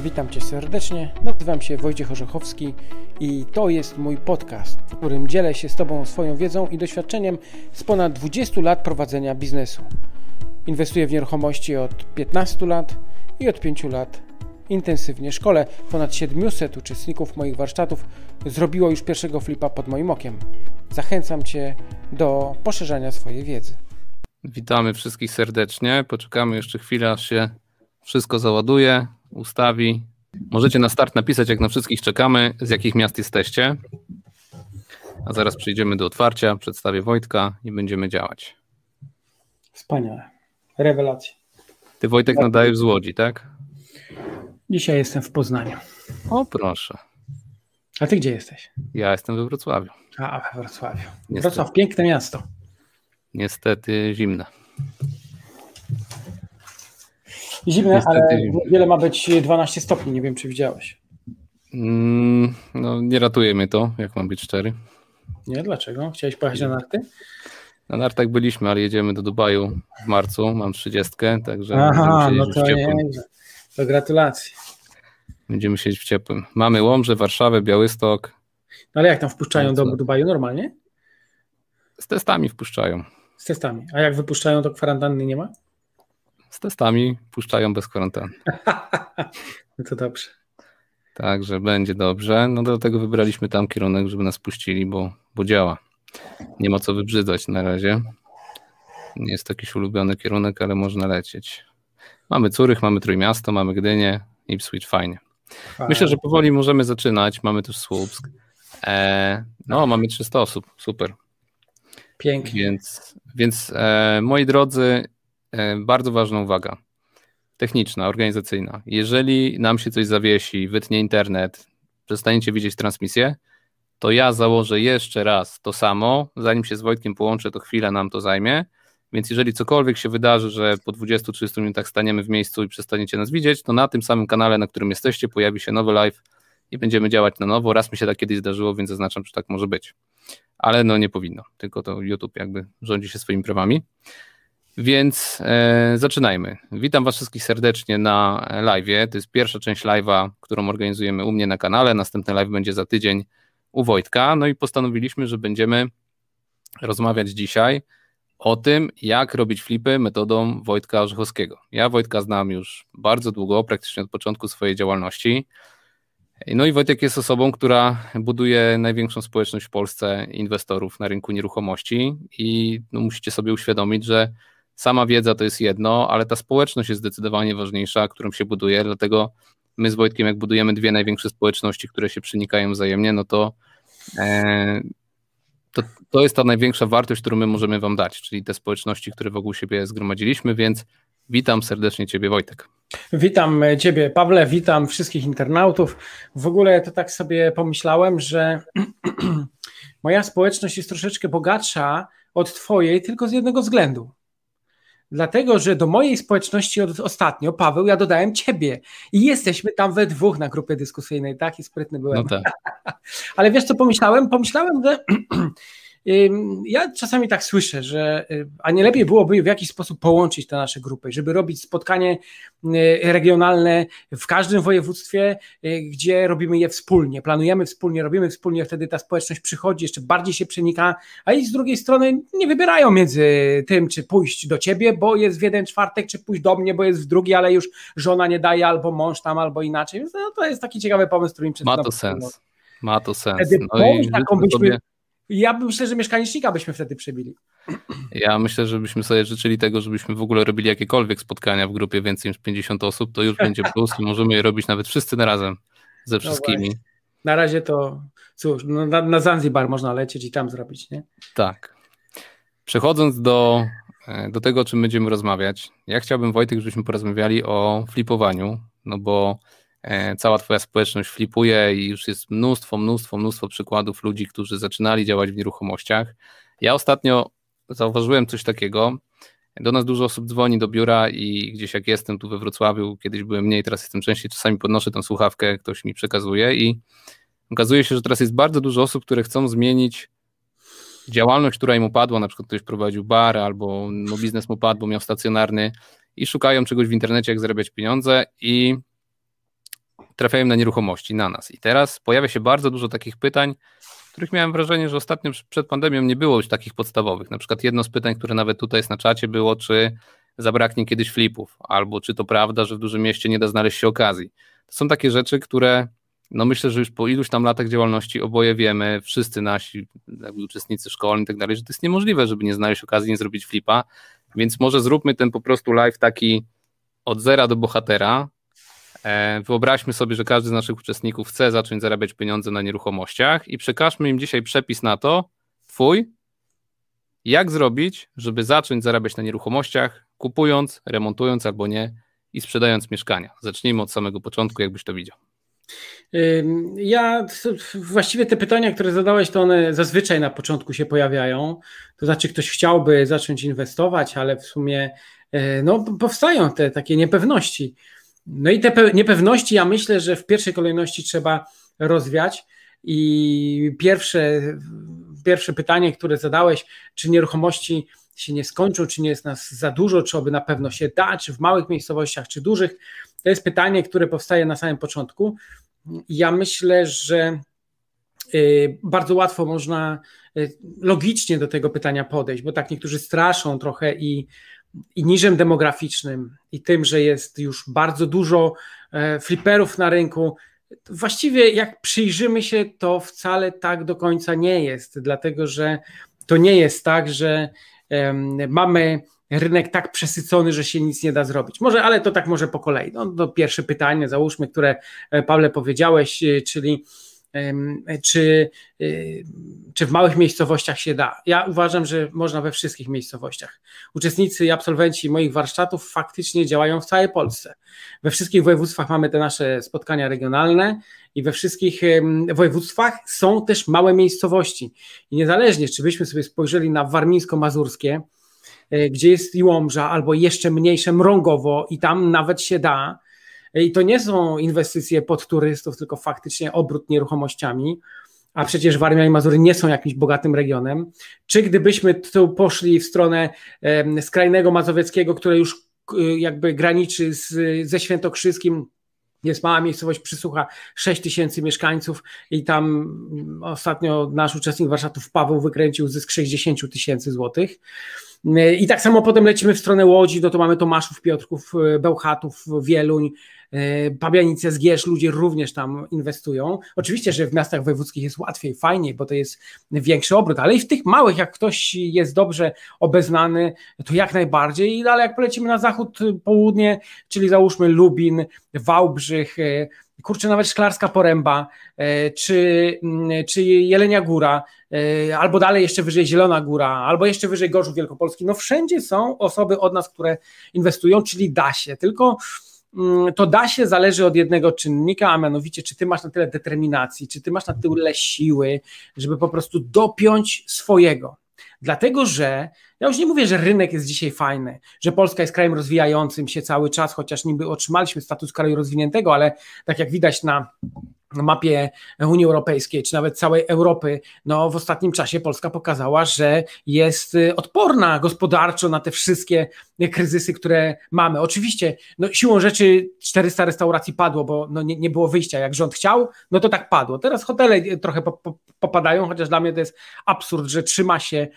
Witam Cię serdecznie. Nazywam się Wojciech Orzechowski i to jest mój podcast, w którym dzielę się z Tobą swoją wiedzą i doświadczeniem z ponad 20 lat prowadzenia biznesu. Inwestuję w nieruchomości od 15 lat i od 5 lat intensywnie szkole. Ponad 700 uczestników moich warsztatów zrobiło już pierwszego flipa pod moim okiem. Zachęcam Cię do poszerzania swojej wiedzy. Witamy wszystkich serdecznie. Poczekamy jeszcze chwilę, aż się wszystko załaduje, ustawi. Możecie na start napisać, jak na wszystkich czekamy, z jakich miast jesteście. A zaraz przejdziemy do otwarcia, przedstawię Wojtka i będziemy działać. Wspaniale. Rewelacja. Ty Wojtek nadajesz z Łodzi, tak? Dzisiaj jestem w Poznaniu. O proszę. A ty gdzie jesteś? Ja jestem we Wrocławiu. A, we Wrocławiu. Niestety. Wrocław, piękne miasto. Niestety zimne. Zimne, Niestety ale wiele ma być 12 stopni, nie wiem czy widziałeś. Mm, no, nie ratuje mnie to, jak mam być szczery. Nie, dlaczego? Chciałeś pojechać na narty? Na nartach byliśmy, ale jedziemy do Dubaju w marcu. Mam 30, także Aha, no to nie. To gratulacje. Będziemy siedzieć w ciepłym. Mamy Łomże, Warszawę, Białystok. No ale jak tam wpuszczają do? Dubaju? Normalnie? Z testami wpuszczają. Z testami. A jak wypuszczają, to kwarantanny nie ma? Z testami puszczają bez kwarantanny. No to dobrze. Także będzie dobrze. No dlatego wybraliśmy tam kierunek, żeby nas puścili, bo, bo działa. Nie ma co wybrzydzać na razie. Nie jest to jakiś ulubiony kierunek, ale można lecieć. Mamy Curych, mamy Trójmiasto, mamy Gdynię, Ipswich, fajnie. Myślę, że powoli możemy zaczynać. Mamy też Słupsk. E, no, mamy 300 osób, super. Pięknie. Więc, więc e, moi drodzy, bardzo ważna uwaga. Techniczna, organizacyjna. Jeżeli nam się coś zawiesi, wytnie internet, przestaniecie widzieć transmisję, to ja założę jeszcze raz to samo. Zanim się z Wojtkiem połączę, to chwilę nam to zajmie. Więc jeżeli cokolwiek się wydarzy, że po 20-30 minutach staniemy w miejscu i przestaniecie nas widzieć, to na tym samym kanale, na którym jesteście, pojawi się nowy live i będziemy działać na nowo. Raz mi się tak kiedyś zdarzyło, więc zaznaczam, że tak może być. Ale no nie powinno, tylko to YouTube jakby rządzi się swoimi prawami. Więc e, zaczynajmy. Witam Was wszystkich serdecznie na live. To jest pierwsza część live'a, którą organizujemy u mnie na kanale. Następny live będzie za tydzień u Wojtka. No i postanowiliśmy, że będziemy rozmawiać dzisiaj o tym, jak robić flipy metodą Wojtka Orzechowskiego. Ja Wojtka znam już bardzo długo, praktycznie od początku swojej działalności. No i Wojtek jest osobą, która buduje największą społeczność w Polsce inwestorów na rynku nieruchomości i no, musicie sobie uświadomić, że sama wiedza to jest jedno, ale ta społeczność jest zdecydowanie ważniejsza, którą się buduje, dlatego my z Wojtkiem, jak budujemy dwie największe społeczności, które się przenikają wzajemnie, no to, e, to to jest ta największa wartość, którą my możemy wam dać, czyli te społeczności, które wokół siebie zgromadziliśmy, więc witam serdecznie Ciebie Wojtek. Witam Ciebie, Pawle, witam wszystkich internautów. W ogóle to tak sobie pomyślałem, że moja społeczność jest troszeczkę bogatsza od Twojej tylko z jednego względu. Dlatego, że do mojej społeczności od, ostatnio, Paweł, ja dodałem Ciebie i jesteśmy tam we dwóch na grupie dyskusyjnej, tak? I sprytny byłem. No tak. Ale wiesz co pomyślałem? Pomyślałem, że ja czasami tak słyszę, że y, a nie lepiej byłoby w jakiś sposób połączyć te nasze grupy, żeby robić spotkanie y, regionalne w każdym województwie, y, gdzie robimy je wspólnie, planujemy wspólnie, robimy wspólnie, wtedy ta społeczność przychodzi, jeszcze bardziej się przenika, a i z drugiej strony nie wybierają między tym, czy pójść do ciebie, bo jest w jeden czwartek, czy pójść do mnie, bo jest w drugi, ale już żona nie daje, albo mąż tam, albo inaczej. Więc no, to jest taki ciekawy pomysł, którym przed Ma to sens. Ma to sens. Wtedy No i taką byśmy, sobie- ja bym myślę, że mieszkanicznika byśmy wtedy przebili. Ja myślę, że byśmy sobie życzyli tego, żebyśmy w ogóle robili jakiekolwiek spotkania w grupie więcej niż 50 osób, to już będzie plus i możemy je robić nawet wszyscy na razem ze wszystkimi. Na razie to cóż, no, na, na Zanzibar można lecieć i tam zrobić, nie? tak. Przechodząc do, e, do tego, o czym będziemy rozmawiać, ja chciałbym, Wojtek, żebyśmy porozmawiali o flipowaniu, no bo cała twoja społeczność flipuje i już jest mnóstwo, mnóstwo, mnóstwo przykładów ludzi, którzy zaczynali działać w nieruchomościach. Ja ostatnio zauważyłem coś takiego. Do nas dużo osób dzwoni do biura i gdzieś jak jestem tu we Wrocławiu, kiedyś byłem mniej, teraz jestem częściej, czasami podnoszę tę słuchawkę, ktoś mi przekazuje i okazuje się, że teraz jest bardzo dużo osób, które chcą zmienić działalność, która im upadła, na przykład ktoś prowadził bar albo no, biznes mu padł, bo miał stacjonarny i szukają czegoś w internecie, jak zarabiać pieniądze i trafiają na nieruchomości, na nas. I teraz pojawia się bardzo dużo takich pytań, których miałem wrażenie, że ostatnio przed pandemią nie było już takich podstawowych. Na przykład jedno z pytań, które nawet tutaj jest na czacie, było, czy zabraknie kiedyś flipów, albo czy to prawda, że w dużym mieście nie da znaleźć się okazji. To są takie rzeczy, które no myślę, że już po iluś tam latach działalności oboje wiemy, wszyscy nasi uczestnicy szkolni i tak dalej, że to jest niemożliwe, żeby nie znaleźć okazji, nie zrobić flipa, więc może zróbmy ten po prostu live taki od zera do bohatera. E, wyobraźmy sobie, że każdy z naszych uczestników chce zacząć zarabiać pieniądze na nieruchomościach i przekażmy im dzisiaj przepis na to, twój, jak zrobić, żeby zacząć zarabiać na nieruchomościach, kupując, remontując albo nie i sprzedając mieszkania. Zacznijmy od samego początku, jakbyś to widział. Ja właściwie te pytania, które zadałeś, to one zazwyczaj na początku się pojawiają. To znaczy, ktoś chciałby zacząć inwestować, ale w sumie e, no, powstają te takie niepewności. No i te niepewności, ja myślę, że w pierwszej kolejności trzeba rozwiać. I pierwsze, pierwsze pytanie, które zadałeś, czy nieruchomości się nie skończą, czy nie jest nas za dużo, czy oby na pewno się da, czy w małych miejscowościach, czy dużych, to jest pytanie, które powstaje na samym początku. Ja myślę, że y, bardzo łatwo można y, logicznie do tego pytania podejść, bo tak niektórzy straszą trochę i, i niżem demograficznym, i tym, że jest już bardzo dużo e, fliperów na rynku. Właściwie, jak przyjrzymy się, to wcale tak do końca nie jest, dlatego że to nie jest tak, że mamy rynek tak przesycony, że się nic nie da zrobić. Może, ale to tak może po kolei. No, to pierwsze pytanie, załóżmy, które e, Pawle powiedziałeś, e, czyli czy, e, czy w małych miejscowościach się da? Ja uważam, że można we wszystkich miejscowościach. Uczestnicy i absolwenci moich warsztatów faktycznie działają w całej Polsce. We wszystkich województwach mamy te nasze spotkania regionalne i we wszystkich województwach są też małe miejscowości. I niezależnie, czy byśmy sobie spojrzeli na warmińsko-mazurskie, E, gdzie jest Łomża, albo jeszcze mniejsze Mrągowo i tam nawet się da. I to nie są inwestycje pod turystów, tylko faktycznie obrót nieruchomościami, a przecież Warmia i Mazury nie są jakimś bogatym regionem. Czy gdybyśmy tu poszli w stronę skrajnego mazowieckiego, które już e, jakby graniczy z, ze Świętokrzyskim, jest mała miejscowość Przysłucha, 6 tysięcy mieszkańców i tam mm, ostatnio nasz uczestnik warsztatów Paweł wykręcił zysk 60 tysięcy złotych. I tak samo potem lecimy w stronę Łodzi, no to mamy Tomaszów, Piotrków, e, Bełchatów, Wieluń, e, Pabianice, Zgierz, ludzie również tam inwestują. Oczywiście, że w miastach wojewódzkich jest łatwiej, fajniej, bo to jest większy obrót, ale i w tych małych, jak ktoś jest dobrze obeznany, to jak najbardziej. Ale jak polecimy na zachód, południe, czyli załóżmy Lubin, Wałbrzych, e, kurczę, nawet Szklarska Poręba, e, czy, mm, czy Jelenia Góra, e, albo dalej jeszcze wyżej Zielona Góra, albo jeszcze wyżej Gorzów Wielkopolski, no wszędzie są osoby od nas, które inwestują, czyli da się, tylko mm, to da się zależy od jednego czynnika, a mianowicie, czy ty masz na tyle determinacji, czy ty masz na tyle siły, żeby po prostu dopiąć swojego. Dlatego, że ja już nie mówię, że rynek jest dzisiaj fajny, że Polska jest krajem rozwijającym się cały czas, chociaż niby otrzymaliśmy status kraju rozwiniętego, ale tak jak widać na mapie Unii Europejskiej, czy nawet całej Europy, no w ostatnim czasie Polska pokazała, że jest y, odporna gospodarczo na te wszystkie kryzysy, które mamy. Oczywiście, no siłą rzeczy 400 restauracji padło, bo no nie, nie było wyjścia. Jak rząd chciał, no to tak padło. Teraz hotele trochę popadają, chociaż dla mnie to jest absurd, że trzyma się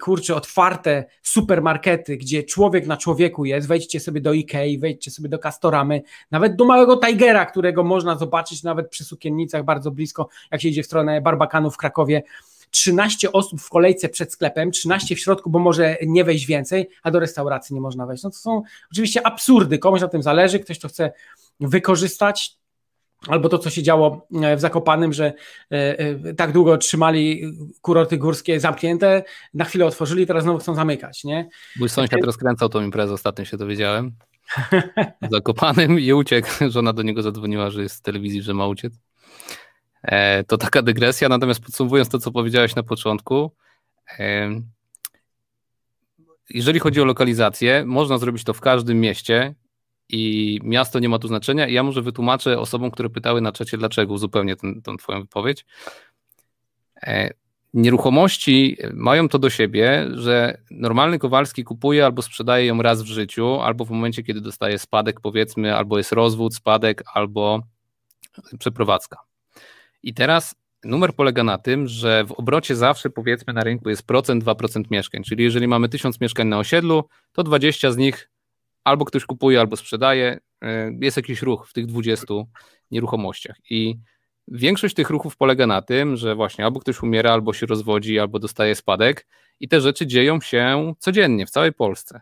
kurczę, otwarte supermarkety, gdzie człowiek na człowieku jest, wejdźcie sobie do Ikei, wejdźcie sobie do Castoramy, nawet do małego Tigera, którego można zobaczyć nawet przy sukiennicach bardzo blisko, jak się idzie w stronę Barbakanu w Krakowie, 13 osób w kolejce przed sklepem, 13 w środku, bo może nie wejść więcej, a do restauracji nie można wejść. No to są oczywiście absurdy, komuś na tym zależy, ktoś to chce wykorzystać, Albo to, co się działo e, w Zakopanym, że e, e, tak długo trzymali kurorty górskie zamknięte, na chwilę otworzyli, teraz znowu chcą zamykać, nie? Mój sąsiad rozkręcał tą imprezę, ostatnio się dowiedziałem. Zakopanym i uciekł. Żona do niego zadzwoniła, że jest w telewizji, że ma uciec. To taka dygresja, natomiast podsumowując to, co powiedziałeś na początku, jeżeli chodzi o lokalizację, można zrobić to w każdym mieście, i miasto nie ma tu znaczenia. I ja może wytłumaczę osobom, które pytały na czacie, dlaczego uzupełnię ten, tą Twoją wypowiedź. E, nieruchomości mają to do siebie, że normalny Kowalski kupuje albo sprzedaje ją raz w życiu, albo w momencie, kiedy dostaje spadek, powiedzmy, albo jest rozwód, spadek, albo przeprowadzka. I teraz numer polega na tym, że w obrocie zawsze powiedzmy na rynku jest procent, 2% mieszkań, czyli jeżeli mamy 1000 mieszkań na osiedlu, to 20 z nich albo ktoś kupuje, albo sprzedaje, e, jest jakiś ruch w tych 20 nieruchomościach i większość tych ruchów polega na tym, że właśnie albo ktoś umiera, albo się rozwodzi, albo dostaje spadek i te rzeczy dzieją się codziennie w całej Polsce.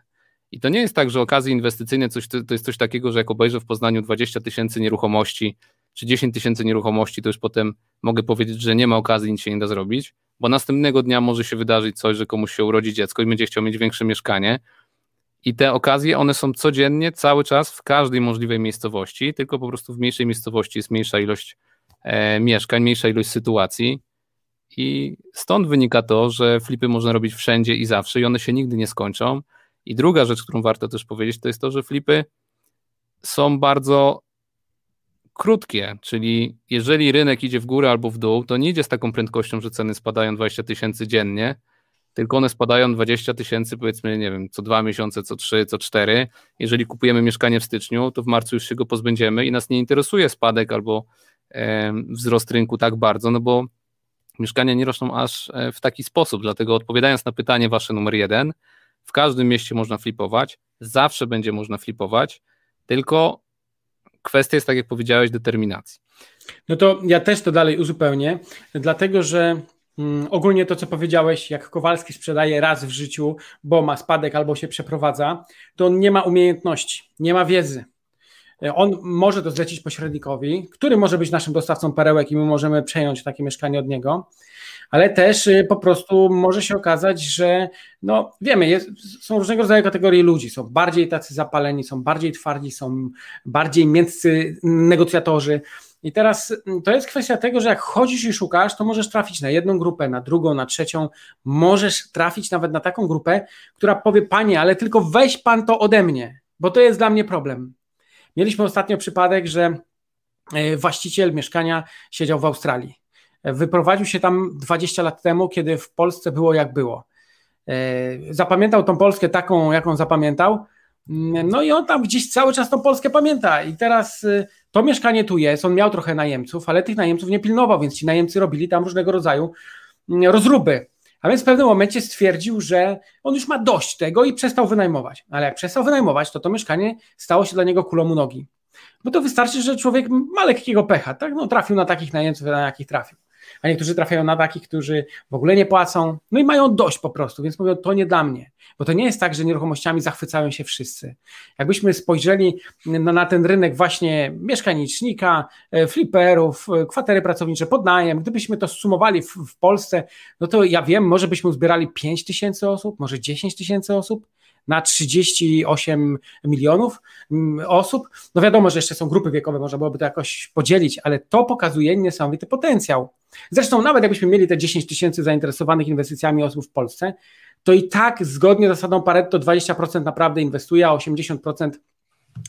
I to nie jest tak, że okazje inwestycyjne coś, to jest coś takiego, że jak obejrzę w Poznaniu 20 tysięcy nieruchomości, czy 10 tysięcy nieruchomości, to już potem mogę powiedzieć, że nie ma okazji, nic się nie da zrobić, bo następnego dnia może się wydarzyć coś, że komuś się urodzi dziecko i będzie chciał mieć większe mieszkanie. I te okazje, one są codziennie, cały czas, w każdej możliwej miejscowości, tylko po prostu w mniejszej miejscowości jest mniejsza ilość e, mieszkań, mniejsza ilość sytuacji. I stąd wynika to, że flipy można robić wszędzie i zawsze, i one się nigdy nie skończą. I druga rzecz, którą warto też powiedzieć, to jest to, że flipy są bardzo krótkie, czyli jeżeli rynek idzie w górę albo w dół, to nie idzie z taką prędkością, że ceny spadają 20 tysięcy dziennie, tylko one spadają 20 tysięcy, powiedzmy, nie wiem, co dwa miesiące, co trzy, co cztery. Jeżeli kupujemy mieszkanie w styczniu, to w marcu już się go pozbędziemy i nas nie interesuje spadek albo e, wzrost rynku tak bardzo, no bo mieszkania nie rosną aż e, w taki sposób. Dlatego odpowiadając na pytanie wasze numer jeden, w każdym mieście można flipować, zawsze będzie można flipować, tylko kwestia jest, tak jak powiedziałeś, determinacji. No to ja też to dalej uzupełnię, dlatego że ogólnie to, co powiedziałeś, jak Kowalski sprzedaje raz w życiu, bo ma spadek albo się przeprowadza, to on nie ma umiejętności, nie ma wiedzy. E, on może to zlecić pośrednikowi, który może być naszym dostawcą perełek i my możemy przejąć takie mieszkanie od niego, ale też y, po prostu może się okazać, że no wiemy, jest, są różnego rodzaju kategorie ludzi, są bardziej tacy zapaleni, są bardziej twardzi, są bardziej miękcy negocjatorzy. I teraz mm, to jest kwestia tego, że jak chodzisz i szukasz, to możesz trafić na jedną grupę, na drugą, na trzecią, możesz trafić nawet na taką grupę, która powie: Panie, ale tylko weź pan to ode mnie, bo to jest dla mnie problem. Mieliśmy ostatnio przypadek, że e, właściciel mieszkania siedział w Australii. Wyprowadził się tam 20 lat temu, kiedy w Polsce było jak było. E, zapamiętał tą Polskę taką, jaką zapamiętał. No i on tam gdzieś cały czas tą Polskę pamięta. I teraz e, to mieszkanie tu jest. On miał trochę najemców, ale tych najemców nie pilnował, więc ci najemcy robili tam różnego rodzaju mm, rozruby. A więc w pewnym momencie stwierdził, że on już ma dość tego i przestał wynajmować. Ale jak przestał wynajmować, to to mieszkanie stało się dla niego kulą u nogi. Bo to wystarczy, że człowiek ma lekkiego pecha, tak? No, trafił na takich najemców, na jakich trafił a niektórzy trafiają na takich, którzy w ogóle nie płacą, no i mają dość po prostu, więc mówią, to nie dla mnie, bo to nie jest tak, że nieruchomościami zachwycają się wszyscy. Jakbyśmy spojrzeli na, na ten rynek właśnie mieszkanicznika, e, fliperów, e, kwatery pracownicze, podnajem, gdybyśmy to sumowali w, w Polsce, no to ja wiem, może byśmy uzbierali 5 tysięcy osób, może 10 tysięcy osób, na 38 milionów mm, osób. No wiadomo, że jeszcze są grupy wiekowe, można byłoby to jakoś podzielić, ale to pokazuje niesamowity potencjał. Zresztą nawet jakbyśmy mieli te 10 tysięcy zainteresowanych inwestycjami osób w Polsce, to i tak zgodnie z zasadą Pareto 20% naprawdę inwestuje, a 80%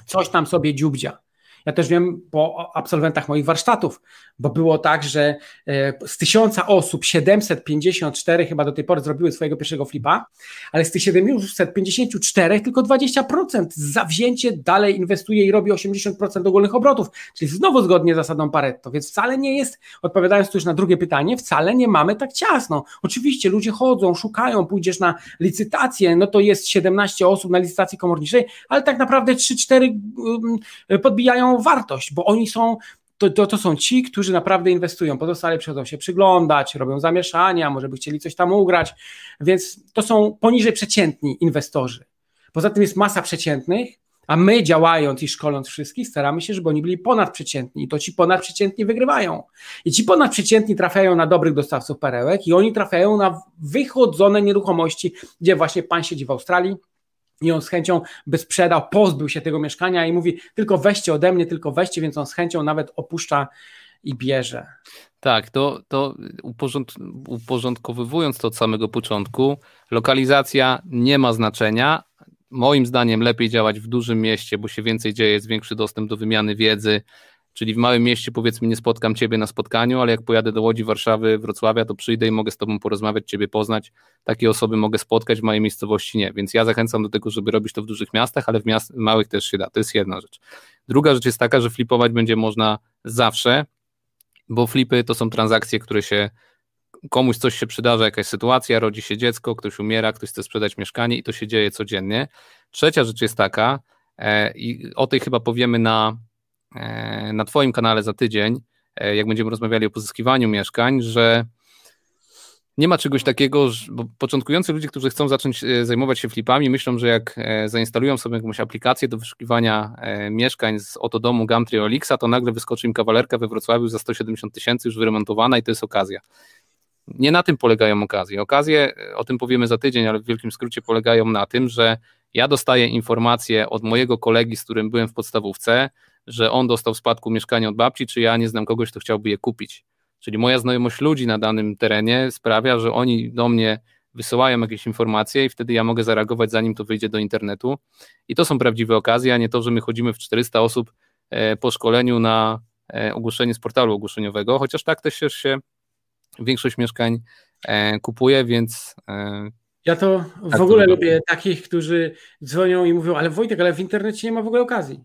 coś tam sobie dziubdzia. Ja też wiem po absolwentach moich warsztatów, bo było tak, że e, z tysiąca osób 754 chyba do tej pory zrobiły swojego pierwszego flipa, ale z tych 754 tylko 20% zawzięcie dalej inwestuje i robi 80% ogólnych obrotów, czyli znowu zgodnie z zasadą Pareto, więc wcale nie jest, odpowiadając tu już na drugie pytanie, wcale nie mamy tak ciasno. Oczywiście ludzie chodzą, szukają, pójdziesz na licytację, no to jest 17 osób na licytacji komorniczej, ale tak naprawdę 3-4 podbijają wartość, bo oni są to, to, to, są ci, którzy naprawdę inwestują. Pozostali przychodzą się przyglądać, robią zamieszania, może by chcieli coś tam ugrać, więc to są poniżej przeciętni inwestorzy. Poza tym jest masa przeciętnych, a my działając i szkoląc wszystkich, staramy się, żeby oni byli ponadprzeciętni i to ci ponadprzeciętni wygrywają. I ci ponadprzeciętni trafiają na dobrych dostawców perełek i oni trafiają na wychodzone nieruchomości, gdzie właśnie pan siedzi w Australii, i on z chęcią by sprzedał, pozbył się tego mieszkania i mówi tylko weźcie ode mnie, tylko weźcie, więc on z chęcią nawet opuszcza i bierze. Tak, to, to uporząd, uporządkowywując to od samego początku, lokalizacja nie ma znaczenia. Moim zdaniem lepiej działać w dużym mieście, bo się więcej dzieje, jest większy dostęp do wymiany wiedzy, Czyli w małym mieście powiedzmy nie spotkam Ciebie na spotkaniu, ale jak pojadę do Łodzi, Warszawy, Wrocławia, to przyjdę i mogę z Tobą porozmawiać, Ciebie poznać. Takie osoby mogę spotkać, w mojej miejscowości nie. Więc ja zachęcam do tego, żeby robić to w dużych miastach, ale w miast, małych też się da. To jest jedna rzecz. Druga rzecz jest taka, że flipować będzie można zawsze, bo flipy to są transakcje, które się komuś coś się przydarza, jakaś sytuacja, rodzi się dziecko, ktoś umiera, ktoś chce sprzedać mieszkanie i to się dzieje codziennie. Trzecia rzecz jest taka, e, i o tej chyba powiemy na, na Twoim kanale za tydzień, e, jak będziemy rozmawiali o pozyskiwaniu mieszkań, że nie ma czegoś takiego, bo początkujący ludzie, którzy chcą zacząć zajmować się flipami, myślą, że jak zainstalują sobie jakąś aplikację do wyszukiwania mieszkań z oto domu Gumtree Olixa, to nagle wyskoczy im kawalerka we Wrocławiu za 170 tysięcy już wyremontowana i to jest okazja. Nie na tym polegają okazje. Okazje, o tym powiemy za tydzień, ale w wielkim skrócie polegają na tym, że ja dostaję informację od mojego kolegi, z którym byłem w podstawówce, że on dostał w spadku mieszkanie od babci, czy ja nie znam kogoś, kto chciałby je kupić. Czyli moja znajomość ludzi na danym terenie sprawia, że oni do mnie wysyłają jakieś informacje i wtedy ja mogę zareagować, zanim to wyjdzie do internetu. I to są prawdziwe okazje, a nie to, że my chodzimy w 400 osób e, po szkoleniu na e, ogłoszenie z portalu ogłoszeniowego, chociaż tak też się większość mieszkań e, kupuje, więc. Ja to w tak ogóle to lubię takich, którzy dzwonią i mówią, ale Wojtek, ale w internecie nie ma w ogóle okazji.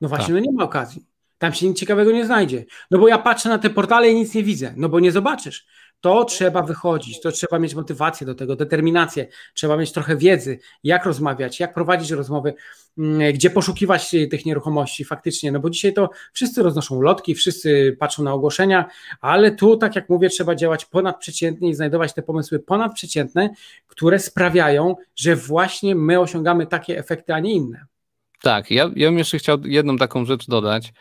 No właśnie, tak. no nie ma okazji. Tam się nic ciekawego nie znajdzie. No bo ja patrzę na te portale i nic nie widzę. No bo nie zobaczysz. To trzeba wychodzić, to trzeba mieć motywację do tego, determinację, trzeba mieć trochę wiedzy, jak rozmawiać, jak prowadzić rozmowy, mm, gdzie poszukiwać tych nieruchomości faktycznie, no bo dzisiaj to wszyscy roznoszą lotki, wszyscy patrzą na ogłoszenia, ale tu, tak jak mówię, trzeba działać ponadprzeciętnie i znajdować te pomysły ponadprzeciętne, które sprawiają, że właśnie my osiągamy takie efekty, a nie inne. Tak, ja, ja bym jeszcze chciał jedną taką rzecz dodać,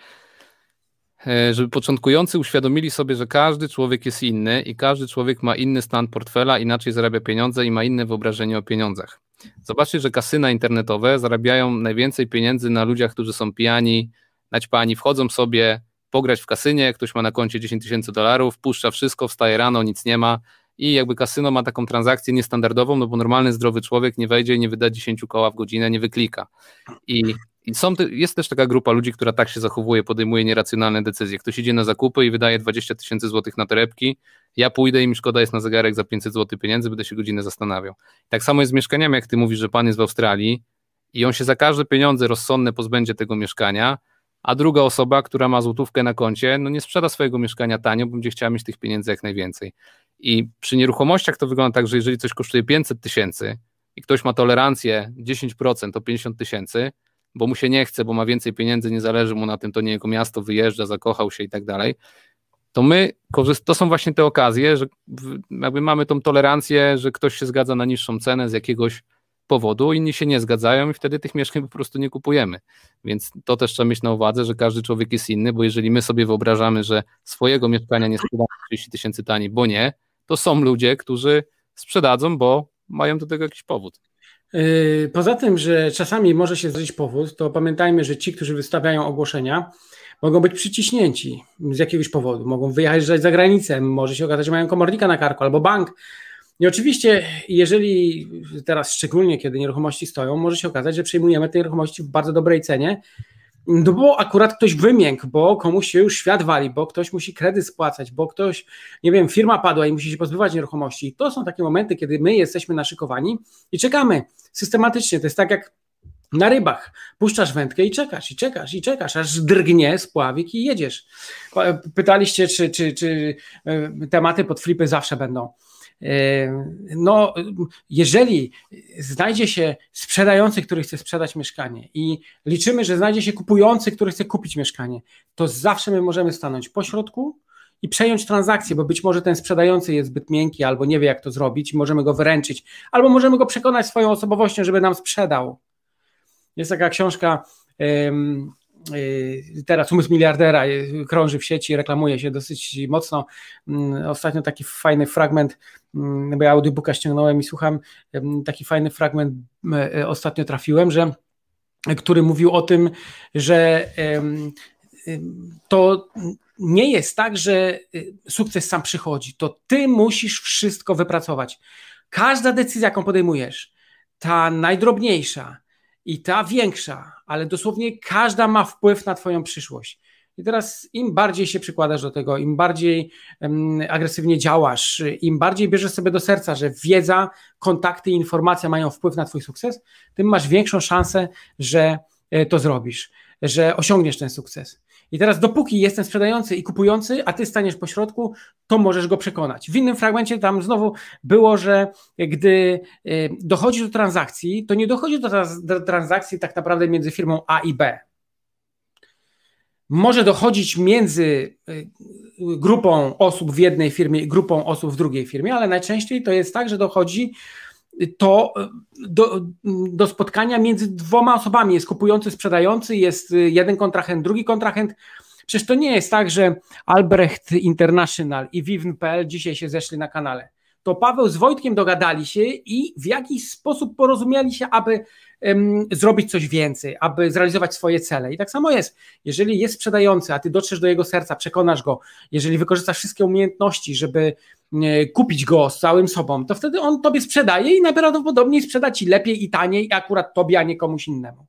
E, żeby początkujący uświadomili sobie, że każdy człowiek jest inny i każdy człowiek ma inny stan portfela, inaczej zarabia pieniądze i ma inne wyobrażenie o pieniądzach. Zobaczcie, że kasyna internetowe zarabiają najwięcej pieniędzy na ludziach, którzy są pijani, naćpani, wchodzą sobie pograć w kasynie, ktoś ma na koncie 10 tysięcy dolarów, puszcza wszystko, wstaje rano, nic nie ma i jakby kasyno ma taką transakcję niestandardową, no bo normalny, zdrowy człowiek nie wejdzie i nie wyda 10 koła w godzinę, nie wyklika. I i są, jest też taka grupa ludzi, która tak się zachowuje, podejmuje nieracjonalne decyzje. Ktoś idzie na zakupy i wydaje 20 tysięcy złotych na torebki, ja pójdę i mi szkoda jest na zegarek za 500 złotych pieniędzy, będę się godzinę zastanawiał. Tak samo jest z mieszkaniami, jak ty mówisz, że pan jest w Australii i on się za każde pieniądze rozsądne pozbędzie tego mieszkania, a druga osoba, która ma złotówkę na koncie, no nie sprzeda swojego mieszkania tanio, bo będzie chciała mieć tych pieniędzy jak najwięcej. I przy nieruchomościach to wygląda tak, że jeżeli coś kosztuje 500 tysięcy i ktoś ma tolerancję 10%, to 50 tysięcy, bo mu się nie chce, bo ma więcej pieniędzy, nie zależy mu na tym, to nie jego miasto, wyjeżdża, zakochał się i tak dalej, to my, to są właśnie te okazje, że jakby mamy tą tolerancję, że ktoś się zgadza na niższą cenę z jakiegoś powodu, inni się nie zgadzają i wtedy tych mieszkań po prostu nie kupujemy. Więc to też trzeba mieć na uwadze, że każdy człowiek jest inny, bo jeżeli my sobie wyobrażamy, że swojego mieszkania nie sprzedamy 30 tysięcy taniej, bo nie, to są ludzie, którzy sprzedadzą, bo mają do tego jakiś powód. Yy, poza tym, że czasami może się zdarzyć powód, to pamiętajmy, że ci, którzy wystawiają ogłoszenia, mogą być przyciśnięci z jakiegoś powodu, mogą wyjeżdżać za granicę, może się okazać, że mają komornika na karku albo bank. I oczywiście, jeżeli teraz szczególnie, kiedy nieruchomości stoją, może się okazać, że przejmujemy te nieruchomości w bardzo dobrej cenie no bo akurat ktoś wymiękł, bo komuś się już świat wali, bo ktoś musi kredyt spłacać, bo ktoś, nie wiem, firma padła i musi się pozbywać nieruchomości. I to są takie momenty, kiedy my jesteśmy naszykowani i czekamy systematycznie. To jest tak jak na rybach. Puszczasz wędkę i czekasz, i czekasz, i czekasz, aż drgnie spławik i jedziesz. Pytaliście, czy, czy, czy e, tematy pod flipy zawsze będą. No, jeżeli znajdzie się sprzedający, który chce sprzedać mieszkanie i liczymy, że znajdzie się kupujący, który chce kupić mieszkanie, to zawsze my możemy stanąć po środku i przejąć transakcję, bo być może ten sprzedający jest zbyt miękki albo nie wie, jak to zrobić, możemy go wyręczyć, albo możemy go przekonać swoją osobowością, żeby nam sprzedał. Jest taka książka teraz umysł miliardera y, krąży w sieci, reklamuje się dosyć mocno. Mm, ostatnio taki fajny fragment, mm, bo ja audiobooka ściągnąłem i słucham, taki fajny fragment y, ostatnio trafiłem, że który mówił o tym, że to nie jest tak, że sukces sam przychodzi. To ty musisz wszystko wypracować. Każda decyzja, jaką podejmujesz, ta najdrobniejsza, i ta większa, ale dosłownie każda ma wpływ na Twoją przyszłość. I teraz im bardziej się przykładasz do tego, im bardziej um, agresywnie działasz, im bardziej bierzesz sobie do serca, że wiedza, kontakty i informacja mają wpływ na Twój sukces, tym masz większą szansę, że e, to zrobisz, że osiągniesz ten sukces. I teraz dopóki jestem sprzedający i kupujący, a ty staniesz po środku, to możesz go przekonać. W innym fragmencie tam znowu było, że gdy y, dochodzi do transakcji, to nie dochodzi do, do transakcji tak naprawdę między firmą A i B. Może dochodzić między y, grupą osób w jednej firmie i grupą osób w drugiej firmie, ale najczęściej to jest tak, że dochodzi to do, do spotkania między dwoma osobami. Jest kupujący, sprzedający, jest jeden kontrahent, drugi kontrahent. Przecież to nie jest tak, że Albrecht International i Vivn.pl dzisiaj się zeszli na kanale. To Paweł z Wojtkiem dogadali się i w jakiś sposób porozumieli się, aby zrobić coś więcej, aby zrealizować swoje cele. I tak samo jest. Jeżeli jest sprzedający, a ty dotrzesz do jego serca, przekonasz go, jeżeli wykorzystasz wszystkie umiejętności, żeby kupić go z całym sobą, to wtedy on tobie sprzedaje i najprawdopodobniej sprzeda ci lepiej i taniej, akurat tobie, a nie komuś innemu.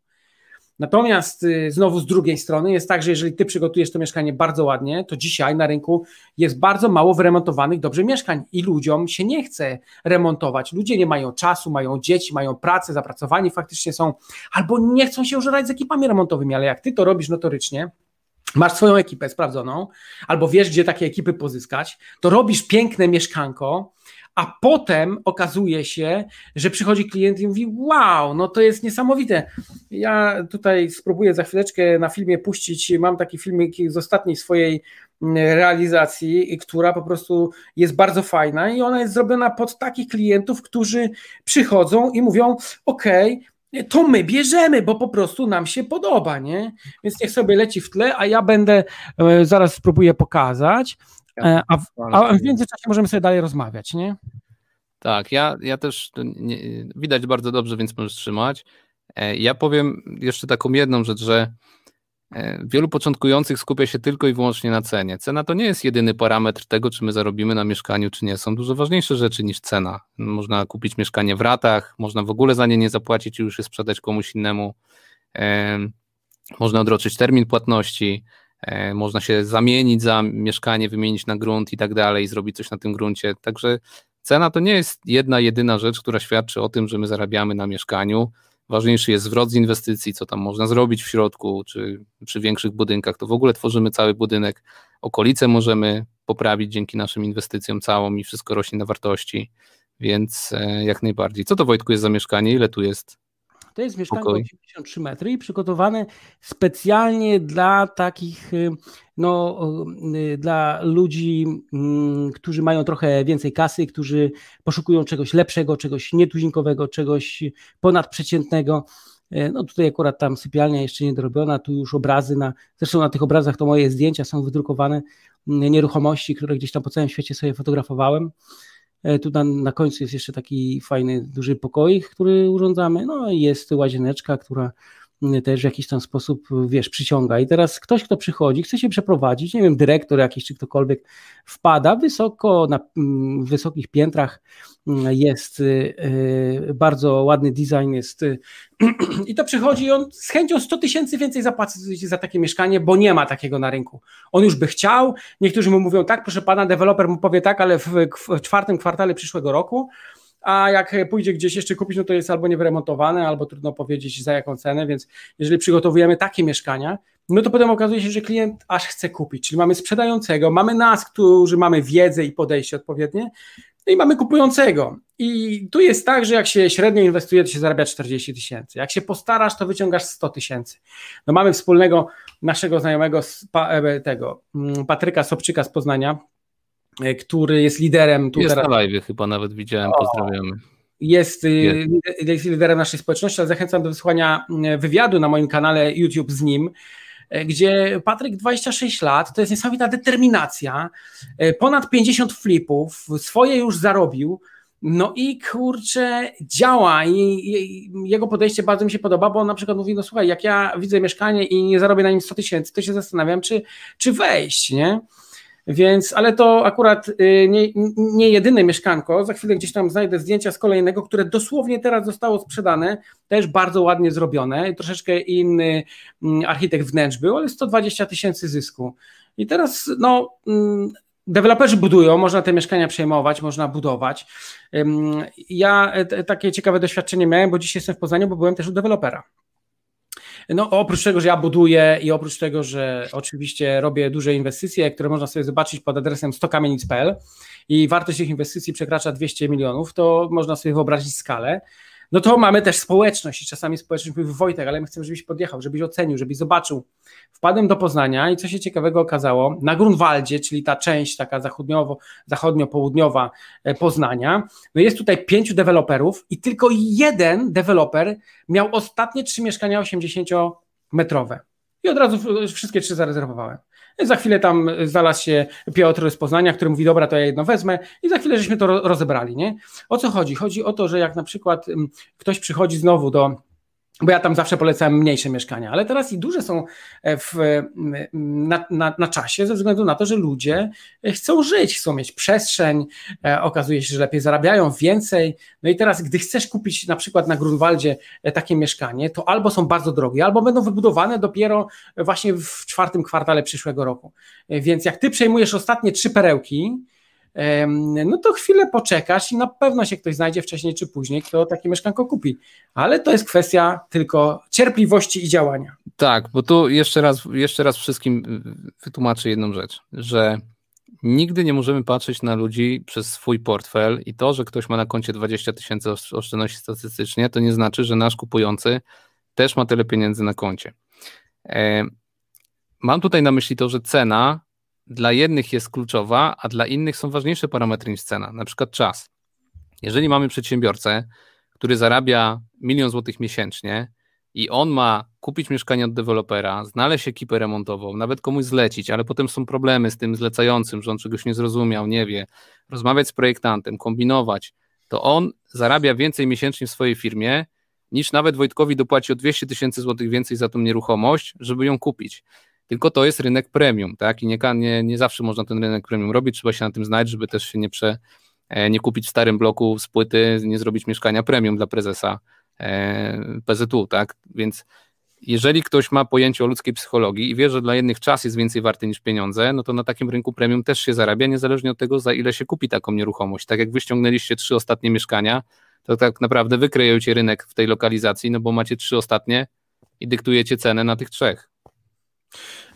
Natomiast y, znowu z drugiej strony jest tak, że jeżeli ty przygotujesz to mieszkanie bardzo ładnie, to dzisiaj na rynku jest bardzo mało wyremontowanych dobrze mieszkań i ludziom się nie chce remontować. Ludzie nie mają czasu, mają dzieci, mają pracę, zapracowani faktycznie są, albo nie chcą się użerać z ekipami remontowymi, ale jak ty to robisz notorycznie, masz swoją ekipę sprawdzoną, albo wiesz, gdzie takie ekipy pozyskać, to robisz piękne mieszkanko, a potem okazuje się, że przychodzi klient i mówi: Wow, no to jest niesamowite. Ja tutaj spróbuję za chwileczkę na filmie puścić. Mam taki filmik z ostatniej swojej mm, realizacji, która po prostu jest bardzo fajna i ona jest zrobiona pod takich klientów, którzy przychodzą i mówią: OK, to my bierzemy, bo po prostu nam się podoba, nie? Więc niech sobie leci w tle, a ja będę, e, zaraz spróbuję pokazać, a w, a w międzyczasie możemy sobie dalej rozmawiać, nie? Tak, ja, ja też, nie, widać bardzo dobrze, więc możesz trzymać. E, ja powiem jeszcze taką jedną rzecz, że E, wielu początkujących skupia się tylko i wyłącznie na cenie. Cena to nie jest jedyny parametr tego, czy my zarobimy na mieszkaniu, czy nie. Są dużo ważniejsze rzeczy niż cena. Można kupić mieszkanie w ratach, można w ogóle za nie nie zapłacić i już je sprzedać komuś innemu. E, można odroczyć termin płatności, e, można się zamienić za mieszkanie, wymienić na grunt i tak dalej, zrobić coś na tym gruncie. Także cena to nie jest jedna, jedyna rzecz, która świadczy o tym, że my zarabiamy na mieszkaniu. Ważniejszy jest zwrot z inwestycji, co tam można zrobić w środku, czy przy większych budynkach, to w ogóle tworzymy cały budynek. Okolice możemy poprawić dzięki naszym inwestycjom całą i wszystko rośnie na wartości, więc e, jak najbardziej. Co to Wojtku jest za mieszkanie? Ile tu jest to jest mieszkanie Pokoj. 83 metry i przygotowane specjalnie dla takich, y, no, y, dla ludzi, mm, którzy mają trochę więcej kasy, którzy poszukują czegoś lepszego, czegoś nietuzinkowego, czegoś ponadprzeciętnego. E, no tutaj akurat tam sypialnia jeszcze nie dorobiona, tu już obrazy, na, zresztą na tych obrazach to moje zdjęcia są wydrukowane, mm, nieruchomości, które gdzieś tam po całym świecie sobie fotografowałem. E, tu na, na końcu jest jeszcze taki fajny, duży pokoik, który urządzamy. No i jest łazieneczka, która też w jakiś tam sposób, wiesz, przyciąga. I teraz ktoś, kto przychodzi, chce się przeprowadzić, nie wiem, dyrektor jakiś czy ktokolwiek wpada wysoko, na mm, wysokich piętrach jest y, y, bardzo ładny design, jest y, i to przychodzi i on z chęcią 100 tysięcy więcej zapłaci za takie mieszkanie, bo nie ma takiego na rynku. On już by chciał, niektórzy mu mówią tak, proszę pana, deweloper mu powie tak, ale w, w czwartym kwartale przyszłego roku, a jak pójdzie gdzieś jeszcze kupić, no to jest albo niewyremontowane, albo trudno powiedzieć za jaką cenę, więc jeżeli przygotowujemy takie mieszkania, no to potem okazuje się, że klient aż chce kupić, czyli mamy sprzedającego, mamy nas, którzy mamy wiedzę i podejście odpowiednie, no i mamy kupującego. I tu jest tak, że jak się średnio inwestuje, to się zarabia 40 tysięcy. Jak się postarasz, to wyciągasz 100 tysięcy. No mamy wspólnego naszego znajomego e, tego mm, Patryka Sobczyka z Poznania, który jest liderem. Tu jest teraz... na live chyba nawet widziałem, pozdrawiamy. Jest, y, jest liderem naszej społeczności, ale zachęcam do wysłania mm, wywiadu na moim kanale YouTube z nim E, gdzie Patryk 26 lat, to jest niesamowita determinacja, e, ponad 50 flipów, swoje już zarobił, no i kurczę, działa i, i, jego podejście bardzo mi się podoba, bo on na przykład mówi, no słuchaj, jak ja widzę mieszkanie i nie zarobię na nim 100 tysięcy, to się zastanawiam, czy, czy wejść, nie? Więc, ale to akurat y, nie, nie jedyne mieszkanko. Za chwilę gdzieś tam znajdę zdjęcia z kolejnego, które dosłownie teraz zostało sprzedane. Też bardzo ładnie zrobione. Troszeczkę inny mm, architekt wnętrz był, ale 120 tysięcy zysku. I teraz, no. Mm, deweloperzy budują, można te mieszkania przejmować, można budować. Ja takie ciekawe doświadczenie miałem, bo dziś jestem w Poznaniu, bo byłem też u dewelopera. No oprócz tego, że ja buduję i oprócz tego, że oczywiście robię duże inwestycje, które można sobie zobaczyć pod adresem stokamienic.pl i wartość tych inwestycji przekracza 200 milionów, to można sobie wyobrazić skalę no to mamy też społeczność i czasami społeczność mówi Wojtek, ale my chcemy, żebyś podjechał, żebyś ocenił, żebyś zobaczył. Wpadłem do Poznania i co się ciekawego okazało, na Grunwaldzie, czyli ta część taka zachodnio-południowa e, Poznania, no jest tutaj pięciu deweloperów i tylko jeden deweloper miał ostatnie trzy mieszkania 80-metrowe. I od razu wszystkie trzy zarezerwowałem. Za chwilę tam znalazł się Piotr z Poznania, który mówi, dobra, to ja jedno wezmę i za chwilę żeśmy to rozebrali, nie? O co chodzi? Chodzi o to, że jak na przykład mm, ktoś przychodzi znowu do bo ja tam zawsze polecałem mniejsze mieszkania, ale teraz i duże są e, w, na, na, na, czasie ze względu na to, że ludzie chcą żyć, chcą mieć przestrzeń, e, okazuje się, że lepiej zarabiają, więcej. No i teraz, gdy chcesz kupić na przykład na Grunwaldzie e, takie mieszkanie, to albo są bardzo drogie, albo będą wybudowane dopiero właśnie w czwartym kwartale przyszłego roku. Więc jak ty przejmujesz ostatnie trzy perełki, no to chwilę poczekasz i na pewno się ktoś znajdzie wcześniej czy później, kto takie mieszkanko kupi. Ale to jest kwestia tylko cierpliwości i działania. Tak, bo tu jeszcze raz, jeszcze raz wszystkim wytłumaczę jedną rzecz, że nigdy nie możemy patrzeć na ludzi przez swój portfel i to, że ktoś ma na koncie 20 tysięcy oszczędności statystycznie, to nie znaczy, że nasz kupujący też ma tyle pieniędzy na koncie. Mam tutaj na myśli to, że cena dla jednych jest kluczowa, a dla innych są ważniejsze parametry niż cena, na przykład czas. Jeżeli mamy przedsiębiorcę, który zarabia milion złotych miesięcznie i on ma kupić mieszkanie od dewelopera, znaleźć ekipę remontową, nawet komuś zlecić, ale potem są problemy z tym zlecającym, że on czegoś nie zrozumiał, nie wie, rozmawiać z projektantem, kombinować, to on zarabia więcej miesięcznie w swojej firmie, niż nawet Wojtkowi dopłaci o 200 tysięcy złotych więcej za tą nieruchomość, żeby ją kupić. Tylko to jest rynek premium, tak? I nie, nie, nie zawsze można ten rynek premium robić, trzeba się na tym znać, żeby też się nie, prze, e, nie kupić w starym bloku z płyty, nie zrobić mieszkania premium dla prezesa e, PZU, tak? Więc jeżeli ktoś ma pojęcie o ludzkiej psychologii i wie, że dla jednych czas jest więcej warty niż pieniądze, no to na takim rynku premium też się zarabia, niezależnie od tego, za ile się kupi taką nieruchomość. Tak jak wy ściągnęliście trzy ostatnie mieszkania, to tak naprawdę wykrejujecie rynek w tej lokalizacji, no bo macie trzy ostatnie i dyktujecie cenę na tych trzech.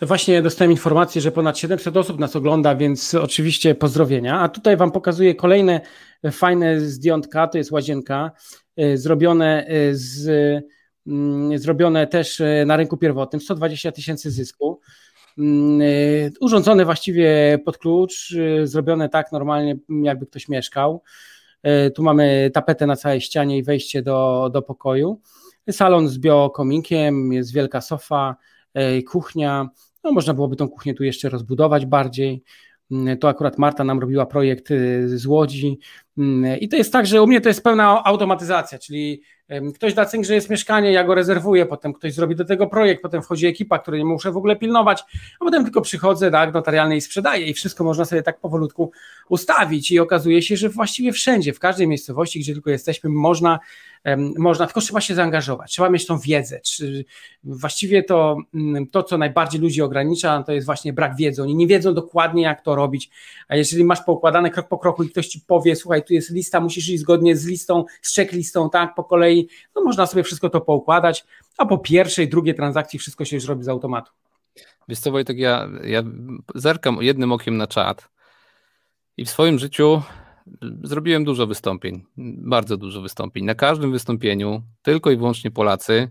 Właśnie dostałem informację, że ponad 700 osób nas ogląda, więc oczywiście pozdrowienia. A tutaj Wam pokazuję kolejne fajne zdjątka. To jest łazienka, e, zrobione, e, z, mm, zrobione też e, na rynku pierwotnym, 120 tysięcy zysku. Mm, urządzone właściwie pod klucz, zrobione tak normalnie, jakby ktoś mieszkał. Tu mamy tapetę na całej ścianie i wejście do, do pokoju. Salon z biokominkiem, jest wielka sofa, kuchnia, no, można byłoby tą kuchnię tu jeszcze rozbudować bardziej. Mm, to akurat Marta nam robiła projekt y, z Łodzi. Mm, I to jest tak, że u mnie to jest pełna automatyzacja, czyli Ktoś da cynk, że jest mieszkanie, ja go rezerwuję, potem ktoś zrobi do tego projekt, potem wchodzi ekipa, której nie muszę w ogóle pilnować, a potem tylko przychodzę do akt notarialny i sprzedaję i wszystko można sobie tak powolutku ustawić i okazuje się, że właściwie wszędzie, w każdej miejscowości, gdzie tylko jesteśmy, można, można tylko trzeba się zaangażować, trzeba mieć tą wiedzę. Czy właściwie to, mm, to, co najbardziej ludzi ogranicza, to jest właśnie brak wiedzy. Oni nie wiedzą dokładnie, jak to robić, a jeżeli masz poukładane krok po kroku i ktoś ci powie, słuchaj, tu jest lista, musisz iść zgodnie z listą, z checklistą, tak, po kolei, no można sobie wszystko to poukładać, a po pierwszej, drugiej transakcji wszystko się już robi z automatu. Wiesz co Wojtek, ja, ja zerkam jednym okiem na czat i w swoim życiu zrobiłem dużo wystąpień, bardzo dużo wystąpień. Na każdym wystąpieniu tylko i wyłącznie Polacy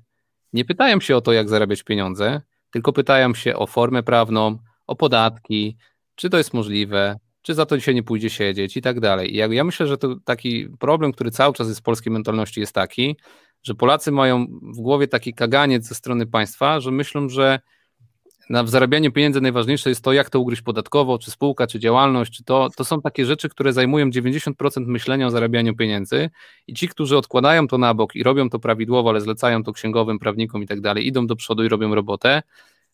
nie pytają się o to, jak zarabiać pieniądze, tylko pytają się o formę prawną, o podatki, czy to jest możliwe, czy za to dzisiaj nie pójdzie siedzieć i tak dalej. I ja, ja myślę, że to taki problem, który cały czas jest w polskiej mentalności jest taki, że Polacy mają w głowie taki kaganiec ze strony państwa, że myślą, że na zarabianiu pieniędzy najważniejsze jest to, jak to ugryźć podatkowo, czy spółka, czy działalność, czy to, to są takie rzeczy, które zajmują 90% myślenia o zarabianiu pieniędzy i ci, którzy odkładają to na bok i robią to prawidłowo, ale zlecają to księgowym, prawnikom i tak dalej, idą do przodu i robią robotę,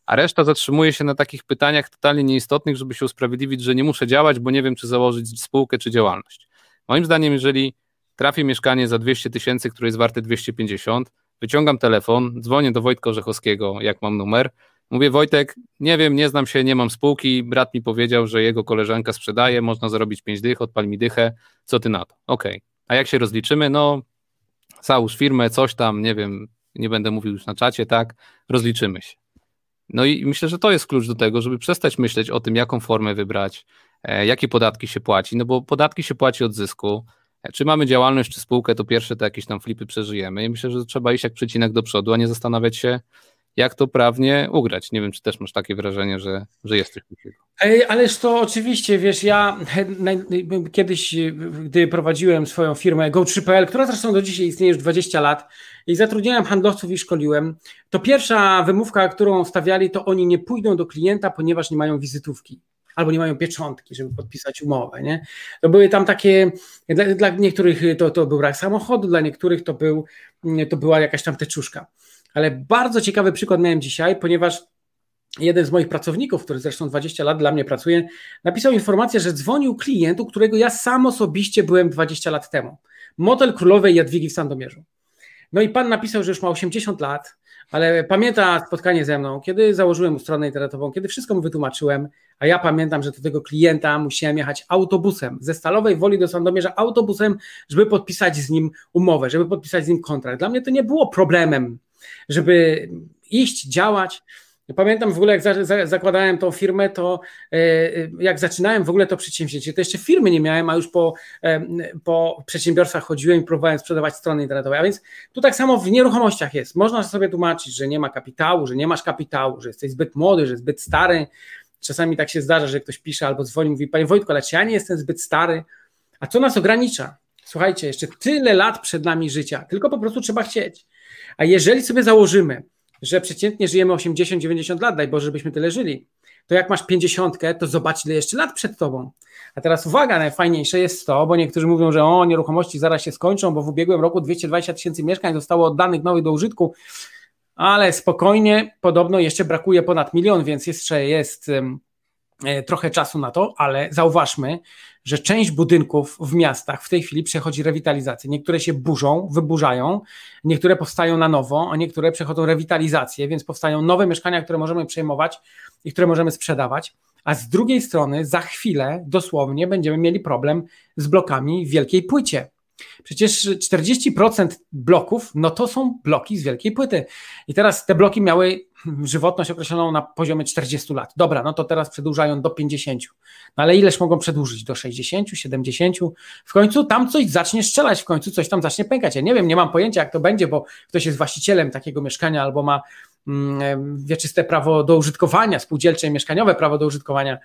a reszta zatrzymuje się na takich pytaniach totalnie nieistotnych, żeby się usprawiedliwić, że nie muszę działać, bo nie wiem, czy założyć spółkę, czy działalność. Moim zdaniem, jeżeli trafię mieszkanie za 200 tysięcy, które jest warte 250, wyciągam telefon, dzwonię do Wojtka Orzechowskiego, jak mam numer, mówię Wojtek, nie wiem, nie znam się, nie mam spółki, brat mi powiedział, że jego koleżanka sprzedaje, można zarobić 5 dych, odpal mi dychę, co ty na to? Okej. Okay. A jak się rozliczymy? No, załóż firmę, coś tam, nie wiem, nie będę mówił już na czacie, tak, rozliczymy się. No i myślę, że to jest klucz do tego, żeby przestać myśleć o tym, jaką formę wybrać, e, jakie podatki się płaci, no bo podatki się płaci od zysku. E, czy mamy działalność, czy spółkę, to pierwsze to jakieś tam flipy przeżyjemy i myślę, że trzeba iść jak przecinek do przodu, a nie zastanawiać się, jak to prawnie ugrać. Nie wiem, czy też masz takie wrażenie, że, że jesteś takiego. Ależ to oczywiście, wiesz, ja kiedyś, gdy prowadziłem swoją firmę Go3.pl, która zresztą do dzisiaj istnieje już 20 lat i zatrudniałem handlowców i szkoliłem, to pierwsza wymówka, którą stawiali, to oni nie pójdą do klienta, ponieważ nie mają wizytówki albo nie mają pieczątki, żeby podpisać umowę. Nie? To były tam takie, dla, dla niektórych to, to był brak samochodu, dla niektórych to, był, to była jakaś tam teczuszka. Ale bardzo ciekawy przykład miałem dzisiaj, ponieważ jeden z moich pracowników, który zresztą 20 lat dla mnie pracuje, napisał informację, że dzwonił klient, u którego ja sam osobiście byłem 20 lat temu. Model królowej Jadwigi w Sandomierzu. No i pan napisał, że już ma 80 lat, ale pamięta spotkanie ze mną, kiedy założyłem mu stronę internetową, kiedy wszystko mu wytłumaczyłem, a ja pamiętam, że do tego klienta musiałem jechać autobusem ze Stalowej Woli do Sandomierza autobusem, żeby podpisać z nim umowę, żeby podpisać z nim kontrakt. Dla mnie to nie było problemem żeby iść, działać. Pamiętam w ogóle, jak za, za, zakładałem tą firmę, to e, jak zaczynałem w ogóle to przedsięwzięcie, to jeszcze firmy nie miałem, a już po, e, po przedsiębiorstwach chodziłem i próbowałem sprzedawać strony internetowe. A więc tu tak samo w nieruchomościach jest. Można sobie tłumaczyć, że nie ma kapitału, że nie masz kapitału, że jesteś zbyt młody, że zbyt stary. Czasami tak się zdarza, że ktoś pisze albo dzwoni, mówi, panie Wojtku, ale czy ja nie jestem zbyt stary? A co nas ogranicza? Słuchajcie, jeszcze tyle lat przed nami życia, tylko po prostu trzeba chcieć. A jeżeli sobie założymy, że przeciętnie żyjemy 80-90 lat, daj Boże, żebyśmy tyle żyli, to jak masz 50, to zobacz, ile jeszcze lat przed tobą. A teraz uwaga, najfajniejsze jest to, bo niektórzy mówią, że o, nieruchomości zaraz się skończą, bo w ubiegłym roku 220 tysięcy mieszkań zostało oddanych nowych do użytku, ale spokojnie, podobno jeszcze brakuje ponad milion, więc jeszcze jest e, trochę czasu na to, ale zauważmy, że część budynków w miastach w tej chwili przechodzi rewitalizację. Niektóre się burzą, wyburzają, niektóre powstają na nowo, a niektóre przechodzą rewitalizację, więc powstają nowe mieszkania, które możemy przejmować i które możemy sprzedawać. A z drugiej strony, za chwilę dosłownie będziemy mieli problem z blokami w wielkiej płycie. Przecież 40% bloków, no to są bloki z wielkiej płyty. I teraz te bloki miały żywotność określoną na poziomie 40 lat. Dobra, no to teraz przedłużają do 50. No ale ileż mogą przedłużyć? Do 60, 70? W końcu tam coś zacznie strzelać, w końcu coś tam zacznie pękać. Ja nie wiem, nie mam pojęcia, jak to będzie, bo ktoś jest właścicielem takiego mieszkania albo ma wieczyste prawo do użytkowania, spółdzielcze i mieszkaniowe prawo do użytkowania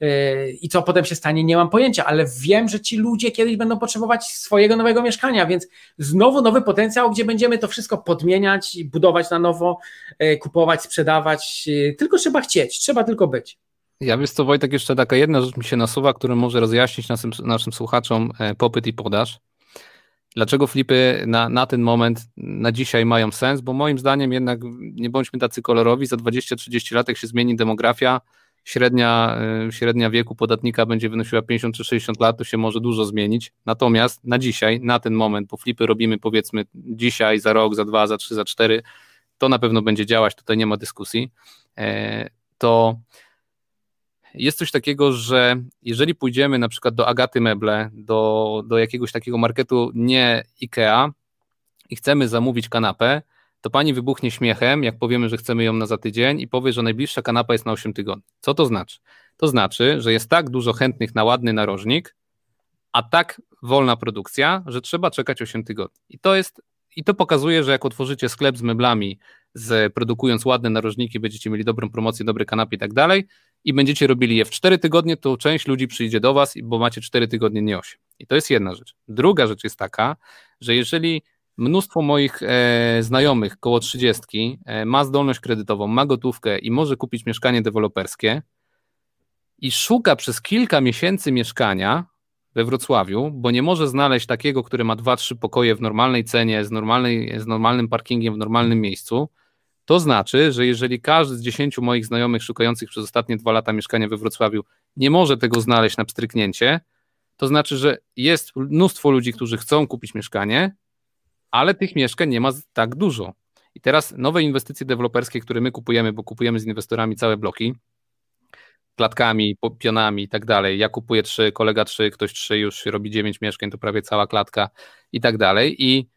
yy, i co potem się stanie, nie mam pojęcia, ale wiem, że ci ludzie kiedyś będą potrzebować swojego nowego mieszkania, więc znowu nowy potencjał, gdzie będziemy to wszystko podmieniać, budować na nowo, yy, kupować, sprzedawać, tylko trzeba chcieć, trzeba tylko być. Ja wiesz co Wojtek, jeszcze taka jedna rzecz mi się nasuwa, która może rozjaśnić naszym, naszym słuchaczom e, popyt i podaż. Dlaczego flipy na, na ten moment, na dzisiaj mają sens? Bo moim zdaniem jednak nie bądźmy tacy kolorowi, za 20-30 lat jak się zmieni demografia, średnia, y, średnia wieku podatnika będzie wynosiła 50 czy 60 lat, to się może dużo zmienić. Natomiast na dzisiaj, na ten moment, bo flipy robimy powiedzmy dzisiaj, za rok, za dwa, za trzy, za cztery, to na pewno będzie działać, tutaj nie ma dyskusji, e, to jest coś takiego, że jeżeli pójdziemy na przykład do Agaty Meble, do, do jakiegoś takiego marketu nie IKEA i chcemy zamówić kanapę, to pani wybuchnie śmiechem, jak powiemy, że chcemy ją na za tydzień i powie, że najbliższa kanapa jest na 8 tygodni. Co to znaczy? To znaczy, że jest tak dużo chętnych na ładny narożnik, a tak wolna produkcja, że trzeba czekać 8 tygodni. I to jest i to pokazuje, że jak otworzycie sklep z meblami, z, produkując ładne narożniki, będziecie mieli dobrą promocję, dobre kanapy i tak dalej, i będziecie robili je w 4 tygodnie, to część ludzi przyjdzie do Was, bo macie 4 tygodnie, nie 8. I to jest jedna rzecz. Druga rzecz jest taka, że jeżeli mnóstwo moich e, znajomych koło 30 e, ma zdolność kredytową, ma gotówkę i może kupić mieszkanie deweloperskie i szuka przez kilka miesięcy mieszkania we Wrocławiu, bo nie może znaleźć takiego, który ma dwa, trzy pokoje w normalnej cenie, z, normalnej, z normalnym parkingiem w normalnym miejscu, to znaczy, że jeżeli każdy z dziesięciu moich znajomych szukających przez ostatnie dwa lata mieszkania we Wrocławiu nie może tego znaleźć na pstryknięcie, to znaczy, że jest mnóstwo ludzi, którzy chcą kupić mieszkanie, ale tych mieszkań nie ma tak dużo. I teraz nowe inwestycje deweloperskie, które my kupujemy, bo kupujemy z inwestorami całe bloki, klatkami, pionami i tak dalej. Ja kupuję trzy, kolega trzy, ktoś trzy, już robi dziewięć mieszkań, to prawie cała klatka i tak dalej. I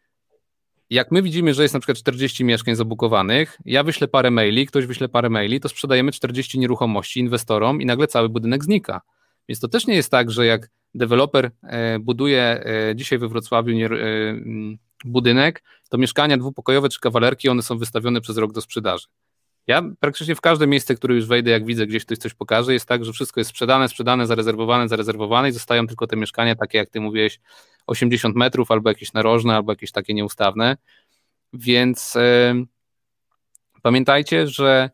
jak my widzimy, że jest na przykład 40 mieszkań zabukowanych, ja wyślę parę maili, ktoś wyśle parę maili, to sprzedajemy 40 nieruchomości inwestorom i nagle cały budynek znika. Więc to też nie jest tak, że jak deweloper e, buduje e, dzisiaj we Wrocławiu e, mm, budynek, to mieszkania dwupokojowe czy kawalerki, one są wystawione przez rok do sprzedaży. Ja praktycznie w każde miejsce, które już wejdę, jak widzę, gdzieś ktoś coś pokaże, jest tak, że wszystko jest sprzedane, sprzedane, zarezerwowane, zarezerwowane i zostają tylko te mieszkania, takie jak ty mówiłeś, 80 metrów, albo jakieś narożne, albo jakieś takie nieustawne. Więc yy, pamiętajcie, że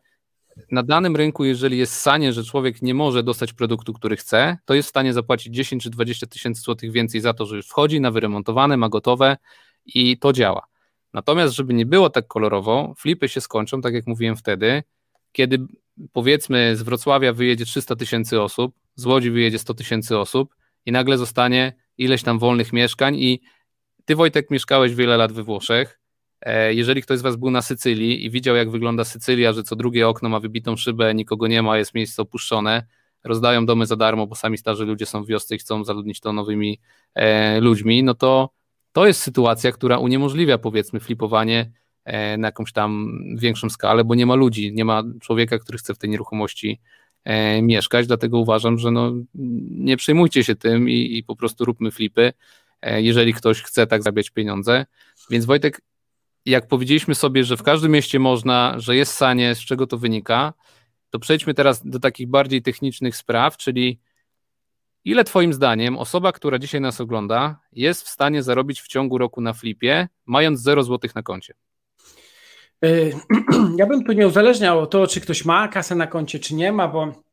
na danym rynku, jeżeli jest sanie, że człowiek nie może dostać produktu, który chce, to jest w stanie zapłacić 10 czy 20 tysięcy złotych więcej za to, że już wchodzi na wyremontowane, ma gotowe i to działa. Natomiast, żeby nie było tak kolorowo, flipy się skończą, tak jak mówiłem wtedy, kiedy powiedzmy z Wrocławia wyjedzie 300 tysięcy osób, z Łodzi wyjedzie 100 tysięcy osób i nagle zostanie ileś tam wolnych mieszkań i ty Wojtek mieszkałeś wiele lat we Włoszech, e, jeżeli ktoś z Was był na Sycylii i widział, jak wygląda Sycylia, że co drugie okno ma wybitą szybę, nikogo nie ma, jest miejsce opuszczone, rozdają domy za darmo, bo sami starzy ludzie są w wiosce i chcą zaludnić to nowymi e, ludźmi, no to to jest sytuacja, która uniemożliwia powiedzmy flipowanie e, na jakąś tam większą skalę, bo nie ma ludzi, nie ma człowieka, który chce w tej nieruchomości mieszkać, dlatego uważam, że no, nie przejmujcie się tym i, i po prostu róbmy flipy, e, jeżeli ktoś chce tak zarabiać pieniądze. Więc Wojtek, jak powiedzieliśmy sobie, że w każdym mieście można, że jest sanie, z czego to wynika, to przejdźmy teraz do takich bardziej technicznych spraw, czyli Ile Twoim zdaniem osoba, która dzisiaj nas ogląda, jest w stanie zarobić w ciągu roku na flipie, mając 0 zł na koncie? Y, ja bym tu nie uzależniał to, czy ktoś ma kasę na koncie, czy nie ma, bo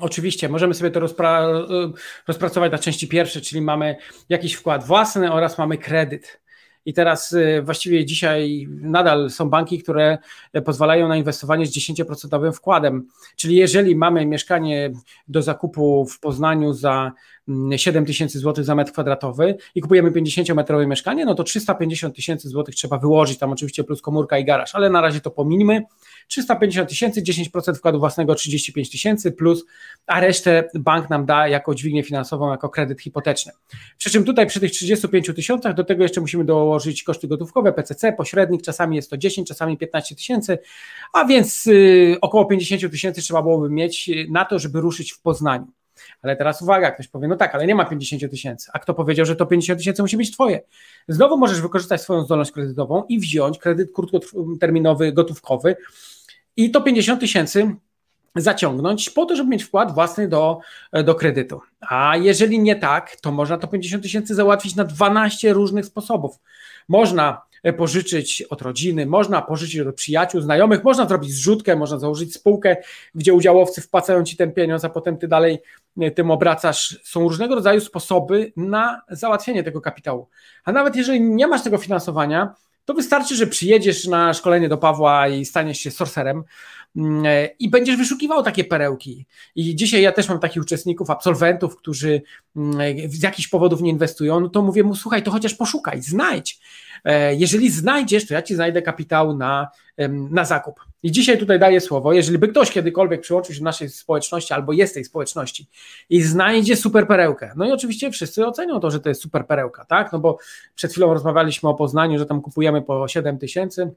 Oczywiście możemy sobie to rozpra y, rozpracować na części pierwsze, czyli mamy jakiś wkład własny oraz mamy kredyt. I teraz y, właściwie dzisiaj nadal są banki, które pozwalają na inwestowanie z 10% wkładem. Czyli jeżeli mamy mieszkanie do zakupu w Poznaniu za 7 mm, tysięcy złotych za metr kwadratowy i kupujemy 50-metrowe mieszkanie, no to 350 tysięcy złotych trzeba wyłożyć, tam oczywiście plus komórka i garaż, ale na razie to pominimy. 350 tysięcy, 10% wkładu własnego 35 tysięcy plus, a resztę bank nam da jako dźwignię finansową, jako kredyt hipoteczny. Przy czym tutaj przy tych 35 tysiącach do tego jeszcze musimy dołożyć koszty gotówkowe, PCC, pośrednik, czasami jest to 10, czasami 15 tysięcy, a więc yy, około 50 tysięcy trzeba byłoby mieć na to, żeby ruszyć w Poznaniu. Ale teraz uwaga, ktoś powie, no tak, ale nie ma 50 tysięcy. A kto powiedział, że to 50 tysięcy musi być twoje? Znowu możesz wykorzystać swoją zdolność kredytową i wziąć kredyt krótkoterminowy, gotówkowy i to 50 tysięcy zaciągnąć po to, żeby mieć wkład własny do, do kredytu. A jeżeli nie tak, to można to 50 tysięcy załatwić na 12 różnych sposobów. Można pożyczyć od rodziny, można pożyczyć od przyjaciół, znajomych, można zrobić zrzutkę, można założyć spółkę, gdzie udziałowcy wpłacają ci ten pieniądz, a potem ty dalej e, tym obracasz. Są różnego rodzaju sposoby na załatwienie tego kapitału. A nawet jeżeli nie masz tego finansowania, to wystarczy, że przyjedziesz na szkolenie do Pawła i staniesz się sorcerem e, i będziesz wyszukiwał takie perełki. I dzisiaj ja też mam takich uczestników, absolwentów, którzy mm, z jakichś powodów nie inwestują, no to mówię mu, słuchaj, to chociaż poszukaj, znajdź. E, jeżeli znajdziesz, to ja ci znajdę kapitał na, na zakup. I dzisiaj tutaj daję słowo, jeżeli by ktoś kiedykolwiek przyłączył się do naszej społeczności albo jest tej społeczności i znajdzie super perełkę, no i oczywiście wszyscy ocenią to, że to jest super perełka, tak? No bo przed chwilą rozmawialiśmy o Poznaniu, że tam kupujemy po 7 tysięcy,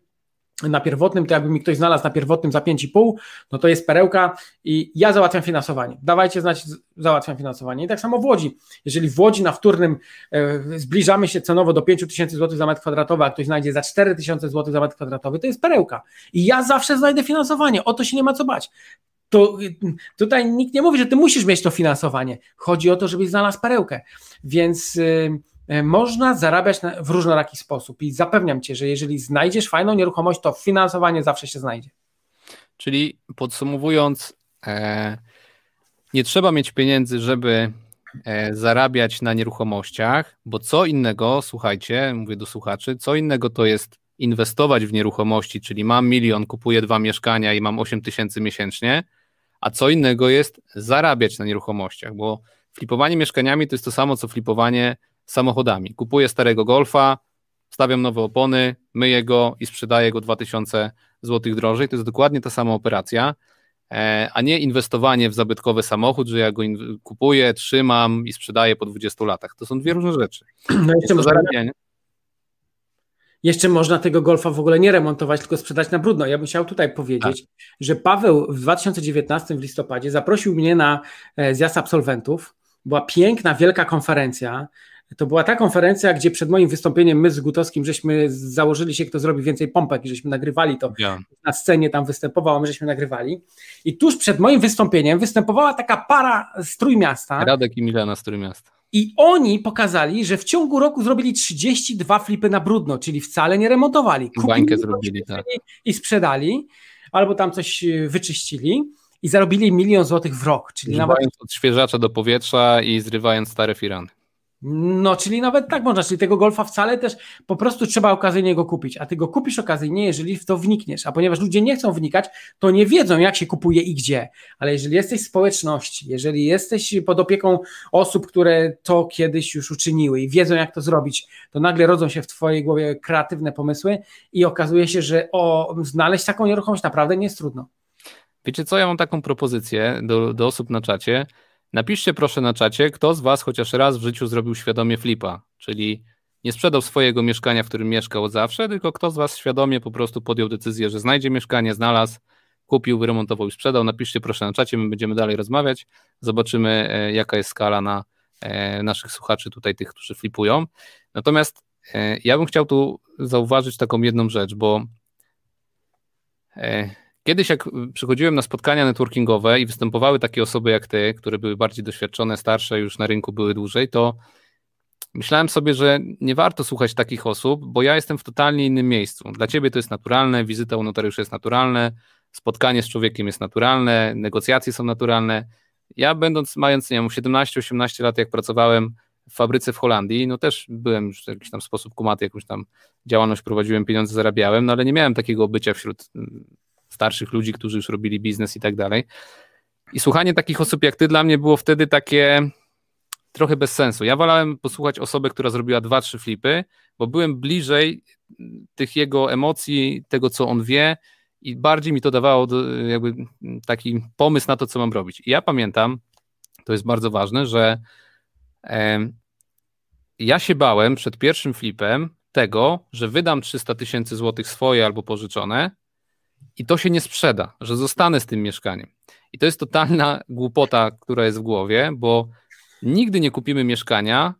na pierwotnym, to jakby mi ktoś znalazł na pierwotnym za 5,5, no to jest perełka i ja załatwiam finansowanie. Dawajcie znać, załatwiam finansowanie. I tak samo w Łodzi. Jeżeli w Łodzi na wtórnym e, zbliżamy się cenowo do 5 tysięcy złotych za metr kwadratowy, a ktoś znajdzie za 4 tysiące złotych za metr kwadratowy, to jest perełka. I ja zawsze znajdę finansowanie. O to się nie ma co bać. To tutaj nikt nie mówi, że ty musisz mieć to finansowanie. Chodzi o to, żebyś znalazł perełkę. Więc... E, można zarabiać w różnoraki sposób i zapewniam cię, że jeżeli znajdziesz fajną nieruchomość, to finansowanie zawsze się znajdzie. Czyli podsumowując, e, nie trzeba mieć pieniędzy, żeby e, zarabiać na nieruchomościach, bo co innego, słuchajcie, mówię do słuchaczy, co innego to jest inwestować w nieruchomości, czyli mam milion, kupuję dwa mieszkania i mam 8 tysięcy miesięcznie, a co innego jest zarabiać na nieruchomościach, bo flipowanie mieszkaniami to jest to samo, co flipowanie samochodami. Kupuję starego Golfa, stawiam nowe opony, myję go i sprzedaję go 2000 zł drożej. To jest dokładnie ta sama operacja, e, a nie inwestowanie w zabytkowy samochód, że ja go kupuję, trzymam i sprzedaję po 20 latach. To są dwie różne rzeczy. No jeszcze zarabianie. Jeszcze można tego golfa w ogóle nie remontować, tylko sprzedać na brudno. Ja bym chciał tutaj powiedzieć, tak. że Paweł w 2019 w listopadzie zaprosił mnie na e, zjazd absolwentów. Była piękna, wielka konferencja. To była ta konferencja, gdzie przed moim wystąpieniem my z Gutowskim żeśmy założyli się, kto zrobi więcej pompek i żeśmy nagrywali to. Ja. Na scenie tam występował, a my żeśmy nagrywali. I tuż przed moim wystąpieniem występowała taka para z Trójmiasta. Radek i Milena z Trójmiasta. I oni pokazali, że w ciągu roku zrobili 32 flipy na brudno, czyli wcale nie remontowali. Kupili Bańkę zrobili, tak. I sprzedali, albo tam coś wyczyścili i zarobili milion złotych w rok. Czyli Używając nawet... odświeżacza do powietrza i zrywając stare firany. No, czyli nawet tak można, czyli tego golfa wcale też po prostu trzeba okazyjnie go kupić, a ty go kupisz okazyjnie, jeżeli w to wnikniesz, a ponieważ ludzie nie chcą wnikać, to nie wiedzą jak się kupuje i gdzie, ale jeżeli jesteś w społeczności, jeżeli jesteś pod opieką osób, które to kiedyś już uczyniły i wiedzą jak to zrobić, to nagle rodzą się w twojej głowie kreatywne pomysły i okazuje się, że o, znaleźć taką nieruchomość naprawdę nie jest trudno. Wiecie co, ja mam taką propozycję do, do osób na czacie, Napiszcie proszę na czacie, kto z Was chociaż raz w życiu zrobił świadomie flipa, czyli nie sprzedał swojego mieszkania, w którym mieszkał od zawsze, tylko kto z Was świadomie po prostu podjął decyzję, że znajdzie mieszkanie, znalazł, kupił, wyremontował i sprzedał. Napiszcie proszę na czacie, my będziemy dalej rozmawiać, zobaczymy e, jaka jest skala na e, naszych słuchaczy tutaj, tych, którzy flipują. Natomiast e, ja bym chciał tu zauważyć taką jedną rzecz, bo Kiedyś, jak przychodziłem na spotkania networkingowe i występowały takie osoby jak ty, które były bardziej doświadczone, starsze, już na rynku były dłużej, to myślałem sobie, że nie warto słuchać takich osób, bo ja jestem w totalnie innym miejscu. Dla ciebie to jest naturalne, wizyta u notariusza jest naturalne, spotkanie z człowiekiem jest naturalne, negocjacje są naturalne. Ja będąc, mając, nie wiem, 17-18 lat, jak pracowałem w fabryce w Holandii, no też byłem już w jakiś tam sposób kumaty, jakąś tam działalność prowadziłem, pieniądze zarabiałem, no ale nie miałem takiego bycia wśród starszych ludzi, którzy już robili biznes i tak dalej. I słuchanie takich osób jak ty dla mnie było wtedy takie trochę bez sensu. Ja wolałem posłuchać osobę, która zrobiła dwa, trzy flipy, bo byłem bliżej tych jego emocji, tego co on wie i bardziej mi to dawało jakby taki pomysł na to, co mam robić. I ja pamiętam, to jest bardzo ważne, że e, ja się bałem przed pierwszym flipem tego, że wydam 300 tysięcy złotych swoje albo pożyczone, i to się nie sprzeda, że zostanę z tym mieszkaniem. I to jest totalna głupota, która jest w głowie, bo nigdy nie kupimy mieszkania,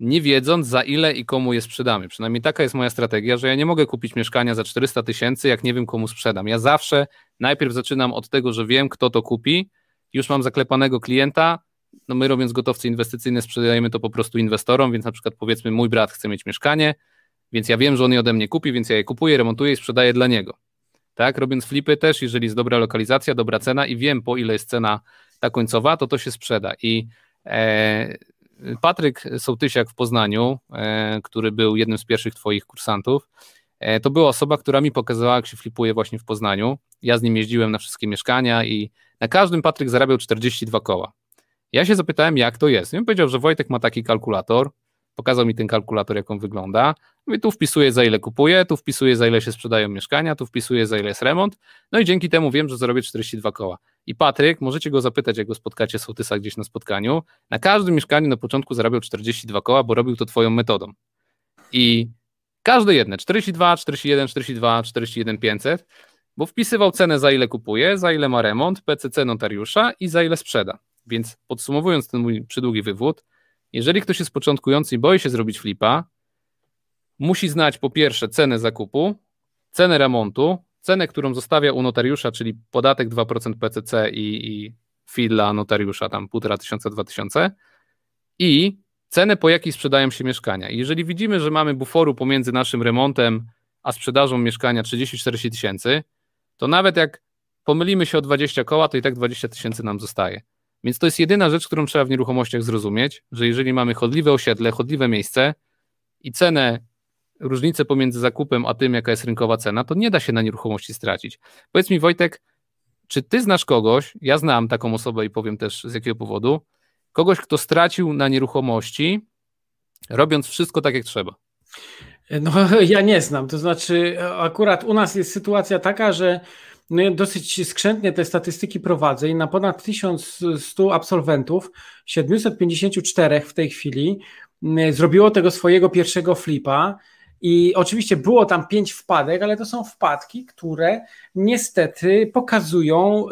nie wiedząc za ile i komu je sprzedamy. Przynajmniej taka jest moja strategia, że ja nie mogę kupić mieszkania za 400 tysięcy, jak nie wiem komu sprzedam. Ja zawsze najpierw zaczynam od tego, że wiem, kto to kupi, już mam zaklepanego klienta. No my robiąc gotowce inwestycyjne sprzedajemy to po prostu inwestorom, więc na przykład powiedzmy mój brat chce mieć mieszkanie, więc ja wiem, że on je ode mnie kupi, więc ja je kupuję, remontuję i sprzedaję dla niego tak? Robiąc flipy też, jeżeli jest dobra lokalizacja, dobra cena i wiem po ile jest cena ta końcowa, to to się sprzeda. I e, Patryk Sołtysiak w Poznaniu, e, który był jednym z pierwszych twoich kursantów, e, to była osoba, która mi pokazała, jak się flipuje właśnie w Poznaniu. Ja z nim jeździłem na wszystkie mieszkania i na każdym Patryk zarabiał 42 koła. Ja się zapytałem, jak to jest. I on powiedział, że Wojtek ma taki kalkulator, Pokazał mi ten kalkulator, jak on wygląda. Mówię, tu wpisuję, za ile kupuję, tu wpisuję, za ile się sprzedają mieszkania, tu wpisuję, za ile jest remont. No i dzięki temu wiem, że zarobię 42 koła. I Patryk, możecie go zapytać, jak go spotkacie sołtysa gdzieś na spotkaniu. Na każdym mieszkaniu na początku zarabiał 42 koła, bo robił to twoją metodą. I każde jedne, 42, 41, 42, 41 500, bo wpisywał cenę, za ile kupuje, za ile ma remont, PCC notariusza i za ile sprzeda. Więc podsumowując ten mój przydługi wywód, jeżeli ktoś jest początkujący i boi się zrobić flipa, musi znać po pierwsze cenę zakupu, cenę remontu, cenę, którą zostawia u notariusza, czyli podatek 2% PCC i, i fee dla notariusza, tam 1,5 tysiąca, 2 tysiące i cenę, po jakiej sprzedają się mieszkania. Jeżeli widzimy, że mamy buforu pomiędzy naszym remontem a sprzedażą mieszkania 30-40 tysięcy, to nawet jak pomylimy się o 20 koła, to i tak 20 tysięcy nam zostaje. Więc to jest jedyna rzecz, którą trzeba w nieruchomościach zrozumieć, że jeżeli mamy chodliwe osiedle, chodliwe miejsce i cenę, różnicę pomiędzy zakupem a tym, jaka jest rynkowa cena, to nie da się na nieruchomości stracić. Powiedz mi, Wojtek, czy ty znasz kogoś, ja znam taką osobę i powiem też z jakiego powodu, kogoś, kto stracił na nieruchomości, robiąc wszystko tak, jak trzeba? No, ja nie znam. To znaczy, akurat u nas jest sytuacja taka, że no ja dosyć skrzętnie te statystyki prowadzę i na ponad 1100 absolwentów, 754 w tej chwili zrobiło tego swojego pierwszego flipa I oczywiście było tam pięć wpadek, ale to są wpadki, które niestety pokazują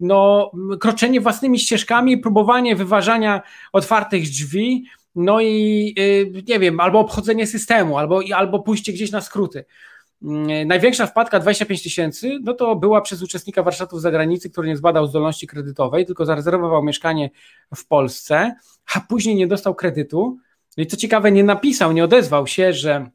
no, kroczenie własnymi ścieżkami, próbowanie wyważania otwartych drzwi, no i y, nie wiem, albo obchodzenie systemu, albo, albo pójście gdzieś na skróty. Mm, największa wpadka 25 tysięcy, no to była przez uczestnika warsztatów zagranicy, który nie zbadał zdolności kredytowej, tylko zarezerwował mieszkanie w Polsce, a później nie dostał kredytu. I co ciekawe, nie napisał, nie odezwał się, że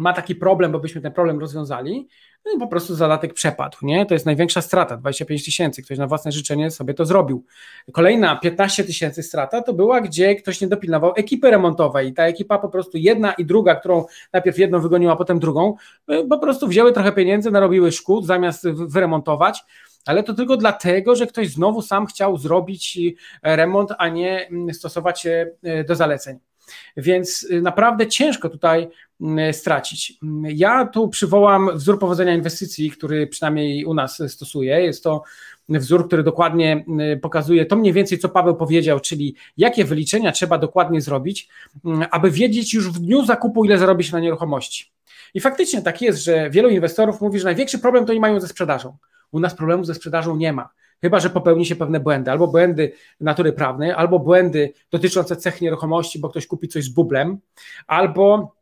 ma taki problem, bo byśmy ten problem rozwiązali, no i po prostu zadatek przepadł, nie? To jest największa strata, 25 tysięcy, ktoś na własne życzenie sobie to zrobił. Kolejna 15 tysięcy strata to była, gdzie ktoś nie dopilnował ekipy remontowej i ta ekipa po prostu jedna i druga, którą najpierw jedną wygoniła, potem drugą, y, po prostu wzięły trochę pieniędzy, narobiły szkód zamiast wyremontować, ale to tylko dlatego, że ktoś znowu sam chciał zrobić y, remont, a nie mm, stosować się y, do zaleceń. Więc naprawdę ciężko tutaj stracić. Ja tu przywołam wzór powodzenia inwestycji, który przynajmniej u nas stosuję. Jest to wzór, który dokładnie pokazuje to mniej więcej, co Paweł powiedział, czyli jakie wyliczenia trzeba dokładnie zrobić, aby wiedzieć już w dniu zakupu, ile zarobić na nieruchomości. I faktycznie tak jest, że wielu inwestorów mówi, że największy problem to oni mają ze sprzedażą. U nas problemu ze sprzedażą nie ma chyba że popełni się pewne błędy, albo błędy natury prawnej, albo błędy dotyczące cech nieruchomości, bo ktoś kupi coś z bublem, albo,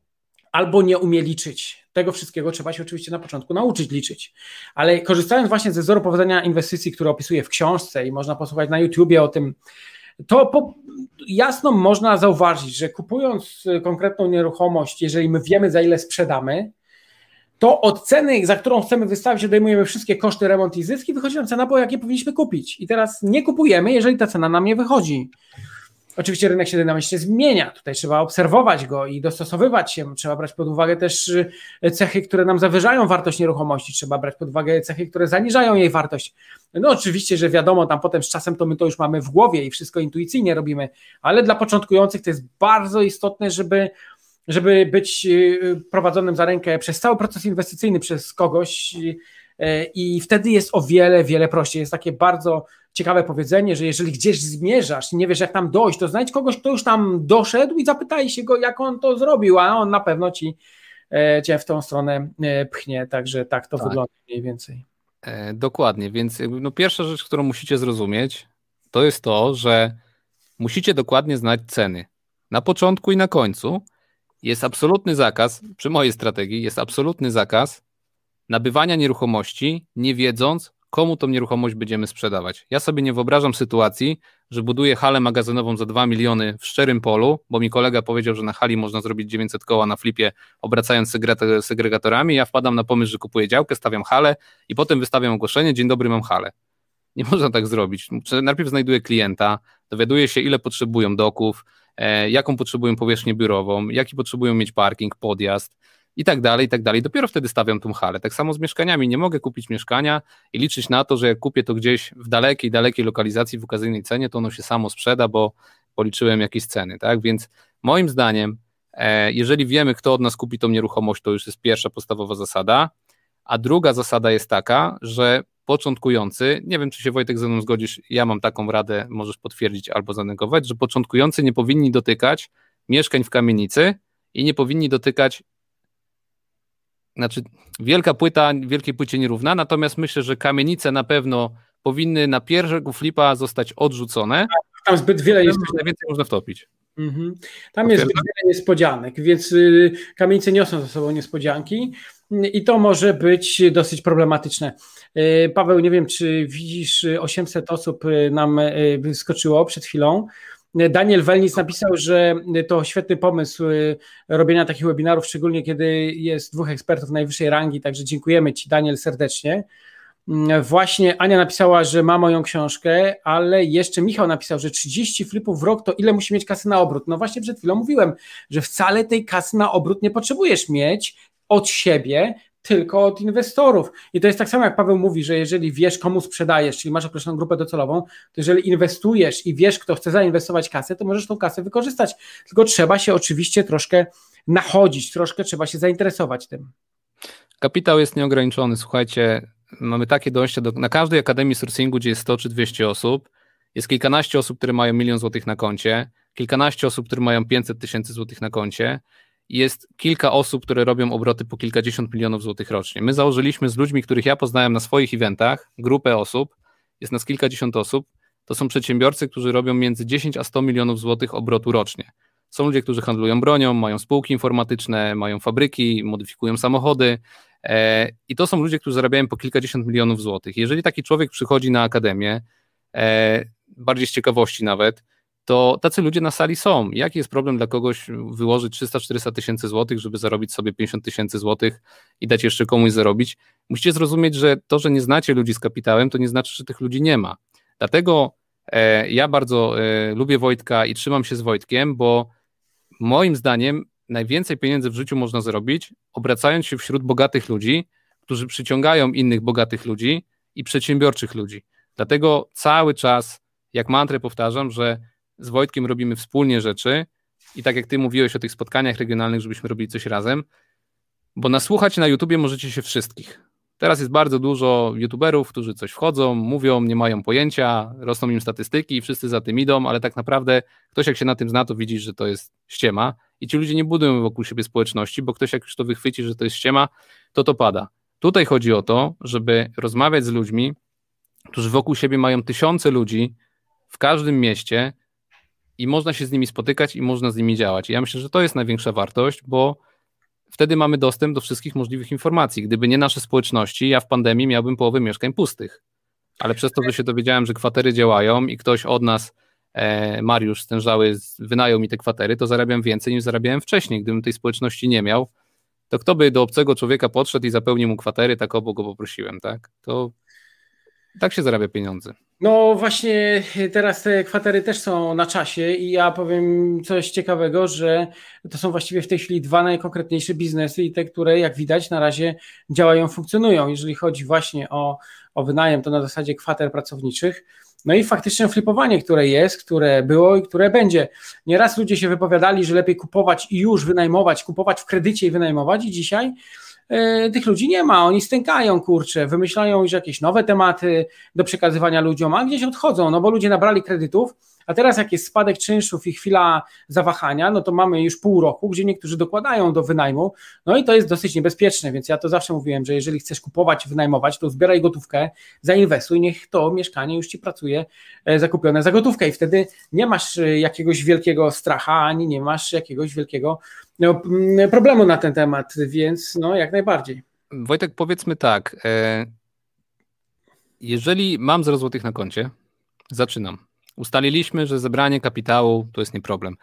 albo nie umie liczyć. Tego wszystkiego trzeba się oczywiście na początku nauczyć liczyć. Ale korzystając właśnie ze wzoru powodzenia inwestycji, który opisuję w książce i można posłuchać na YouTubie o tym, to po, jasno można zauważyć, że kupując konkretną nieruchomość, jeżeli my wiemy za ile sprzedamy, to od ceny, za którą chcemy wystawić, odejmujemy wszystkie koszty, remont i zyski, wychodzi nam cena, po jakie powinniśmy kupić. I teraz nie kupujemy, jeżeli ta cena nam nie wychodzi. Oczywiście rynek się dynamicznie zmienia, tutaj trzeba obserwować go i dostosowywać się, trzeba brać pod uwagę też y, cechy, które nam zawyżają wartość nieruchomości, trzeba brać pod uwagę cechy, które zaniżają jej wartość. No oczywiście, że wiadomo, tam potem z czasem to my to już mamy w głowie i wszystko intuicyjnie robimy, ale dla początkujących to jest bardzo istotne, żeby żeby być y, prowadzonym za rękę przez cały proces inwestycyjny przez kogoś i wtedy jest o wiele, wiele prościej. Jest takie bardzo ciekawe powiedzenie, że jeżeli gdzieś zmierzasz i nie wiesz jak tam dojść, to znajdź kogoś, kto już tam doszedł i zapytaj się go, jak on to zrobił, a on na pewno ci e, cię w tą stronę e, pchnie, także tak to tak. wygląda mniej więcej. E, dokładnie, więc no pierwsza rzecz, którą musicie zrozumieć, to jest to, że musicie dokładnie znać ceny. Na początku i na końcu, jest absolutny zakaz, przy mojej strategii, jest absolutny zakaz nabywania nieruchomości, nie wiedząc, komu tą nieruchomość będziemy sprzedawać. Ja sobie nie wyobrażam sytuacji, że buduję halę magazynową za 2 miliony w szczerym polu, bo mi kolega powiedział, że na hali można zrobić 900 koła na flipie, obracając segregatorami. Ja wpadam na pomysł, że kupuję działkę, stawiam halę i potem wystawiam ogłoszenie: Dzień dobry, mam halę. Nie można tak zrobić. Najpierw znajduję klienta, dowiaduję się, ile potrzebują doków, E, jaką potrzebują powierzchnię biurową, jaki potrzebują mieć parking, podjazd i tak dalej, i tak dalej. Dopiero wtedy stawiam tą halę. Tak samo z mieszkaniami. Nie mogę kupić mieszkania i liczyć na to, że jak kupię to gdzieś w dalekiej, dalekiej lokalizacji w okazyjnej cenie, to ono się samo sprzeda, bo policzyłem jakieś ceny, tak? Więc moim zdaniem, e, jeżeli wiemy, kto od nas kupi tą nieruchomość, to już jest pierwsza podstawowa zasada, a druga zasada jest taka, że początkujący, nie wiem czy się Wojtek ze mną zgodzisz, ja mam taką radę, możesz potwierdzić albo zanegować, że początkujący nie powinni dotykać mieszkań w kamienicy i nie powinni dotykać znaczy wielka płyta, wielkiej płycie nierówna, natomiast myślę, że kamienice na pewno powinny na pierwszego flipa zostać odrzucone. Tam zbyt wiele jest. Najwięcej można wtopić. Mhm. Tam jest zbyt wiele niespodzianek, więc y, kamienice niosą ze sobą niespodzianki i to może być dosyć problematyczne. E, Paweł, nie wiem, czy widzisz, 800 osób e, nam wyskoczyło przed chwilą. Daniel Welnis napisał, że to świetny pomysł robienia takich webinarów, szczególnie kiedy jest dwóch ekspertów najwyższej rangi, także dziękujemy Ci, Daniel, serdecznie. Mm, właśnie Ania napisała, że ma moją książkę, ale jeszcze Michał napisał, że 30 flipów w rok to ile musi mieć kasy na obrót. No właśnie przed chwilą mówiłem, że wcale tej kasy na obrót nie potrzebujesz mieć od siebie, tylko od inwestorów. I to jest tak samo, jak Paweł mówi, że jeżeli wiesz, komu sprzedajesz, czyli masz określoną grupę docelową, to jeżeli inwestujesz i wiesz, kto chce zainwestować kasę, to możesz tą kasę wykorzystać. Tylko trzeba się oczywiście troszkę nachodzić, troszkę trzeba się zainteresować tym. Kapitał jest nieograniczony. Słuchajcie, mamy takie dojście do, na każdej akademii sourcingu, gdzie jest 100 czy 200 osób, jest kilkanaście osób, które mają milion złotych na koncie, kilkanaście osób, które mają 500 tysięcy złotych na koncie jest kilka osób, które robią obroty po kilkadziesiąt milionów złotych rocznie. My założyliśmy z ludźmi, których ja poznałem na swoich eventach, grupę osób, jest nas kilkadziesiąt osób, to są przedsiębiorcy, którzy robią między 10 a 100 milionów złotych obrotu rocznie. Są ludzie, którzy handlują bronią, mają spółki informatyczne, mają fabryki, modyfikują samochody. E, I to są ludzie, którzy zarabiają po kilkadziesiąt milionów złotych. Jeżeli taki człowiek przychodzi na akademię, e, bardziej z ciekawości nawet, to tacy ludzie na sali są. Jaki jest problem dla kogoś wyłożyć 300-400 tysięcy złotych, żeby zarobić sobie 50 tysięcy złotych i dać jeszcze komuś zarobić? Musicie zrozumieć, że to, że nie znacie ludzi z kapitałem, to nie znaczy, że tych ludzi nie ma. Dlatego e, ja bardzo e, lubię Wojtka i trzymam się z Wojtkiem, bo moim zdaniem najwięcej pieniędzy w życiu można zrobić, obracając się wśród bogatych ludzi, którzy przyciągają innych bogatych ludzi i przedsiębiorczych ludzi. Dlatego cały czas, jak mantrę powtarzam, że z Wojtkiem robimy wspólnie rzeczy i tak jak ty mówiłeś o tych spotkaniach regionalnych, żebyśmy robili coś razem, bo nasłuchać na YouTubie możecie się wszystkich. Teraz jest bardzo dużo YouTuberów, którzy coś wchodzą, mówią, nie mają pojęcia, rosną im statystyki i wszyscy za tym idą, ale tak naprawdę ktoś jak się na tym zna, to widzi, że to jest ściema i ci ludzie nie budują wokół siebie społeczności, bo ktoś jak już to wychwyci, że to jest ściema, to to pada. Tutaj chodzi o to, żeby rozmawiać z ludźmi, którzy wokół siebie mają tysiące ludzi w każdym mieście, i można się z nimi spotykać i można z nimi działać. I ja myślę, że to jest największa wartość, bo wtedy mamy dostęp do wszystkich możliwych informacji. Gdyby nie nasze społeczności, ja w pandemii miałbym połowę mieszkań pustych. Ale przez to, że się dowiedziałem, że kwatery działają i ktoś od nas, e, Mariusz Stężały, wynajął mi te kwatery, to zarabiam więcej niż zarabiałem wcześniej. Gdybym tej społeczności nie miał, to kto by do obcego człowieka podszedł i zapełnił mu kwatery, tak obo go poprosiłem, tak? To tak się zarabia pieniądze. No właśnie teraz te kwatery też są na czasie i ja powiem coś ciekawego, że to są właściwie w tej chwili dwa najkonkretniejsze biznesy i te, które jak widać na razie działają, funkcjonują. Jeżeli chodzi właśnie o, o wynajem, to na zasadzie kwater pracowniczych. No i faktyczne flipowanie, które jest, które było i które będzie. Nieraz ludzie się wypowiadali, że lepiej kupować i już wynajmować, kupować w kredycie i wynajmować i dzisiaj tych ludzi nie ma, oni stękają, kurczę, wymyślają już jakieś nowe tematy do przekazywania ludziom, a gdzieś odchodzą, no bo ludzie nabrali kredytów, a teraz jak jest spadek czynszów i chwila zawahania, no to mamy już pół roku, gdzie niektórzy dokładają do wynajmu, no i to jest dosyć niebezpieczne, więc ja to zawsze mówiłem, że jeżeli chcesz kupować, wynajmować, to zbieraj gotówkę, zainwestuj, niech to mieszkanie już ci pracuje e, zakupione za gotówkę. I wtedy nie masz e, jakiegoś wielkiego stracha, ani nie masz jakiegoś wielkiego no, problemu na ten temat, więc no jak najbardziej. Wojtek, powiedzmy tak, e, jeżeli mam 0 złotych na koncie, zaczynam Ustaliliśmy, że zebranie kapitału to jest nie problem.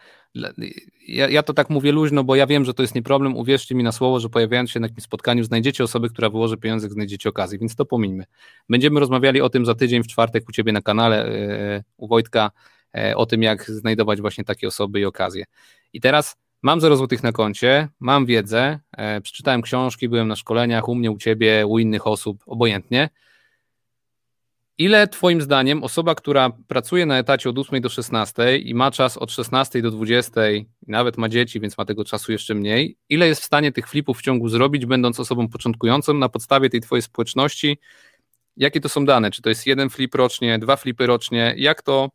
Ja, ja, to tak mówię luźno, bo ja wiem, że to jest nie problem. Uwierzcie mi na słowo, że pojawiając się na jakimś spotkaniu, znajdziecie osobę, która wyłoży pieniądze, znajdziecie okazję, więc to pomińmy. Będziemy rozmawiali o tym za tydzień w czwartek u Ciebie na kanale, yy, u Wojtka, yy, o tym, jak znajdować właśnie takie osoby i okazje. I teraz mam 0 złotych na koncie, mam wiedzę, yy, przeczytałem książki, byłem na szkoleniach u mnie, u Ciebie, u innych osób, obojętnie Ile Twoim zdaniem osoba, która pracuje na etacie od 8 do 16 i ma czas od 16 do 20, nawet ma dzieci, więc ma tego czasu jeszcze mniej, ile jest w stanie tych flipów w ciągu zrobić, będąc osobą początkującą na podstawie tej Twojej społeczności? Jakie to są dane? Czy to jest jeden flip rocznie, dwa flipy rocznie? Jak to?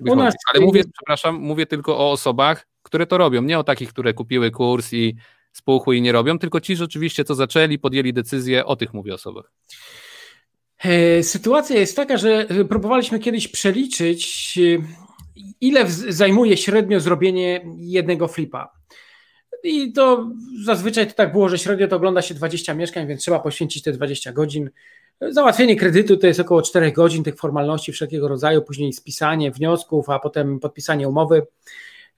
Nas... Ale mówię, przepraszam, mówię tylko o osobach, które to robią, nie o takich, które kupiły kurs i spółchły i nie robią, tylko ci rzeczywiście, co zaczęli, podjęli decyzję, o tych mówię osobach. E, sytuacja jest taka, że próbowaliśmy kiedyś przeliczyć, e, ile zajmuje średnio zrobienie jednego flipa. I to zazwyczaj to tak było, że średnio to ogląda się 20 mieszkań, więc trzeba poświęcić te 20 godzin. Załatwienie kredytu to jest około 4 godzin tych formalności wszelkiego rodzaju, później spisanie wniosków, a potem podpisanie umowy.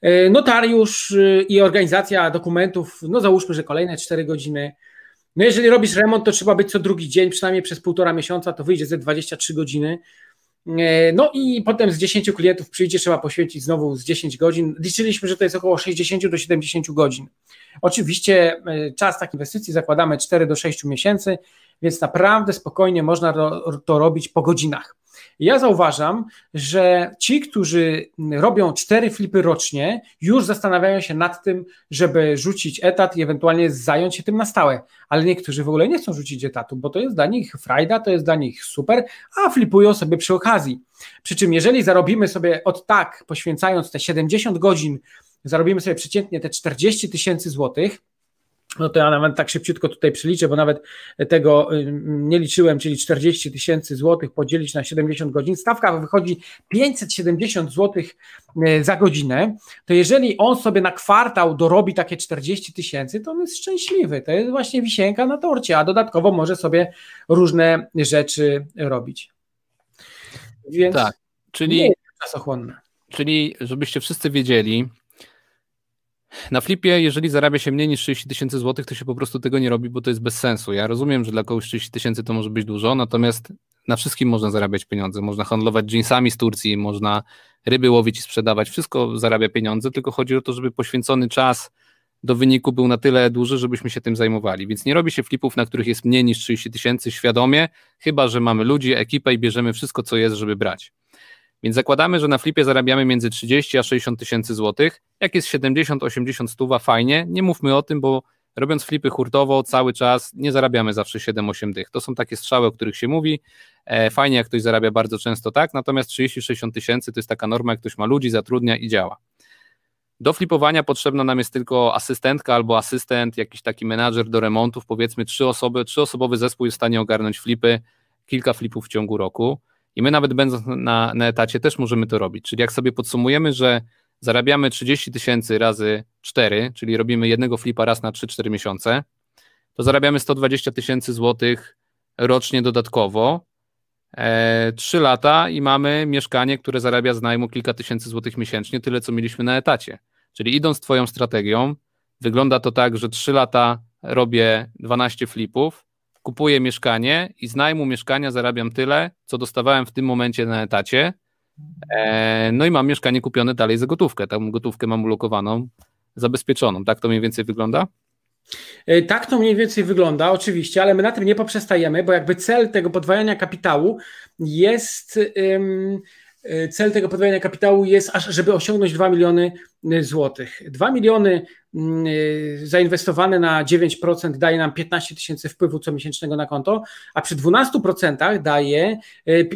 E, notariusz i organizacja dokumentów, no załóżmy, że kolejne 4 godziny. No jeżeli robisz remont, to trzeba być co drugi dzień, przynajmniej przez półtora miesiąca, to wyjdzie ze 23 godziny. E, no i potem z 10 klientów przyjdzie, trzeba poświęcić znowu z 10 godzin. Liczyliśmy, że to jest około 60 do 70 godzin. Oczywiście e, czas takiej inwestycji zakładamy 4 do 6 miesięcy, więc naprawdę spokojnie można to, to robić po godzinach. Ja zauważam, że ci, którzy robią cztery flipy rocznie, już zastanawiają się nad tym, żeby rzucić etat i ewentualnie zająć się tym na stałe. Ale niektórzy w ogóle nie chcą rzucić etatu, bo to jest dla nich frajda, to jest dla nich super, a flipują sobie przy okazji. Przy czym, jeżeli zarobimy sobie od tak, poświęcając te 70 godzin zarobimy sobie przeciętnie te 40 tysięcy złotych, no to ja nawet tak szybciutko tutaj przeliczę, bo nawet tego nie liczyłem, czyli 40 tysięcy złotych podzielić na 70 godzin. Stawka wychodzi 570 złotych y, za godzinę. To jeżeli on sobie na kwartał dorobi takie 40 tysięcy, to on jest szczęśliwy. To jest właśnie wisienka na torcie, a dodatkowo może sobie różne rzeczy robić. Więc tak, czyli nie jest czasochłonne. Czyli, żebyście wszyscy wiedzieli, na flipie, jeżeli zarabia się mniej niż 30 tysięcy złotych, to się po prostu tego nie robi, bo to jest bez sensu. Ja rozumiem, że dla kogoś 30 tysięcy to może być dużo, natomiast na wszystkim można zarabiać pieniądze. Można handlować jeansami z Turcji, można ryby łowić i sprzedawać. Wszystko zarabia pieniądze, tylko chodzi o to, żeby poświęcony czas do wyniku był na tyle duży, żebyśmy się tym zajmowali. Więc nie robi się flipów, na których jest mniej niż 30 tysięcy świadomie, chyba że mamy ludzi, ekipę i bierzemy wszystko, co jest, żeby brać. Więc zakładamy, że na flipie zarabiamy między 30 a 60 tysięcy złotych. Jak jest 70-80 stuwa, fajnie. Nie mówmy o tym, bo robiąc flipy hurtowo cały czas nie zarabiamy zawsze 7-8 dych. To są takie strzały, o których się mówi. E, fajnie, jak ktoś zarabia bardzo często tak, natomiast 30-60 tysięcy to jest taka norma, jak ktoś ma ludzi, zatrudnia i działa. Do flipowania potrzebna nam jest tylko asystentka albo asystent, jakiś taki menadżer do remontów, powiedzmy trzy osoby, trzyosobowy zespół jest w stanie ogarnąć flipy, kilka flipów w ciągu roku. I my nawet będąc na, na etacie też możemy to robić. Czyli jak sobie podsumujemy, że zarabiamy 30 tysięcy razy 4, czyli robimy jednego flipa raz na 3-4 miesiące, to zarabiamy 120 tysięcy złotych rocznie dodatkowo. E, 3 lata i mamy mieszkanie, które zarabia z najmu kilka tysięcy złotych miesięcznie, tyle co mieliśmy na etacie. Czyli idąc Twoją strategią, wygląda to tak, że 3 lata robię 12 flipów, kupuję mieszkanie i z najmu mieszkania zarabiam tyle, co dostawałem w tym momencie na etacie. E, no i mam mieszkanie kupione dalej za gotówkę. Tą gotówkę mam ulokowaną, zabezpieczoną. Tak to mniej więcej wygląda? E, tak to mniej więcej wygląda, oczywiście, ale my na tym nie poprzestajemy, bo jakby cel tego podwajania kapitału jest. cel tego podwajania kapitału jest, aż żeby osiągnąć 2 miliony złotych. 2 miliony Mm, y, zainwestowane na 9% daje nam 15 tysięcy wpływu comiesięcznego na konto, a przy 12% daje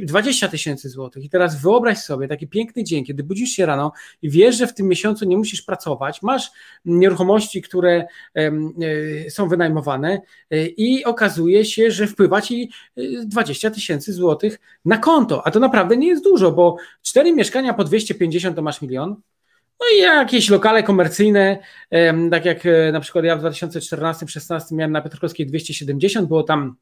20 y, tysięcy złotych. I teraz wyobraź sobie taki piękny dzień, kiedy budzisz się rano i wiesz, że w tym miesiącu nie musisz pracować, masz nieruchomości, które y, są wynajmowane i okazuje się, że wpływa ci 20 tysięcy złotych na konto, a to naprawdę nie jest dużo, bo cztery mieszkania po 250 to masz milion, no i jakieś lokale komercyjne, tak jak e, na przykład ja w 2014-2016 miałem na Piotrkowskiej 270, było tam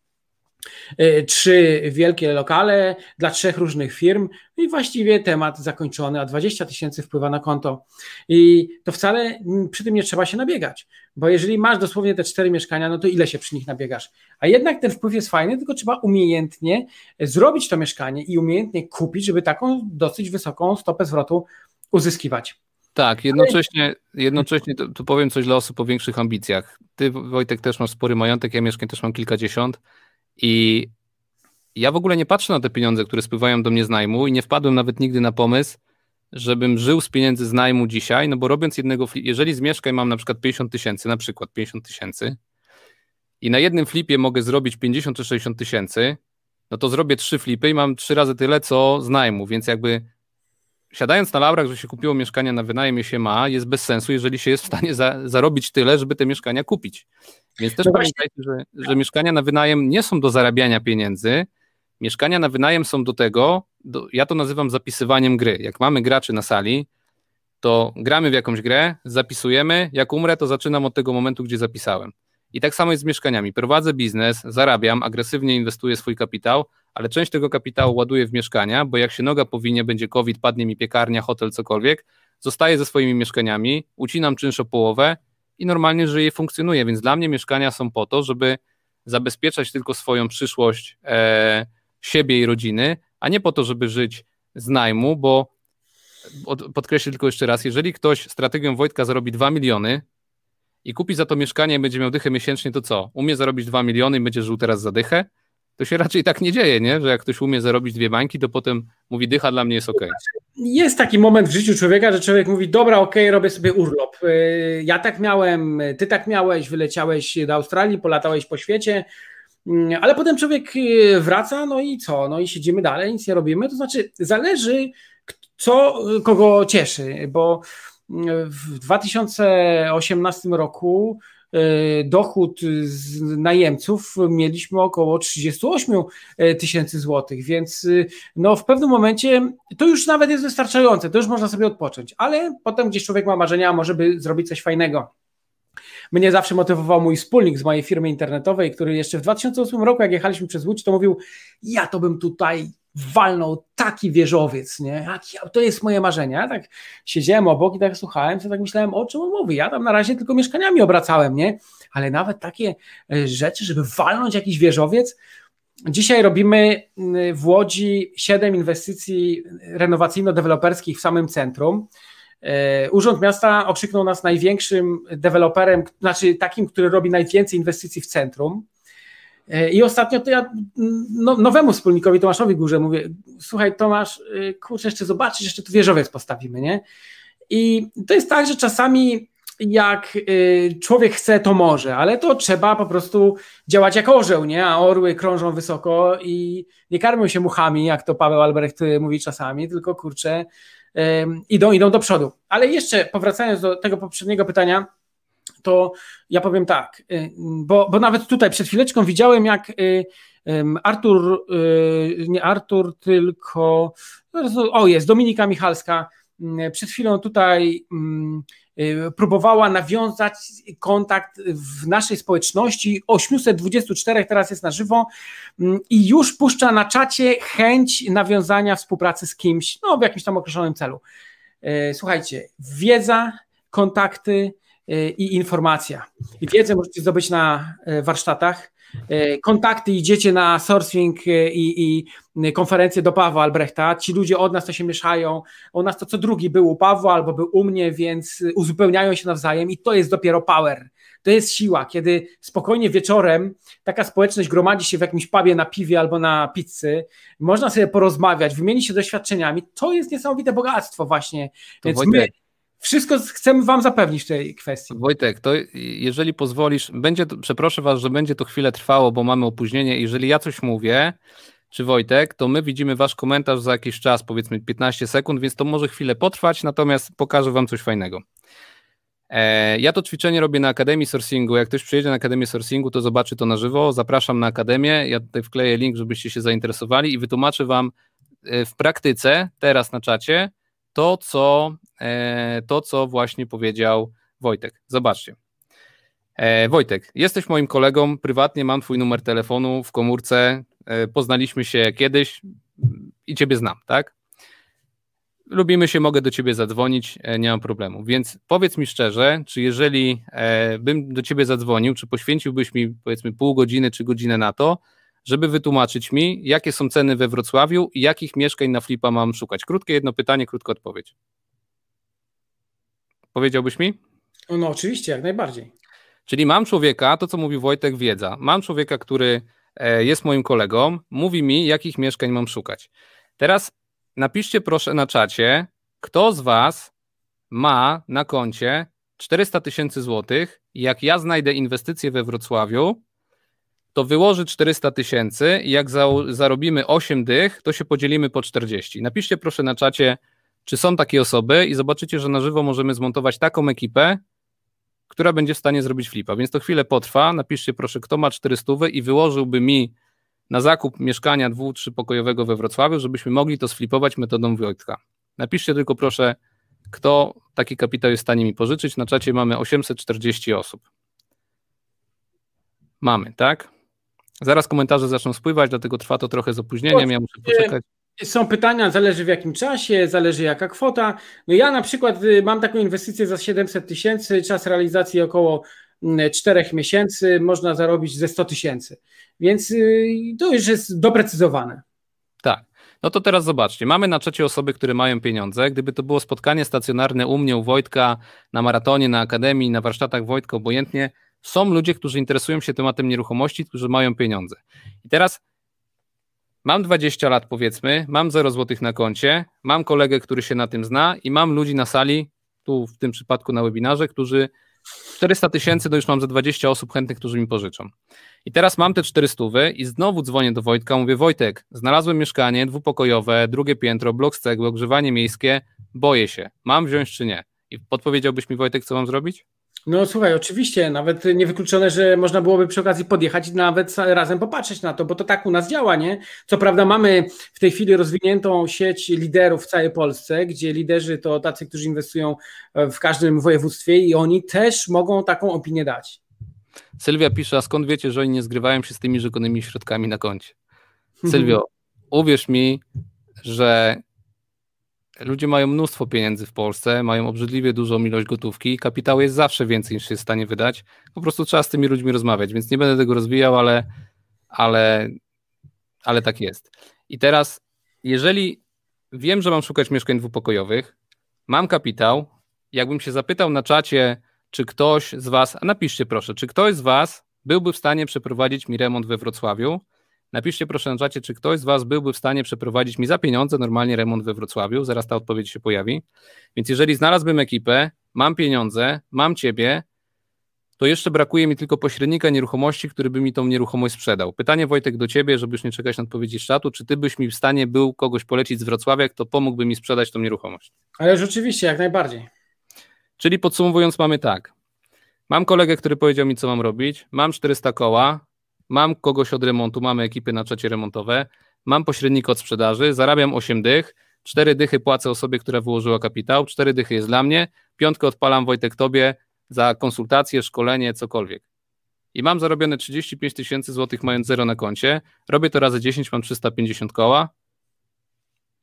e, trzy wielkie lokale dla trzech różnych firm no i właściwie temat zakończony, a 20 tysięcy wpływa na konto. I to wcale przy tym nie trzeba się nabiegać, bo jeżeli masz dosłownie te cztery mieszkania, no to ile się przy nich nabiegasz? A jednak ten wpływ jest fajny, tylko trzeba umiejętnie zrobić to mieszkanie i umiejętnie kupić, żeby taką dosyć wysoką stopę zwrotu uzyskiwać. Tak, jednocześnie, jednocześnie to, powiem coś dla osób o większych ambicjach. Ty, Wojtek, też masz spory majątek, ja mieszkam też mam kilkadziesiąt i ja w ogóle nie patrzę na te pieniądze, które spływają do mnie z najmu i nie wpadłem nawet nigdy na pomysł, żebym żył z pieniędzy z najmu dzisiaj, no bo robiąc jednego, jeżeli z mieszkań mam na przykład 50 tysięcy, na przykład 50 tysięcy i na jednym flipie mogę zrobić 50 czy 60 tysięcy, no to zrobię trzy flipy i mam trzy razy tyle, co z najmu, więc jakby siadając na laurach, że się kupiło mieszkania na wynajem i się ma, jest bez sensu, jeżeli się jest w stanie za, zarobić tyle, żeby te mieszkania kupić. Więc też no pamiętajcie, że, że, mieszkania na wynajem nie są do zarabiania pieniędzy. Mieszkania na wynajem są do tego, do, ja to nazywam zapisywaniem gry. Jak mamy graczy na sali, to gramy w jakąś grę, zapisujemy, jak umrę, to zaczynam od tego momentu, gdzie zapisałem. I tak samo jest z mieszkaniami. Prowadzę biznes, zarabiam, agresywnie inwestuję swój kapitał, ale część tego kapitału ładuję w mieszkania, bo jak się noga powinie, będzie COVID, padnie mi piekarnia, hotel, cokolwiek, zostaję ze swoimi mieszkaniami, ucinam czynsz o połowę i normalnie żyję i funkcjonuję. Więc dla mnie mieszkania są po to, żeby zabezpieczać tylko swoją przyszłość e, siebie i rodziny, a nie po to, żeby żyć z najmu, bo podkreślę tylko jeszcze raz, jeżeli ktoś strategią Wojtka zarobi 2 miliony i kupi za to mieszkanie i będzie miał dychę miesięcznie, to co? Umie zarobić 2 miliony i będzie żył teraz za dychę? To się raczej tak nie dzieje, nie? że jak ktoś umie zarobić dwie bańki, to potem mówi, dycha dla mnie jest ok. Jest taki moment w życiu człowieka, że człowiek mówi, dobra, ok, robię sobie urlop. Y, ja tak miałem, ty tak miałeś, wyleciałeś do Australii, polatałeś po świecie, mm, ale potem człowiek y, wraca, no i co? No i siedzimy dalej, nic nie robimy. To znaczy, zależy, co kogo cieszy, bo w 2018 roku dochód z najemców mieliśmy około 38 e, tysięcy złotych, więc e, no w pewnym momencie to już nawet jest wystarczające, to już można sobie odpocząć, ale potem gdzieś człowiek ma marzenia, może by zrobić coś fajnego. Mnie zawsze motywował mój wspólnik z mojej firmy internetowej, który jeszcze w 2008 roku, jak jechaliśmy przez Łódź, to mówił: Ja to bym tutaj walnął taki wieżowiec, nie? to jest moje marzenie. Ja tak siedziałem obok i tak słuchałem, to tak myślałem, o czym on mówi. Ja tam na razie tylko mieszkaniami obracałem, nie? Ale nawet takie e, rzeczy, żeby walnąć jakiś wieżowiec. Dzisiaj robimy w Łodzi siedem inwestycji renowacyjno-deweloperskich w samym centrum. E, Urząd Miasta okrzyknął nas największym deweloperem, znaczy takim, który robi najwięcej inwestycji w centrum. E, I ostatnio to ja no, nowemu wspólnikowi Tomaszowi Górze mówię, słuchaj Tomasz, y, kurczę, jeszcze zobaczysz, jeszcze tu wieżowiec postawimy, nie? I to jest tak, że czasami jak y, człowiek chce, to może, ale to trzeba po prostu działać jak orzeł, nie? A orły krążą wysoko i nie karmią się muchami, jak to Paweł Albrecht mówi czasami, tylko kurczę, idą, idą do przodu. Ale jeszcze powracając do tego poprzedniego pytania, to ja powiem tak, y, bo, bo nawet tutaj przed chwileczką widziałem, jak y, Artur, y, nie Artur, tylko o jest, Dominika Michalska przed chwilą tutaj próbowała nawiązać kontakt w naszej społeczności. 824 teraz jest na żywo i już puszcza na czacie chęć nawiązania współpracy z kimś, no w jakimś tam określonym celu. Słuchajcie, wiedza, kontakty, i informacja. I wiedzę możecie zdobyć na y, warsztatach. Y, kontakty idziecie na sourcing i, i konferencję do Pawła Albrechta. Ci ludzie od nas to się mieszają. U nas to co drugi był u Pawła albo był u mnie, więc uzupełniają się nawzajem i to jest dopiero power. To jest siła, kiedy spokojnie wieczorem taka społeczność gromadzi się w jakimś pubie na piwie albo na pizzy, można sobie porozmawiać, wymienić się doświadczeniami. To jest niesamowite bogactwo właśnie. To Więc Wojtek, my wszystko chcemy Wam zapewnić w tej kwestii. Wojtek, to jeżeli pozwolisz, będzie, przeproszę Was, że będzie to chwilę trwało, bo mamy opóźnienie. Jeżeli ja coś mówię, czy Wojtek, to my widzimy Wasz komentarz za jakiś czas, powiedzmy 15 sekund, więc to może chwilę potrwać, natomiast pokażę Wam coś fajnego. E, ja to ćwiczenie robię na Akademii Sourcingu. Jak ktoś przyjedzie na Akademię Sourcingu, to zobaczy to na żywo. Zapraszam na Akademię. Ja tutaj wkleję link, żebyście się zainteresowali i wytłumaczę Wam e, w praktyce, teraz na czacie, to, co, e, to, co właśnie powiedział Wojtek. Zobaczcie. E, Wojtek, jesteś moim kolegą, prywatnie mam twój numer telefonu w komórce, e, poznaliśmy się kiedyś i ciebie znam, tak? Lubimy się, mogę do ciebie zadzwonić, nie mam problemu. Więc powiedz mi szczerze, czy jeżeli bym do ciebie zadzwonił, czy poświęciłbyś mi powiedzmy pół godziny czy godzinę na to, żeby wytłumaczyć mi, jakie są ceny we Wrocławiu i jakich mieszkań na flipa mam szukać. Krótkie jedno pytanie, krótka odpowiedź. Powiedziałbyś mi? No oczywiście, jak najbardziej. Czyli mam człowieka, to co mówi Wojtek, wiedza. Mam człowieka, który e, jest moim kolegą, mówi mi, jakich mieszkań mam szukać. Teraz napiszcie proszę na czacie, kto z Was ma na koncie 400 tysięcy złotych jak ja znajdę inwestycje we Wrocławiu, to wyłoży 400 tysięcy i jak za, zarobimy 8 dych, to się podzielimy po 40. Napiszcie proszę na czacie, czy są takie osoby i zobaczycie, że na żywo możemy zmontować taką ekipę, która będzie w stanie zrobić flipa. Więc to chwilę potrwa. Napiszcie proszę, kto ma 400 i wyłożyłby mi na zakup mieszkania dwu, trzypokojowego we Wrocławiu, żebyśmy mogli to sflipować metodą Wojtka. Napiszcie tylko proszę, kto taki kapitał jest w stanie mi pożyczyć. Na czacie mamy 840 osób. Mamy, tak? Zaraz komentarze zaczną spływać, dlatego trwa to trochę z opóźnieniem. Ja muszę poczekać. Są pytania, zależy w jakim czasie, zależy jaka kwota. No ja na przykład y, mam taką inwestycję za 700 tysięcy, czas realizacji około 4 mm, miesięcy, można zarobić ze 100 tysięcy. Więc y, to już jest doprecyzowane. Tak. No to teraz zobaczcie, mamy na czacie osoby, które mają pieniądze. Gdyby to było spotkanie stacjonarne u mnie, u Wojtka, na maratonie, na akademii, na warsztatach Wojtka, obojętnie, są ludzie, którzy interesują się tematem nieruchomości, którzy mają pieniądze. I teraz mam 20 lat, powiedzmy, mam 0 złotych na koncie, mam kolegę, który się na tym zna i mam ludzi na sali, tu w tym przypadku na webinarze, którzy 400 tysięcy, to już mam za 20 osób chętnych, którzy mi pożyczą. I teraz mam te 400 i znowu dzwonię do Wojtka, mówię Wojtek, znalazłem mieszkanie dwupokojowe, drugie piętro, blok z cegły, ogrzewanie miejskie, boję się, mam wziąć czy nie? I podpowiedziałbyś mi, Wojtek, co mam zrobić? No słuchaj, oczywiście, nawet niewykluczone, że można byłoby przy okazji podjechać i nawet razem popatrzeć na to, bo to tak u nas działa, nie? Co prawda mamy w tej chwili rozwiniętą sieć liderów w całej Polsce, gdzie liderzy to tacy, którzy inwestują w każdym województwie i oni też mogą taką opinię dać. Sylwia pisze, a skąd wiecie, że oni nie zgrywają się z tymi rzekonymi środkami na koncie? Sylwio, uwierz mi, że ludzie mają mnóstwo pieniędzy w Polsce, mają obrzydliwie dużą ilość gotówki, kapitału jest zawsze więcej niż się jest w stanie wydać. Po prostu trzeba z tymi ludźmi rozmawiać, więc nie będę tego rozwijał, ale, ale, ale tak jest. I teraz, jeżeli wiem, że mam szukać mieszkań dwupokojowych, mam kapitał, jakbym się zapytał na czacie, czy ktoś z Was, a napiszcie proszę, czy ktoś z Was byłby w stanie przeprowadzić mi remont we Wrocławiu, Napiszcie proszę na czacie, czy ktoś z Was byłby w stanie przeprowadzić mi za pieniądze normalnie remont we Wrocławiu. Zaraz ta odpowiedź się pojawi. Więc jeżeli znalazłbym ekipę, mam pieniądze, mam Ciebie, to jeszcze brakuje mi tylko pośrednika nieruchomości, który by mi tą nieruchomość sprzedał. Pytanie Wojtek do Ciebie, żebyś nie czekać na odpowiedzi z czatu, czy Ty byś mi w stanie był kogoś polecić z Wrocławia, kto pomógłby mi sprzedać tą nieruchomość? Ale rzeczywiście, jak najbardziej. Czyli podsumowując mamy tak. Mam kolegę, który powiedział mi, co mam robić, mam 400 koła, mam kogoś od remontu, mamy ekipy na czacie remontowe, mam pośrednika od sprzedaży, zarabiam 8 dych, 4 dychy płacę osobie, która wyłożyła kapitał, 4 dychy jest dla mnie, piątkę odpalam Wojtek tobie za konsultację, szkolenie, cokolwiek. I mam zarobione 35 tysięcy złotych mając zero na koncie, robię to razy 10, mam 350 koła,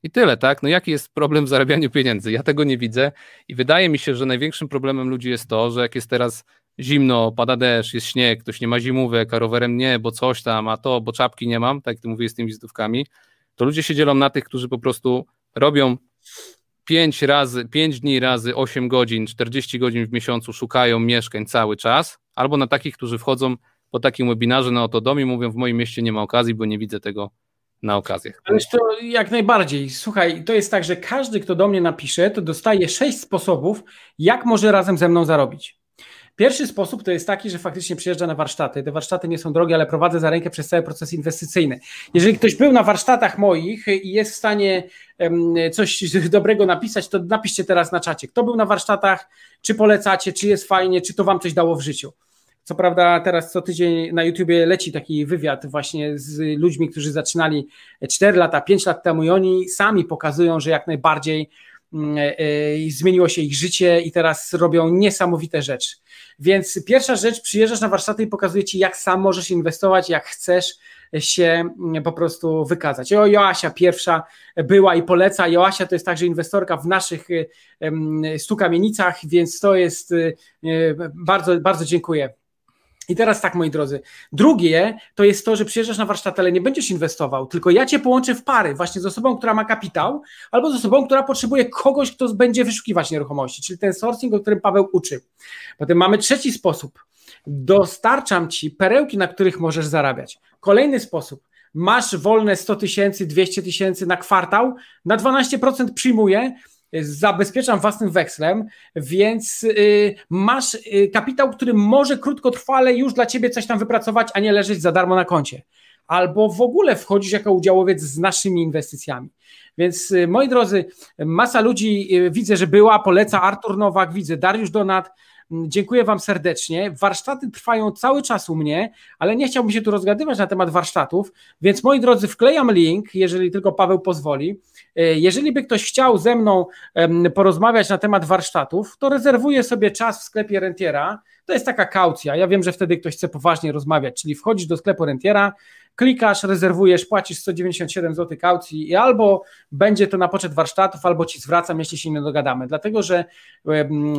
i tyle, tak? No jaki jest problem w zarabianiu pieniędzy? Ja tego nie widzę i wydaje mi się, że największym problemem ludzi jest to, że jak jest teraz zimno, pada deszcz, jest śnieg, ktoś nie ma zimówek, a rowerem nie, bo coś tam, a to, bo czapki nie mam, tak jak ty mówisz z tymi wizytówkami, to ludzie się dzielą na tych, którzy po prostu robią 5 razy, 5 dni razy 8 godzin, 40 godzin w miesiącu szukają mieszkań cały czas, albo na takich, którzy wchodzą po takim webinarze na oto dom i mówią w moim mieście nie ma okazji, bo nie widzę tego na okazjach. Ależ to jak najbardziej. Słuchaj, to jest tak, że każdy, kto do mnie napisze, to dostaje sześć sposobów, jak może razem ze mną zarobić. Pierwszy sposób to jest taki, że faktycznie przyjeżdża na warsztaty. Te warsztaty nie są drogie, ale prowadzę za rękę przez cały proces inwestycyjny. Jeżeli ktoś był na warsztatach moich i jest w stanie coś dobrego napisać, to napiszcie teraz na czacie. Kto był na warsztatach, czy polecacie, czy jest fajnie, czy to wam coś dało w życiu. Co prawda teraz co tydzień na YouTubie leci taki wywiad właśnie z ludźmi, którzy zaczynali 4 lata, 5 lat temu i oni sami pokazują, że jak najbardziej mm, e, e, zmieniło się ich życie i teraz robią niesamowite rzeczy. Więc pierwsza rzecz, przyjeżdżasz na warsztaty i pokazuje ci, jak sam możesz inwestować, jak chcesz się mm, po prostu wykazać. O, Joasia pierwsza była i poleca. Joasia to jest także inwestorka w naszych stu kamienicach, więc to jest e, bardzo, bardzo dziękuję i teraz tak, moi drodzy. Drugie to jest to, że przyjeżdżasz na warsztat, ale nie będziesz inwestował, tylko ja cię połączę w pary właśnie z osobą, która ma kapitał, albo z osobą, która potrzebuje kogoś, kto będzie wyszukiwać nieruchomości, czyli ten sourcing, o którym Paweł uczy. Potem mamy trzeci sposób. Dostarczam ci perełki, na których możesz zarabiać. Kolejny sposób. Masz wolne 100 tysięcy, 200 tysięcy na kwartał, na 12% przyjmuję, zabezpieczam własnym wekslem, więc y, masz y, kapitał, który może krótkotrwale już dla ciebie coś tam wypracować, a nie leżeć za darmo na koncie. Albo w ogóle wchodzisz jako udziałowiec z naszymi inwestycjami. Więc y, moi drodzy, masa ludzi widzę, że była, poleca Artur Nowak, widzę Dariusz Donat, Dziękuję Wam serdecznie. Warsztaty trwają cały czas u mnie, ale nie chciałbym się tu rozgadywać na temat warsztatów, więc moi drodzy, wklejam link, jeżeli tylko Paweł pozwoli. E, jeżeli by ktoś chciał ze mną porozmawiać na temat warsztatów, to rezerwuję sobie czas w sklepie Rentiera. To jest taka kaucja. Ja wiem, że wtedy ktoś chce poważnie rozmawiać, czyli wchodzisz do sklepu Rentiera, klikasz, rezerwujesz, płacisz 197 zł kaucji i albo będzie to na poczet warsztatów, albo ci zwracam, jeśli się nie dogadamy. Dlatego, że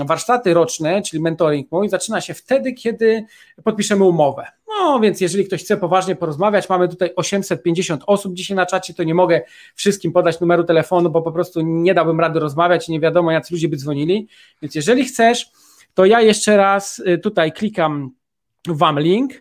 warsztaty roczne, czyli mentoring mój, zaczyna się wtedy, kiedy podpiszemy umowę. No więc jeżeli ktoś chce poważnie porozmawiać, mamy tutaj 850 osób dzisiaj na czacie, to nie mogę wszystkim podać numeru telefonu, bo po prostu nie dałbym rady rozmawiać i nie wiadomo, jacy ludzie by dzwonili. Więc jeżeli chcesz, to ja jeszcze raz y, tutaj klikam Wam link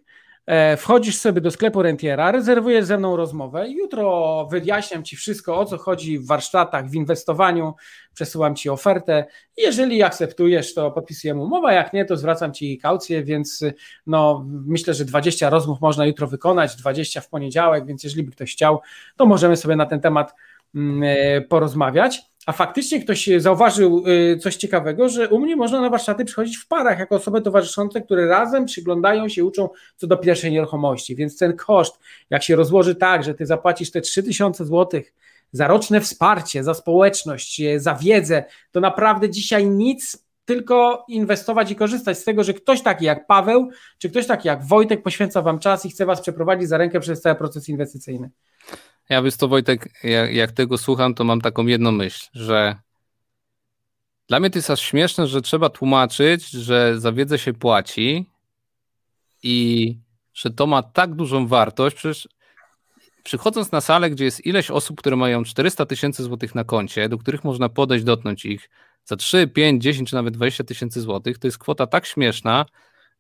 wchodzisz sobie do sklepu rentiera, rezerwujesz ze mną rozmowę jutro wyjaśniam Ci wszystko, o co chodzi w warsztatach, w inwestowaniu, przesyłam Ci ofertę. Jeżeli akceptujesz, to podpisujemy umowę, jak nie, to zwracam Ci kaucję, więc no, myślę, że 20 rozmów można jutro wykonać, 20 w poniedziałek, więc jeżeli by ktoś chciał, to możemy sobie na ten temat mm, e, porozmawiać. A faktycznie ktoś zauważył coś ciekawego, że u mnie można na warsztaty przychodzić w parach, jako osoby towarzyszące, które razem przyglądają się, uczą co do pierwszej nieruchomości. Więc ten koszt, jak się rozłoży tak, że ty zapłacisz te 3000 zł za roczne wsparcie, za społeczność, za wiedzę, to naprawdę dzisiaj nic tylko inwestować i korzystać z tego, że ktoś taki jak Paweł, czy ktoś taki jak Wojtek poświęca Wam czas i chce Was przeprowadzić za rękę przez cały proces inwestycyjny. Ja wiesz to Wojtek, jak, jak tego słucham, to mam taką jedną myśl, że dla mnie to jest aż śmieszne, że trzeba tłumaczyć, że za wiedzę się płaci i że to ma tak dużą wartość, przecież przychodząc na salę, gdzie jest ileś osób, które mają 400 tysięcy złotych na koncie, do których można podejść, dotknąć ich, za 3, 5, 10 czy nawet 20 tysięcy złotych, to jest kwota tak śmieszna,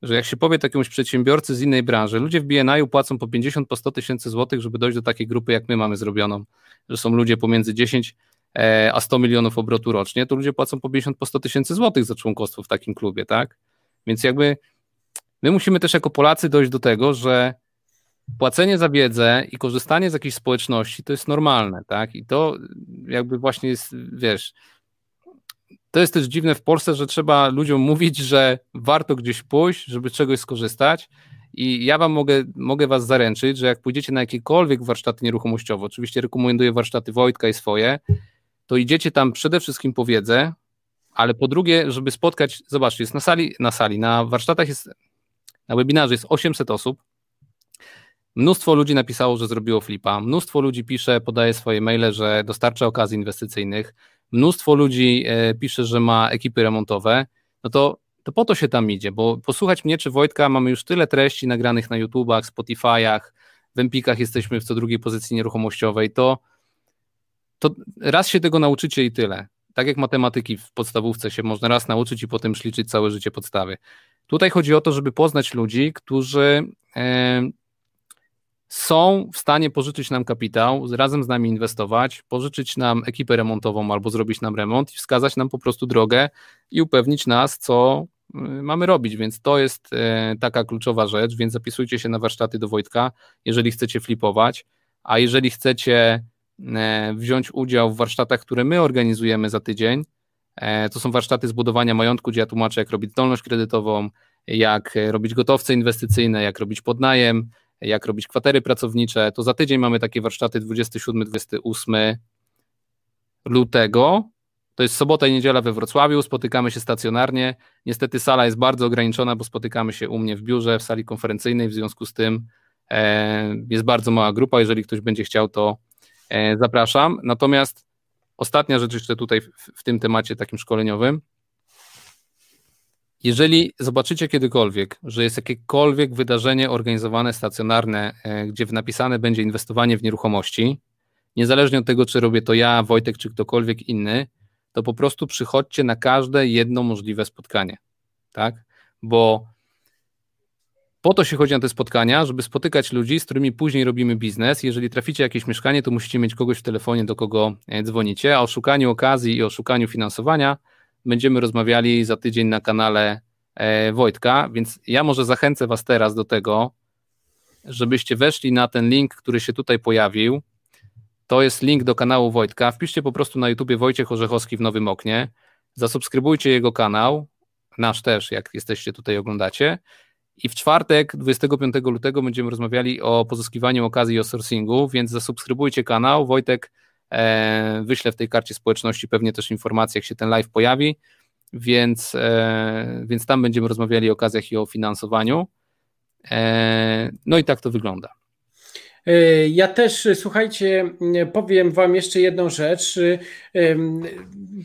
że jak się powie jakiemuś przedsiębiorcy z innej branży, ludzie w BNI płacą po 50, po 100 tysięcy złotych, żeby dojść do takiej grupy, jak my mamy zrobioną, że są ludzie pomiędzy 10 e, a 100 milionów obrotu rocznie, to ludzie płacą po 50, po 100 tysięcy złotych za członkostwo w takim klubie, tak? Więc jakby my musimy też jako Polacy dojść do tego, że płacenie za wiedzę i korzystanie z jakiejś społeczności to jest normalne, tak? I to jakby właśnie jest, wiesz, to jest też dziwne w Polsce, że trzeba ludziom mówić, że warto gdzieś pójść, żeby czegoś skorzystać. I ja wam mogę, mogę was zaręczyć, że jak pójdziecie na jakiekolwiek warsztaty nieruchomościowe, oczywiście rekomenduję warsztaty Wojtka i swoje, to idziecie tam przede wszystkim po wiedzę, ale po drugie, żeby spotkać, zobaczcie, jest na sali, na sali, na warsztatach jest, na webinarze jest 800 osób, Mnóstwo ludzi napisało, że zrobiło flipa. Mnóstwo ludzi pisze, podaje swoje maile, że dostarcza okazji inwestycyjnych mnóstwo ludzi e, pisze, że ma ekipy remontowe, no to, to po to się tam idzie, bo posłuchać mnie czy Wojtka mamy już tyle treści nagranych na YouTubach, Spotify'ach, w Empikach jesteśmy w co drugiej pozycji nieruchomościowej, to, to raz się tego nauczycie i tyle. Tak jak matematyki w podstawówce się można raz nauczyć i potem śliczyć całe życie podstawy. Tutaj chodzi o to, żeby poznać ludzi, którzy e, są w stanie pożyczyć nam kapitał, razem z nami inwestować, pożyczyć nam ekipę remontową albo zrobić nam remont i wskazać nam po prostu drogę i upewnić nas, co y, mamy robić, więc to jest y, taka kluczowa rzecz, więc zapisujcie się na warsztaty do Wojtka, jeżeli chcecie flipować, a jeżeli chcecie y, wziąć udział w warsztatach, które my organizujemy za tydzień, to są warsztaty zbudowania majątku, gdzie ja tłumaczę, jak robić zdolność kredytową, jak robić gotowce inwestycyjne, jak robić podnajem, jak robić kwatery pracownicze, to za tydzień mamy takie warsztaty 27-28 lutego. To jest sobota i niedziela we Wrocławiu, spotykamy się stacjonarnie. Niestety sala jest bardzo ograniczona, bo spotykamy się u mnie w biurze, w sali konferencyjnej, w związku z tym e, jest bardzo mała grupa. Jeżeli ktoś będzie chciał, to e, zapraszam. Natomiast ostatnia rzecz jeszcze tutaj w, w tym temacie takim szkoleniowym. Jeżeli zobaczycie kiedykolwiek, że jest jakiekolwiek wydarzenie organizowane stacjonarne, e, gdzie napisane będzie inwestowanie w nieruchomości, niezależnie od tego, czy robię to ja, Wojtek, czy ktokolwiek inny, to po prostu przychodźcie na każde jedno możliwe spotkanie. Tak? Bo po to się chodzi na te spotkania, żeby spotykać ludzi, z którymi później robimy biznes. Jeżeli traficie jakieś mieszkanie, to musicie mieć kogoś w telefonie, do kogo e, dzwonicie, a o szukaniu okazji i o szukaniu finansowania będziemy rozmawiali za tydzień na kanale e, Wojtka, więc ja może zachęcę Was teraz do tego, żebyście weszli na ten link, który się tutaj pojawił. To jest link do kanału Wojtka. Wpiszcie po prostu na YouTubie Wojciech Orzechowski w nowym oknie. Zasubskrybujcie jego kanał, nasz też, jak jesteście tutaj oglądacie. I w czwartek, 25 lutego, będziemy rozmawiali o pozyskiwaniu okazji i o sourcingu, więc zasubskrybujcie kanał. Wojtek wyślę w tej karcie społeczności pewnie też informacje, jak się ten live pojawi, więc, e, więc tam będziemy rozmawiali o okazjach i o finansowaniu. E, no i tak to wygląda. Ja też, słuchajcie, powiem Wam jeszcze jedną rzecz.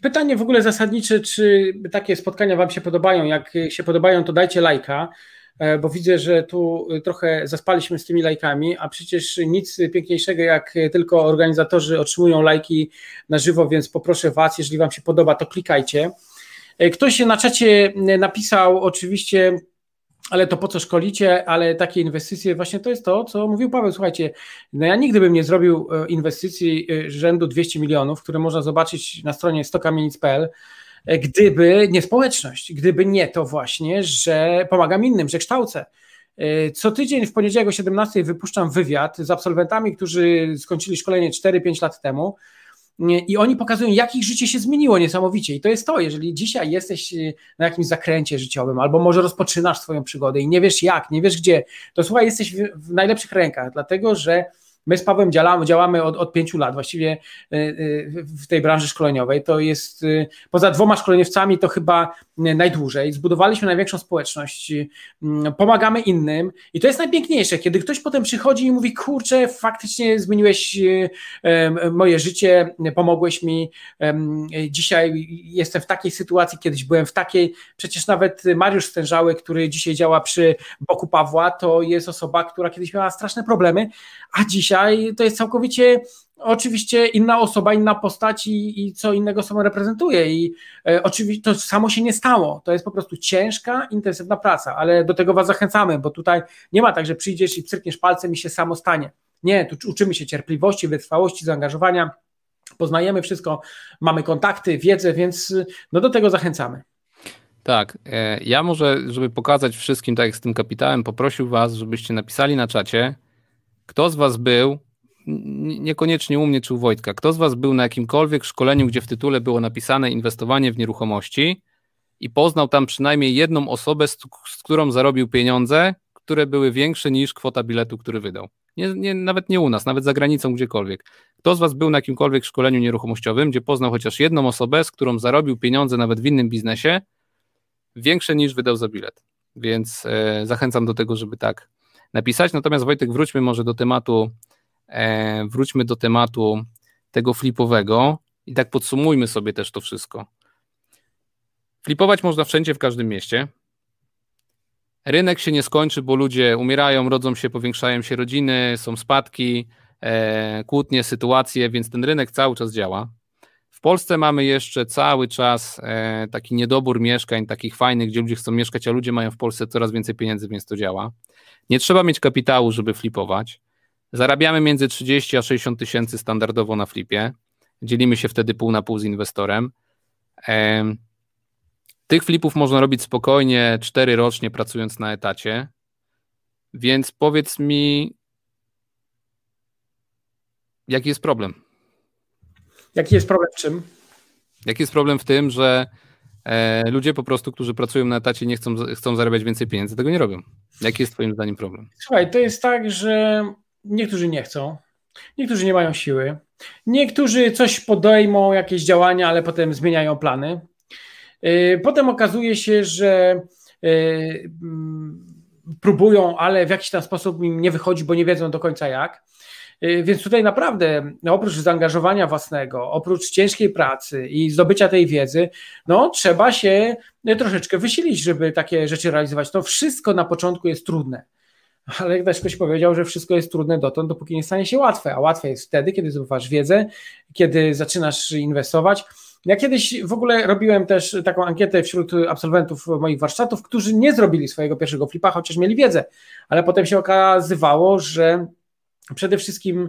Pytanie w ogóle zasadnicze, czy takie spotkania Wam się podobają? Jak się podobają, to dajcie lajka. E, bo widzę, że tu trochę zaspaliśmy z tymi lajkami, a przecież nic piękniejszego jak tylko organizatorzy otrzymują lajki na żywo, więc poproszę Was, jeżeli Wam się podoba, to klikajcie. E, ktoś na czacie napisał oczywiście, ale to po co szkolicie, ale takie inwestycje, właśnie to jest to, co mówił Paweł, słuchajcie, no ja nigdy bym nie zrobił e, inwestycji rzędu 200 milionów, które można zobaczyć na stronie stokamienic.pl, gdyby nie społeczność, gdyby nie to właśnie, że pomagam innym, że kształcę. E, co tydzień w poniedziałek o 17 wypuszczam wywiad z absolwentami, którzy skończyli szkolenie 4-5 lat temu. i oni pokazują, jak ich życie się zmieniło niesamowicie. I to jest to, jeżeli dzisiaj jesteś y, na jakimś zakręcie życiowym, albo może rozpoczynasz swoją przygodę i nie wiesz jak, nie wiesz gdzie, to słuchaj, jesteś w najlepszych rękach, dlatego że My z Pawłem działamy, działamy od, od pięciu lat właściwie y, y, w tej branży szkoleniowej. To jest y, poza dwoma szkoleniowcami to chyba najdłużej. Zbudowaliśmy największą społeczność, pomagamy innym i to jest najpiękniejsze, kiedy ktoś potem przychodzi i mówi: Kurczę, faktycznie zmieniłeś moje życie, pomogłeś mi. Dzisiaj jestem w takiej sytuacji, kiedyś byłem w takiej. Przecież nawet Mariusz Stężały, który dzisiaj działa przy boku Pawła, to jest osoba, która kiedyś miała straszne problemy, a dzisiaj dzisiaj to jest całkowicie oczywiście inna osoba, inna postać i, i co innego sobą reprezentuje. I e, oczywiście to samo się nie stało. To jest po prostu ciężka, intensywna praca, ale do tego Was zachęcamy, bo tutaj nie ma tak, że przyjdziesz i cyrkniesz palcem i się samo stanie. Nie, tu uczymy się cierpliwości, wytrwałości, zaangażowania, poznajemy wszystko, mamy kontakty, wiedzę, więc no do tego zachęcamy. Tak, e, ja może, żeby pokazać wszystkim, tak jak z tym kapitałem, poprosił Was, żebyście napisali na czacie, kto z Was był, niekoniecznie u mnie czy u Wojtka, kto z Was był na jakimkolwiek szkoleniu, gdzie w tytule było napisane inwestowanie w nieruchomości i poznał tam przynajmniej jedną osobę, z, z którą zarobił pieniądze, które były większe niż kwota biletu, który wydał. Nie, nie, nawet nie u nas, nawet za granicą, gdziekolwiek. Kto z Was był na jakimkolwiek szkoleniu nieruchomościowym, gdzie poznał chociaż jedną osobę, z którą zarobił pieniądze nawet w innym biznesie, większe niż wydał za bilet. Więc e, zachęcam do tego, żeby tak napisać. Natomiast Wojtek, wróćmy może do tematu, e, wróćmy do tematu tego flipowego i tak podsumujmy sobie też to wszystko. Flipować można wszędzie, w każdym mieście. Rynek się nie skończy, bo ludzie umierają, rodzą się, powiększają się rodziny, są spadki, e, kłótnie, sytuacje, więc ten rynek cały czas działa. Polsce mamy jeszcze cały czas e, taki niedobór mieszkań, takich fajnych, gdzie ludzie chcą mieszkać, a ludzie mają w Polsce coraz więcej pieniędzy, więc to działa. Nie trzeba mieć kapitału, żeby flipować. Zarabiamy między 30 a 60 tysięcy standardowo na flipie. Dzielimy się wtedy pół na pół z inwestorem. Tych flipów można robić spokojnie 4 rocznie, pracując na etacie. Więc powiedz mi, jaki jest problem? Jaki jest problem w czym? Jaki jest problem w tym, że e, ludzie po prostu, którzy pracują na etacie, nie chcą, chcą zarabiać więcej pieniędzy, tego nie robią. Jaki jest Twoim zdaniem problem? Słuchaj, to jest tak, że niektórzy nie chcą, niektórzy nie mają siły, niektórzy coś podejmą, jakieś działania, ale potem zmieniają plany. E, potem okazuje się, że e, próbują, ale w jakiś tam sposób im nie wychodzi, bo nie wiedzą do końca jak. Y, więc tutaj naprawdę, no oprócz zaangażowania własnego, oprócz ciężkiej pracy i zdobycia tej wiedzy, no trzeba się y, troszeczkę wysilić, żeby takie rzeczy realizować. To wszystko na początku jest trudne. Ale jak ktoś powiedział, że wszystko jest trudne dotąd, dopóki nie stanie się łatwe. A łatwe jest wtedy, kiedy zdobywasz wiedzę, kiedy zaczynasz inwestować. Ja kiedyś w ogóle robiłem też taką ankietę wśród absolwentów moich warsztatów, którzy nie zrobili swojego pierwszego flipa, chociaż mieli wiedzę, ale potem się okazywało, że Przede wszystkim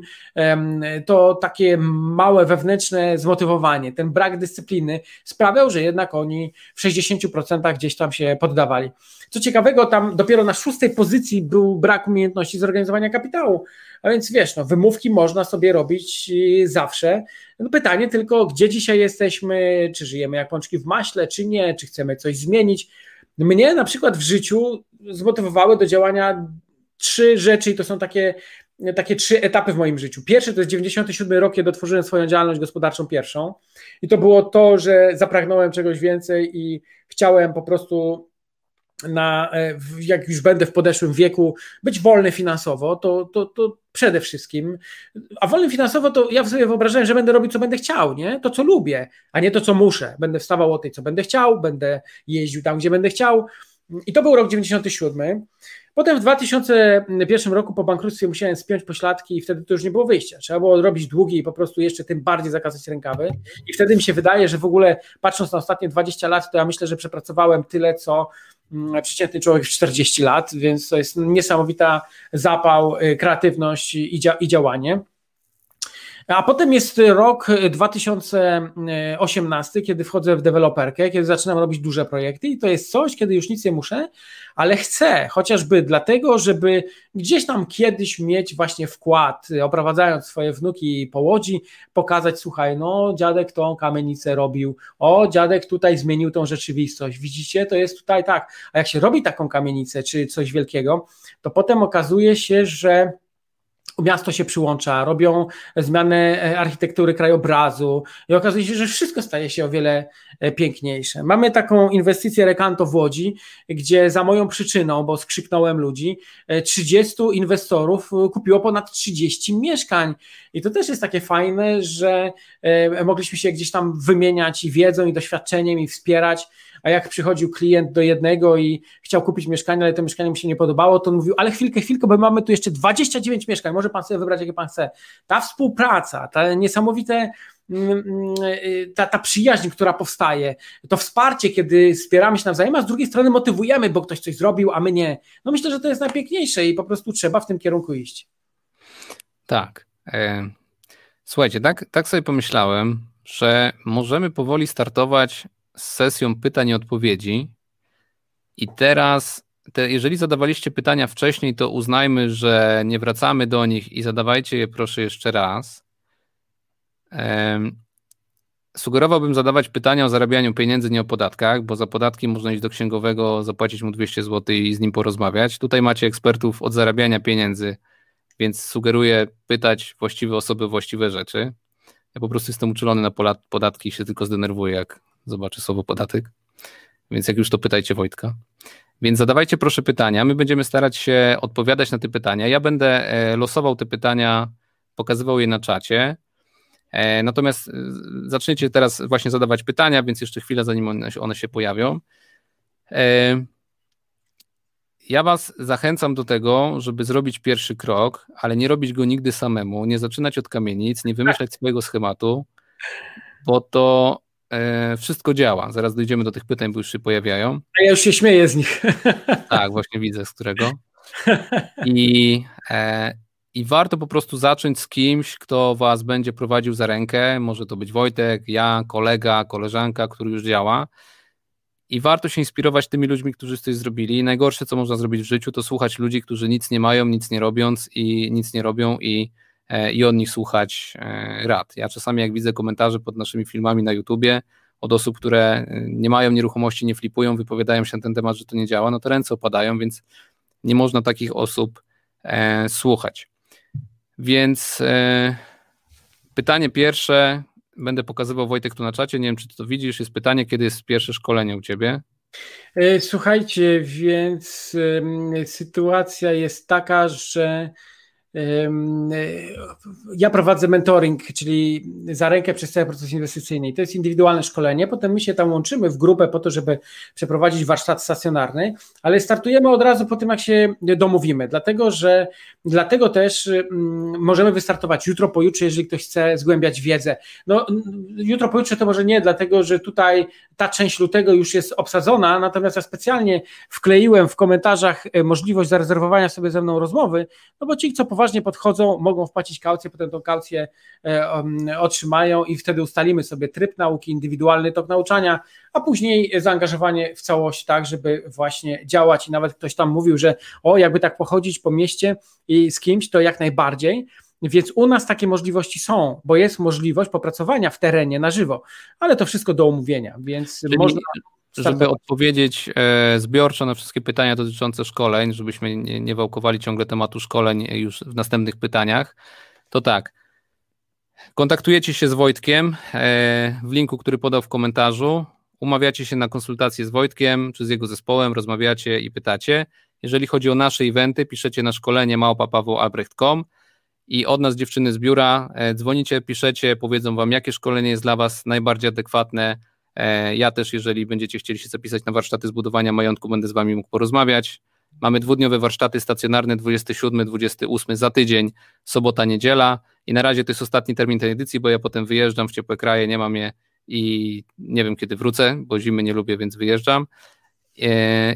to takie małe wewnętrzne zmotywowanie, ten brak dyscypliny sprawiał, że jednak oni w 60% gdzieś tam się poddawali. Co ciekawego, tam dopiero na szóstej pozycji był brak umiejętności zorganizowania kapitału. A więc wiesz, no, wymówki można sobie robić y, zawsze. No pytanie tylko, gdzie dzisiaj jesteśmy, czy żyjemy jak pączki w maśle, czy nie, czy chcemy coś zmienić. Mnie na przykład w życiu zmotywowały do działania trzy rzeczy i to są takie takie trzy etapy w moim życiu. Pierwszy to jest 97 rok, kiedy otworzyłem swoją działalność gospodarczą pierwszą i to było to, że zapragnąłem czegoś więcej i chciałem po prostu na, e, jak już będę w podeszłym wieku, być wolny finansowo, to, to, to przede wszystkim. A wolny finansowo to ja sobie wyobrażałem, że będę robić, co będę chciał, nie? To, co lubię, a nie to, co muszę. Będę wstawał o tej, co będę chciał, będę jeździł tam, gdzie będę chciał. I to był rok 97. Potem w 2001 roku po bankructwie musiałem spiąć pośladki i wtedy to już nie było wyjścia. Trzeba było robić długi i po prostu jeszcze tym bardziej zakazać rękawy. I wtedy mi się wydaje, że w ogóle patrząc na ostatnie 20 lat, to ja myślę, że przepracowałem tyle, co mm, przeciętny człowiek w 40 lat, więc to jest niesamowita zapał, y, kreatywność i, dzia i działanie. A potem jest rok 2018, kiedy wchodzę w deweloperkę, kiedy zaczynam robić duże projekty i to jest coś, kiedy już nic nie muszę, ale chcę, chociażby dlatego, żeby gdzieś tam kiedyś mieć właśnie wkład, oprowadzając swoje wnuki po łodzi, pokazać, słuchaj, no dziadek tą kamienicę robił, o dziadek tutaj zmienił tą rzeczywistość, widzicie, to jest tutaj tak, a jak się robi taką kamienicę, czy coś wielkiego, to potem okazuje się, że miasto się przyłącza, robią zmianę e, architektury krajobrazu i okazuje się, że wszystko staje się o wiele e, piękniejsze. Mamy taką inwestycję Rekanto w Łodzi, gdzie za moją przyczyną, bo skrzypnąłem ludzi, 30 e, inwestorów kupiło ponad 30 mieszkań i to też jest takie fajne, że mogliśmy się gdzieś tam wymieniać i wiedzą i doświadczeniem i wspierać a jak przychodził klient do jednego i chciał kupić mieszkanie, ale to mieszkanie mu się nie podobało, to on mówił, ale chwilkę, chwilkę, bo mamy tu jeszcze 29 mieszkań, może pan sobie wybrać, jakie pan chce. Ta współpraca, ta niesamowite mm, mm, ta, ta przyjaźń, która powstaje, to wsparcie, kiedy wspieramy się nawzajem, a z drugiej strony motywujemy, bo ktoś coś zrobił, a my nie. No myślę, że to jest najpiękniejsze i po prostu trzeba w tym kierunku iść. Tak. E, słuchajcie, tak, tak sobie pomyślałem, że możemy powoli startować z sesją pytań i odpowiedzi. I teraz, te, jeżeli zadawaliście pytania wcześniej, to uznajmy, że nie wracamy do nich i zadawajcie je proszę jeszcze raz. Um, sugerowałbym zadawać pytania o zarabianiu pieniędzy, nie o podatkach, bo za podatki można iść do księgowego, zapłacić mu 200 zł i z nim porozmawiać. Tutaj macie ekspertów od zarabiania pieniędzy, więc sugeruję pytać właściwe osoby właściwe rzeczy. Ja po prostu jestem uczulony na podatki i się tylko zdenerwuję, jak zobaczy słowo podatek. Więc jak już to pytajcie Wojtka. Więc zadawajcie proszę pytania. My będziemy starać się odpowiadać na te pytania. Ja będę e, losował te pytania, pokazywał je na czacie. E, natomiast e, zaczniecie teraz właśnie zadawać pytania, więc jeszcze chwilę, zanim one się pojawią. Ja Was zachęcam do tego, żeby zrobić pierwszy krok, ale nie robić go nigdy samemu, nie zaczynać od kamienic, nie wymyślać swojego schematu, bo to e, wszystko działa. Zaraz dojdziemy do tych pytań, bo już się pojawiają. A ja już się śmieję z nich. Tak, właśnie widzę z którego. I, e, I warto po prostu zacząć z kimś, kto Was będzie prowadził za rękę. Może to być Wojtek, ja, kolega, koleżanka, który już działa. I warto się inspirować tymi ludźmi, którzy coś zrobili. Najgorsze, co można zrobić w życiu, to słuchać ludzi, którzy nic nie mają, nic nie robiąc i nic nie robią i i od nich słuchać e, rad. Ja czasami jak widzę komentarze pod naszymi filmami na YouTubie od osób, które e, nie mają nieruchomości, nie flipują, wypowiadają się na ten temat, że to nie działa, no to ręce opadają, więc nie można takich osób e, słuchać. Więc e, pytanie pierwsze, będę pokazywał Wojtek tu na czacie, nie wiem czy ty to widzisz, jest pytanie, kiedy jest pierwsze szkolenie u ciebie? Słuchajcie, więc sytuacja jest taka, że ja prowadzę mentoring, czyli za rękę przez cały proces inwestycyjny. I to jest indywidualne szkolenie. Potem my się tam łączymy w grupę po to, żeby przeprowadzić warsztat stacjonarny, ale startujemy od razu po tym, jak się domówimy. Dlatego, że dlatego też możemy wystartować jutro, pojutrze, jeżeli ktoś chce zgłębiać wiedzę. No, jutro, pojutrze to może nie, dlatego że tutaj ta część lutego już jest obsadzona, natomiast ja specjalnie wkleiłem w komentarzach e, możliwość zarezerwowania sobie ze mną rozmowy, no bo ci, co poważnie podchodzą, mogą wpłacić kaucję, potem tą kaucję e, otrzymają i wtedy ustalimy sobie tryb nauki, indywidualny tok nauczania, a później zaangażowanie w całość tak, żeby właśnie działać i nawet ktoś tam mówił, że o, jakby tak pochodzić po mieście i z kimś, to jak najbardziej, więc u nas takie możliwości są, bo jest możliwość popracowania w terenie na żywo, ale to wszystko do omówienia, więc Czyli można. Żeby odpowiedzieć e, zbiorczo na wszystkie pytania dotyczące szkoleń, żebyśmy nie, nie wałkowali ciągle tematu szkoleń już w następnych pytaniach, to tak. Kontaktujecie się z Wojtkiem e, w linku, który podał w komentarzu. Umawiacie się na konsultację z Wojtkiem czy z jego zespołem, rozmawiacie i pytacie. Jeżeli chodzi o nasze eventy, piszecie na szkolenie małpapawoalbrecht.com i od nas dziewczyny z biura e, dzwonicie, piszecie, powiedzą wam, jakie szkolenie jest dla was najbardziej adekwatne. E, ja też, jeżeli będziecie chcieli się zapisać na warsztaty zbudowania majątku, będę z wami mógł porozmawiać. Mamy dwudniowe warsztaty stacjonarne 27, 28 za tydzień, sobota, niedziela i na razie to jest ostatni termin tej edycji, bo ja potem wyjeżdżam w ciepłe kraje, nie mam je i nie wiem kiedy wrócę, bo zimy nie lubię, więc wyjeżdżam. E,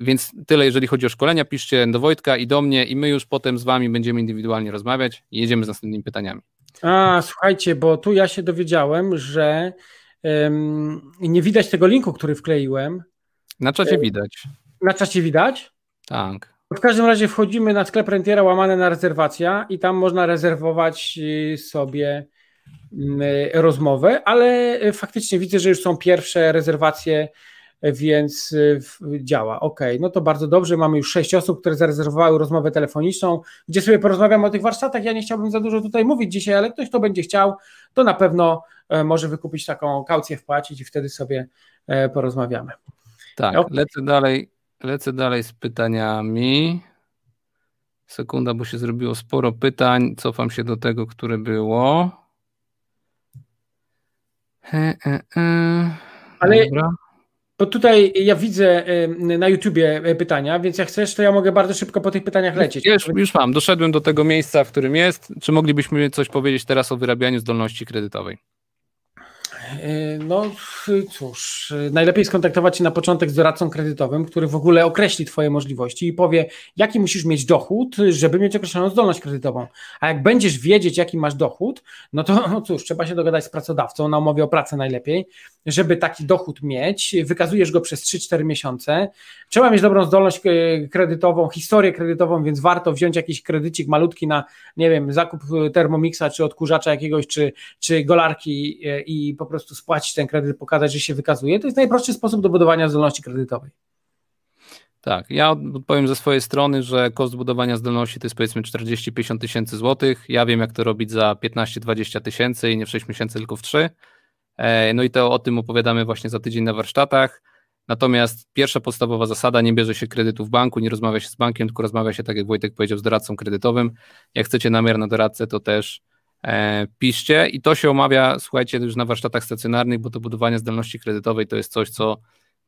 więc tyle, jeżeli chodzi o szkolenia. Piszcie do Wojtka i do mnie, i my już potem z Wami będziemy indywidualnie rozmawiać i jedziemy z następnymi pytaniami. A, słuchajcie, bo tu ja się dowiedziałem, że nie widać tego linku, który wkleiłem. Na czacie widać. Na czacie widać? Tak. W każdym razie wchodzimy na sklep Rentiera łamane na rezerwacja i tam można rezerwować y, sobie mm, rozmowę, ale y, faktycznie widzę, że już są pierwsze rezerwacje, więc y, działa. Ok, no to bardzo dobrze. Mamy już sześć osób, które zarezerwowały rozmowę telefoniczną, gdzie sobie porozmawiamy o tych warsztatach. Ja nie chciałbym za dużo tutaj mówić dzisiaj, ale ktoś, kto będzie chciał, to na pewno e, może wykupić taką kaucję, wpłacić i wtedy sobie e, porozmawiamy. Tak, okay. lecę dalej Lecę dalej z pytaniami. Sekunda, bo się zrobiło sporo pytań. Cofam się do tego, które było. He, he, he. Ale Dobra. Bo tutaj ja widzę na YouTubie e, pytania, więc jak chcesz, to ja mogę bardzo szybko po tych pytaniach lecieć. Już, już mam, doszedłem do tego miejsca, w którym jest. Czy moglibyśmy coś powiedzieć teraz o wyrabianiu zdolności kredytowej? E, no cóż, najlepiej skontaktować się na początek z doradcą kredytowym, który w ogóle określi Twoje możliwości i powie, jaki musisz mieć dochód, żeby mieć określoną zdolność kredytową. A jak będziesz wiedzieć, jaki masz dochód, no to no cóż, trzeba się dogadać z pracodawcą na umowie o pracę najlepiej, żeby taki dochód mieć. Wykazujesz go przez 3-4 miesiące. Trzeba mieć dobrą zdolność e, kredytową, historię kredytową, więc warto wziąć jakiś kredycik malutki na, nie wiem, zakup Thermomixa, czy odkurzacza jakiegoś, czy, czy golarki e, i po prostu spłacić ten kredyt, pokazać, że się wykazuje. To jest najprostszy sposób do budowania zdolności kredytowej. Tak, ja odpowiem ze swojej strony, że koszt budowania zdolności to jest powiedzmy 40-50 tysięcy złotych. Ja wiem, jak to robić za 15-20 tysięcy i nie w 6 miesięcy, tylko w 3. E, no i to o tym opowiadamy właśnie za tydzień na warsztatach. Natomiast pierwsza podstawowa zasada, nie bierze się kredytu w banku, nie rozmawia się z bankiem, tylko rozmawia się, tak jak Wojtek powiedział, z doradcą kredytowym. Jak chcecie namiar na doradcę, to też E, piszcie i to się omawia, słuchajcie, już na warsztatach stacjonarnych, bo to budowanie zdolności kredytowej to jest coś, co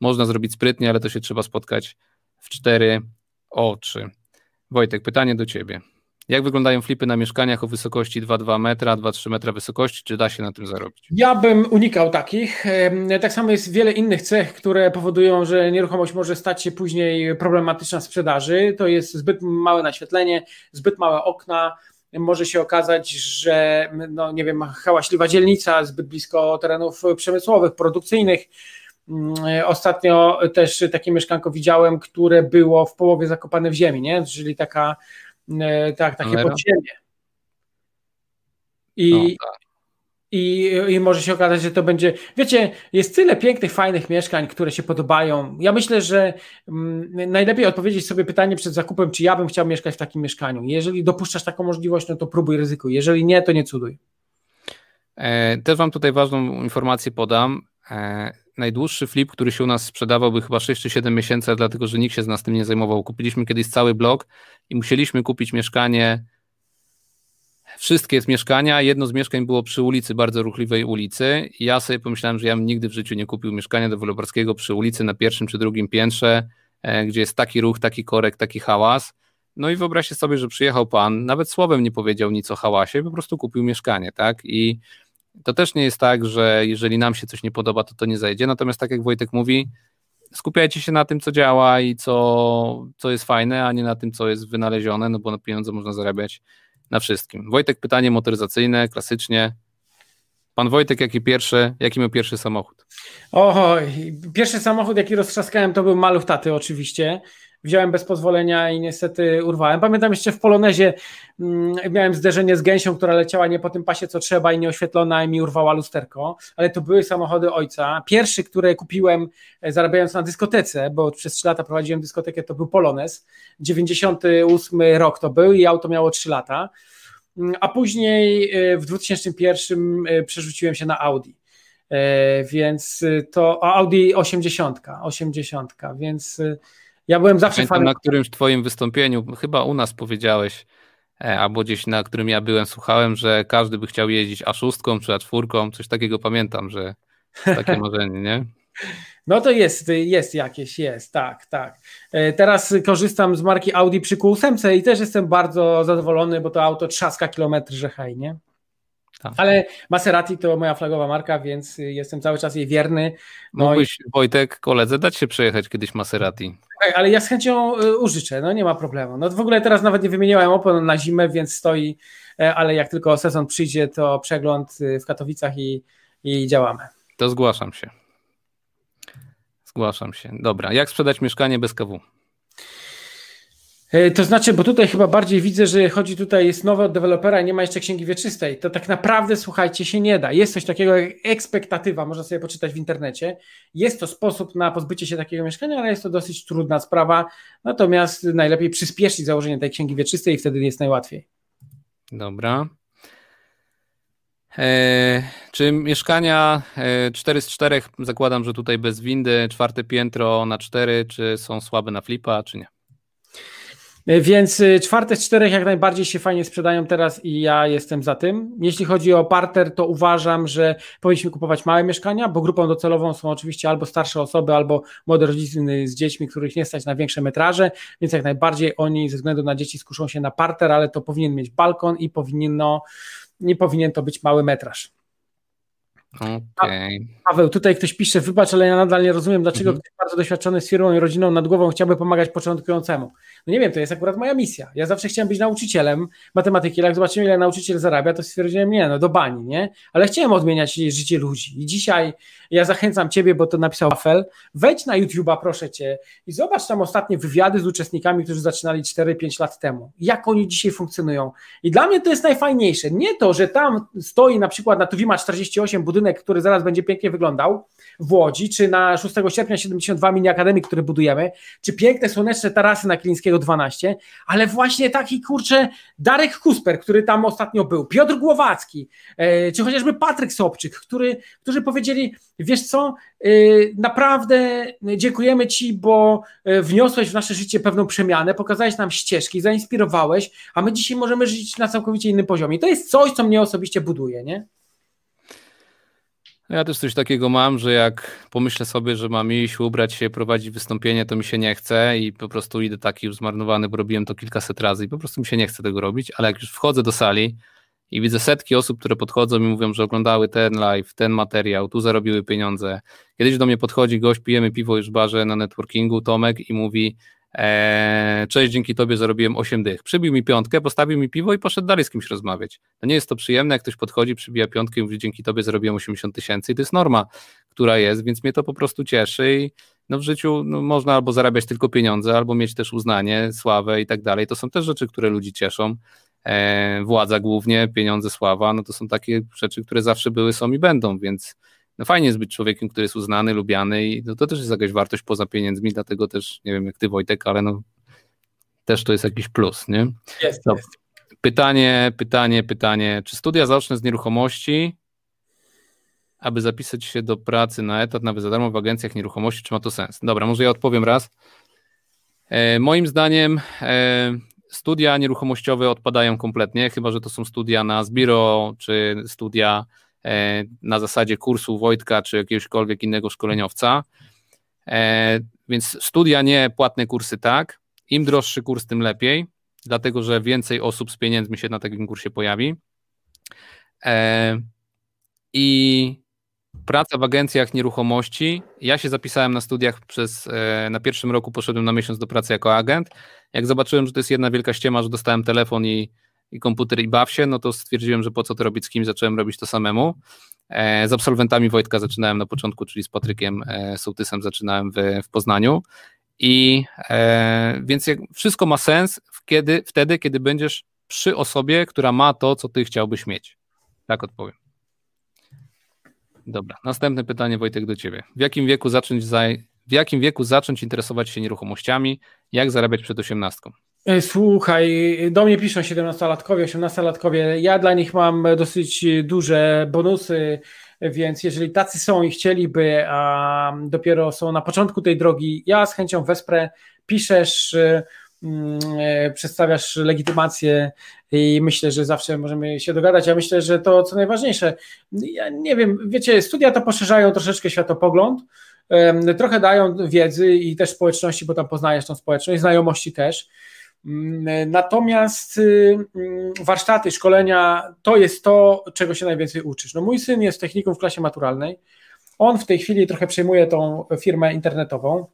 można zrobić sprytnie, ale to się trzeba spotkać w cztery oczy. Wojtek, pytanie do Ciebie. Jak wyglądają flipy na mieszkaniach o wysokości 2,2 metra, 2,3 metra wysokości? Czy da się na tym zarobić? Ja bym unikał takich. Tak samo jest wiele innych cech, które powodują, że nieruchomość może stać się później problematyczna w sprzedaży. To jest zbyt małe naświetlenie, zbyt małe okna, może się okazać, że no nie wiem, hałaśliwa dzielnica, zbyt blisko terenów przemysłowych, produkcyjnych. Mm, ostatnio też takie mieszkanko widziałem, które było w połowie zakopane w ziemi, nie? czyli taka, tak, takie podziemie. I, no, tak. I, I może się okazać, że to będzie. Wiecie, jest tyle pięknych, fajnych mieszkań, które się podobają. Ja myślę, że mm, najlepiej odpowiedzieć sobie pytanie przed zakupem, czy ja bym chciał mieszkać w takim mieszkaniu. Jeżeli dopuszczasz taką możliwość, no to próbuj, ryzykuj. Jeżeli nie, to nie cuduj. E, też Wam tutaj ważną informację podam. E, najdłuższy flip, który się u nas sprzedawał, był chyba 6 czy 7 miesięcy, dlatego że nikt się z nas tym nie zajmował. Kupiliśmy kiedyś cały blok i musieliśmy kupić mieszkanie wszystkie z mieszkania. Jedno z mieszkań było przy ulicy, bardzo ruchliwej ulicy. I ja sobie pomyślałem, że ja bym nigdy w życiu nie kupił mieszkania deweloperskiego przy ulicy na pierwszym czy drugim piętrze, e, gdzie jest taki ruch, taki korek, taki hałas. No i wyobraźcie sobie, że przyjechał pan, nawet słowem nie powiedział nic o hałasie, po prostu kupił mieszkanie, tak? I to też nie jest tak, że jeżeli nam się coś nie podoba, to to nie zajdzie. Natomiast tak jak Wojtek mówi, skupiajcie się na tym, co działa i co, co jest fajne, a nie na tym, co jest wynalezione, no bo na pieniądze można zarabiać na wszystkim. Wojtek, pytanie motoryzacyjne, klasycznie. Pan Wojtek, jaki pierwszy, jaki miał pierwszy samochód? Oj, pierwszy samochód, jaki roztrzaskałem, to był maluch taty oczywiście wziąłem bez pozwolenia i niestety urwałem. Pamiętam jeszcze w Polonezie mm, miałem zderzenie z gęsią, która leciała nie po tym pasie co trzeba i nieoświetlona i mi urwała lusterko, ale to były samochody ojca. Pierwszy, który kupiłem e, zarabiając na dyskotece, bo przez 3 lata prowadziłem dyskotekę, to był Polonez. 98 rok to był i auto miało 3 lata. Mm, a później e, w 2001 e, przerzuciłem się na Audi. Więc to Audi 80, 80, więc ja byłem zawsze Pamiętam fanem. na którymś twoim wystąpieniu, chyba u nas powiedziałeś, e, albo gdzieś na którym ja byłem, słuchałem, że każdy by chciał jeździć A6 czy A4, coś takiego pamiętam, że takie marzenie, nie? No to jest, jest jakieś, jest, tak, tak. E, teraz korzystam z marki Audi przy Q8 i też jestem bardzo zadowolony, bo to auto trzaska kilometr, że hej, nie? Tak. Ale Maserati to moja flagowa marka, więc jestem cały czas jej wierny. No Mógłbyś, i... Wojtek, koledze, dać się przejechać kiedyś Maserati. Ale ja z chęcią y, użyczę, no nie ma problemu. No w ogóle teraz nawet nie wymieniałem opon na zimę, więc stoi, e, ale jak tylko sezon przyjdzie, to przegląd y, w Katowicach i, i działamy. To zgłaszam się. Zgłaszam się. Dobra, jak sprzedać mieszkanie bez KW? E, to znaczy, bo tutaj chyba bardziej widzę, że chodzi tutaj, jest nowy od dewelopera i nie ma jeszcze księgi wieczystej. To tak naprawdę, słuchajcie, się nie da. Jest coś takiego jak ekspektatywa, można sobie poczytać w internecie. Jest to sposób na pozbycie się takiego mieszkania, ale jest to dosyć trudna sprawa. Natomiast najlepiej przyspieszyć założenie tej księgi wieczystej i wtedy jest najłatwiej. Dobra. E, czy mieszkania e, 4 z 4, zakładam, że tutaj bez windy, czwarte piętro na 4, czy są słabe na flipa, czy nie? Więc y, czwarte z czterech jak najbardziej się fajnie sprzedają teraz i ja jestem za tym. Jeśli chodzi o parter, to uważam, że powinniśmy kupować małe mieszkania, bo grupą docelową są oczywiście albo starsze osoby, albo młode rodziny z dziećmi, których nie stać na większe metraże, więc jak najbardziej oni ze względu na dzieci skuszą się na parter, ale to powinien mieć balkon i powinno, nie powinien to być mały metraż. Okay. Paweł, tutaj ktoś pisze, wybacz, ale ja nadal nie rozumiem, dlaczego -hmm. ktoś bardzo doświadczony z firmą i rodziną nad głową chciałby pomagać początkującemu. No nie wiem, to jest akurat moja misja. Ja zawsze chciałem być nauczycielem matematyki, ale jak zobaczyłem, ile nauczyciel zarabia, to stwierdziłem, nie, no do bani, nie? Ale chciałem odmieniać życie ludzi. I dzisiaj ja zachęcam Ciebie, bo to napisał Wafel, wejdź na YouTube'a, proszę Cię, i zobacz tam ostatnie wywiady z uczestnikami, którzy zaczynali 4-5 lat temu. Jak oni dzisiaj funkcjonują. I dla mnie to jest najfajniejsze. Nie to, że tam stoi na przykład na Tuwima 48 budynek, który zaraz będzie pięknie wyglądał, w Łodzi, czy na 6 sierpnia 72 Mini Akademii, które budujemy, czy piękne słoneczne tarasy na Klińskiego 12, ale właśnie taki kurczę Darek Kusper, który tam ostatnio był, Piotr Głowacki, e, czy chociażby Patryk Sobczyk, który, którzy powiedzieli, wiesz co, e, naprawdę dziękujemy Ci, bo e, wniosłeś w nasze życie pewną przemianę, pokazałeś nam ścieżki, zainspirowałeś, a my dzisiaj możemy żyć na całkowicie innym poziomie. To jest coś, co mnie osobiście buduje, nie? Ja też coś takiego mam, że jak pomyślę sobie, że mam iść, ubrać się, prowadzić wystąpienie, to mi się nie chce i po prostu idę taki już zmarnowany, bo robiłem to kilkaset razy i po prostu mi się nie chce tego robić, ale jak już wchodzę do sali i widzę setki osób, które podchodzą i mówią, że oglądały ten live, ten materiał, tu zarobiły pieniądze. Kiedyś do mnie podchodzi gość, pijemy piwo już w barze na networkingu, Tomek i mówi, Eee, cześć, dzięki tobie zarobiłem 8 dych. Przybił mi piątkę, postawił mi piwo i poszedł dalej z kimś rozmawiać. Nie jest to przyjemne, jak ktoś podchodzi, przybija piątkę i mówi, dzięki tobie zarobiłem 80 tysięcy i to jest norma, która jest, więc mnie to po prostu cieszy i no w życiu no, można albo zarabiać tylko pieniądze, albo mieć też uznanie, sławę i tak dalej. To są też rzeczy, które ludzi cieszą. Eee, władza głównie, pieniądze, sława, no to są takie rzeczy, które zawsze były, są i będą, więc no fajnie jest być człowiekiem, który jest uznany, lubiany i no to też jest jakaś wartość poza pieniędzmi, dlatego też, nie wiem jak ty Wojtek, ale no też to jest jakiś plus, nie? Jest, no. jest. Pytanie, pytanie, pytanie, czy studia zaoczne z nieruchomości, aby zapisać się do pracy na etat nawet za darmo w agencjach nieruchomości, czy ma to sens? Dobra, może ja odpowiem raz. E, moim zdaniem e, studia nieruchomościowe odpadają kompletnie, chyba że to są studia na Zbiro, czy studia na zasadzie kursu Wojtka czy jakiegośkolwiek innego szkoleniowca. E, więc studia nie, płatne kursy tak. Im droższy kurs, tym lepiej, dlatego że więcej osób z pieniędzmi się na takim kursie pojawi. E, I praca w agencjach nieruchomości. Ja się zapisałem na studiach przez, na pierwszym roku poszedłem na miesiąc do pracy jako agent. Jak zobaczyłem, że to jest jedna wielka ściema, że dostałem telefon i i komputer i baw się, no to stwierdziłem, że po co to robić z kim, zacząłem robić to samemu. E, z absolwentami Wojtka zaczynałem na początku, czyli z Patrykiem e, Sołtysem zaczynałem w, w Poznaniu. I e, więc jak, wszystko ma sens kiedy, wtedy, kiedy będziesz przy osobie, która ma to, co ty chciałbyś mieć. Tak odpowiem. Dobra, następne pytanie Wojtek do ciebie. W jakim wieku zacząć, za, w jakim wieku zacząć interesować się nieruchomościami? Jak zarabiać przed osiemnastką? E, słuchaj, do mnie piszą 17-latkowie, 18-latkowie. Ja dla nich mam dosyć duże bonusy, więc jeżeli tacy są i chcieliby, a dopiero są na początku tej drogi, ja z chęcią wesprę. Piszesz, mm, e, przedstawiasz legitymację i myślę, że zawsze możemy się dogadać. Ja myślę, że to co najważniejsze, ja nie wiem, wiecie, studia to poszerzają troszeczkę światopogląd, trochę dają wiedzy i też społeczności, bo tam poznajesz tą społeczność, znajomości też. Mm, natomiast y, mm, warsztaty, szkolenia to jest to, czego się najwięcej uczysz. No mój syn jest techniką w klasie maturalnej. On w tej chwili trochę przejmuje tą firmę internetową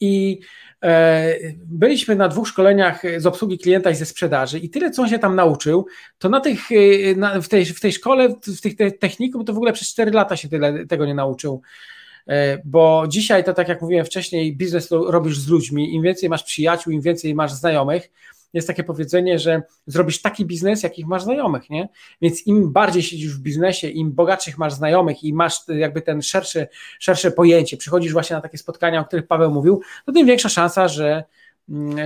i e, byliśmy na dwóch szkoleniach z obsługi klienta i ze sprzedaży i tyle, co on się tam nauczył, to na tych, y, na, w, tej, w tej szkole, w tych technikum, to w ogóle przez 4 lata się tyle, tego nie nauczył. E, bo dzisiaj to tak jak mówiłem wcześniej, biznes robisz z ludźmi, im więcej masz przyjaciół, im więcej masz znajomych, jest takie powiedzenie, że zrobisz taki biznes, jakich masz znajomych, nie? Więc im bardziej siedzisz w biznesie, im bogatszych masz znajomych i masz jakby ten szerszy, szersze pojęcie, przychodzisz właśnie na takie spotkania, o których Paweł mówił, to tym większa szansa, że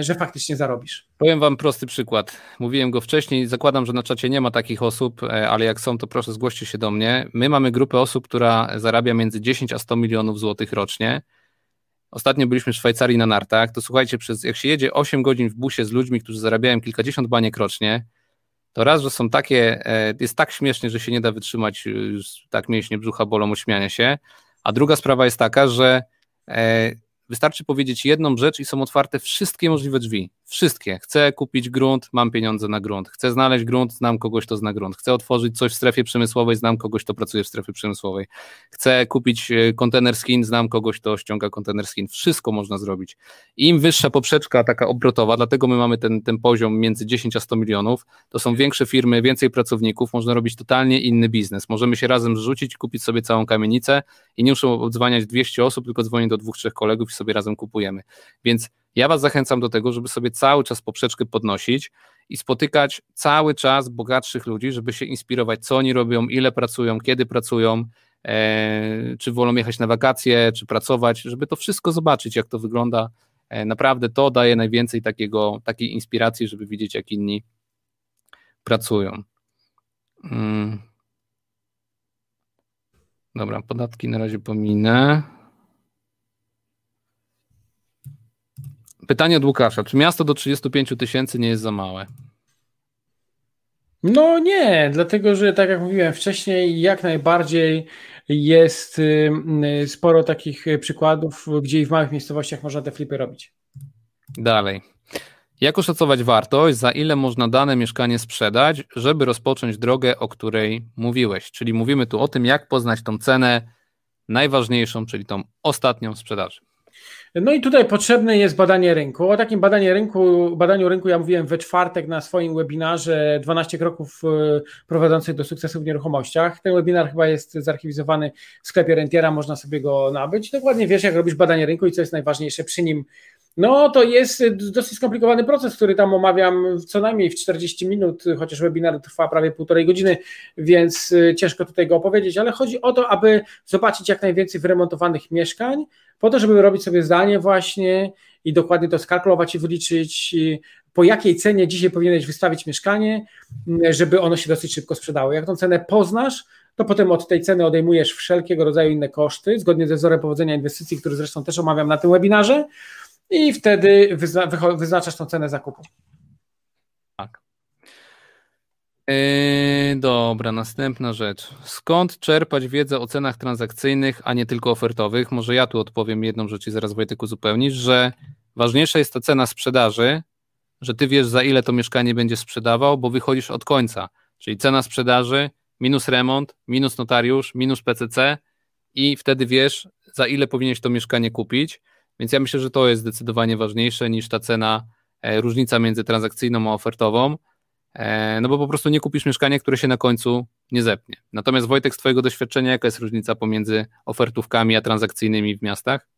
że faktycznie zarobisz. Powiem Wam prosty przykład. Mówiłem go wcześniej, zakładam, że na czacie nie ma takich osób, e, ale jak są, to proszę zgłoście się do mnie. My mamy grupę osób, która zarabia między 10 a 100 milionów złotych rocznie. Ostatnio byliśmy w Szwajcarii na nartach, to słuchajcie, przez, jak się jedzie 8 godzin w busie z ludźmi, którzy zarabiają kilkadziesiąt baniek rocznie, to raz, że są takie, e, jest tak śmiesznie, że się nie da wytrzymać, już tak mięśnie brzucha bolą, uśmiania się, a druga sprawa jest taka, że e, Wystarczy powiedzieć jedną rzecz i są otwarte wszystkie możliwe drzwi. Wszystkie. Chcę kupić grunt, mam pieniądze na grunt. Chcę znaleźć grunt, znam kogoś, kto zna grunt. Chcę otworzyć coś w strefie przemysłowej, znam kogoś, kto pracuje w strefie przemysłowej. Chcę kupić e, kontener skin, znam kogoś, kto ściąga kontener skin. Wszystko można zrobić. Im wyższa poprzeczka taka obrotowa, dlatego my mamy ten, ten poziom między 10 a 100 milionów, to są większe firmy, więcej pracowników, można robić totalnie inny biznes. Możemy się razem zrzucić, kupić sobie całą kamienicę i nie muszą odzwaniać 200 osób, tylko dzwonić do dwóch, trzech kolegów sobie razem kupujemy. Więc ja Was zachęcam do tego, żeby sobie cały czas poprzeczkę podnosić i spotykać cały czas bogatszych ludzi, żeby się inspirować, co oni robią, ile pracują, kiedy pracują, e, czy wolą jechać na wakacje, czy pracować, żeby to wszystko zobaczyć, jak to wygląda. E, naprawdę to daje najwięcej takiego, takiej inspiracji, żeby widzieć, jak inni pracują. Mm. Dobra, podatki na razie pominę. Pytanie od Łukasza. Czy miasto do 35 tysięcy nie jest za małe? No nie, dlatego że tak jak mówiłem wcześniej, jak najbardziej jest y, y, sporo takich przykładów, gdzie i w małych miejscowościach można te flipy robić. Dalej. Jak oszacować wartość, za ile można dane mieszkanie sprzedać, żeby rozpocząć drogę, o której mówiłeś? Czyli mówimy tu o tym, jak poznać tą cenę najważniejszą, czyli tą ostatnią sprzedaży. No i tutaj potrzebne jest badanie rynku. O takim badaniu rynku, badaniu rynku ja mówiłem we czwartek na swoim webinarze 12 kroków e, prowadzących do sukcesu w nieruchomościach. Ten webinar chyba jest zarchiwizowany w sklepie Rentiera, można sobie go nabyć. Dokładnie wiesz, jak robisz badanie rynku i co jest najważniejsze przy nim. No to jest dosyć skomplikowany proces, który tam omawiam co najmniej w 40 minut, chociaż webinar trwa prawie półtorej godziny, więc e, ciężko tutaj go opowiedzieć, ale chodzi o to, aby zobaczyć jak najwięcej wyremontowanych mieszkań, po to, żeby robić sobie zdanie właśnie i dokładnie to skalkulować i wyliczyć, po jakiej cenie dzisiaj powinieneś wystawić mieszkanie, żeby ono się dosyć szybko sprzedało. Jak tą cenę poznasz, to potem od tej ceny odejmujesz wszelkiego rodzaju inne koszty, zgodnie ze wzorem powodzenia inwestycji, który zresztą też omawiam na tym webinarze, i wtedy wyznaczasz tą cenę zakupu. Yy, dobra, następna rzecz. Skąd czerpać wiedzę o cenach transakcyjnych, a nie tylko ofertowych? Może ja tu odpowiem jedną rzecz i zaraz Wojtek uzupełnisz, że ważniejsza jest ta cena sprzedaży, że ty wiesz za ile to mieszkanie będzie sprzedawał, bo wychodzisz od końca, czyli cena sprzedaży minus remont, minus notariusz, minus PCC i wtedy wiesz za ile powinieneś to mieszkanie kupić, więc ja myślę, że to jest zdecydowanie ważniejsze niż ta cena, e, różnica między transakcyjną a ofertową, no bo po prostu nie kupisz mieszkania, które się na końcu nie zepnie. Natomiast Wojtek, z Twojego doświadczenia, jaka jest różnica pomiędzy ofertówkami a transakcyjnymi w miastach?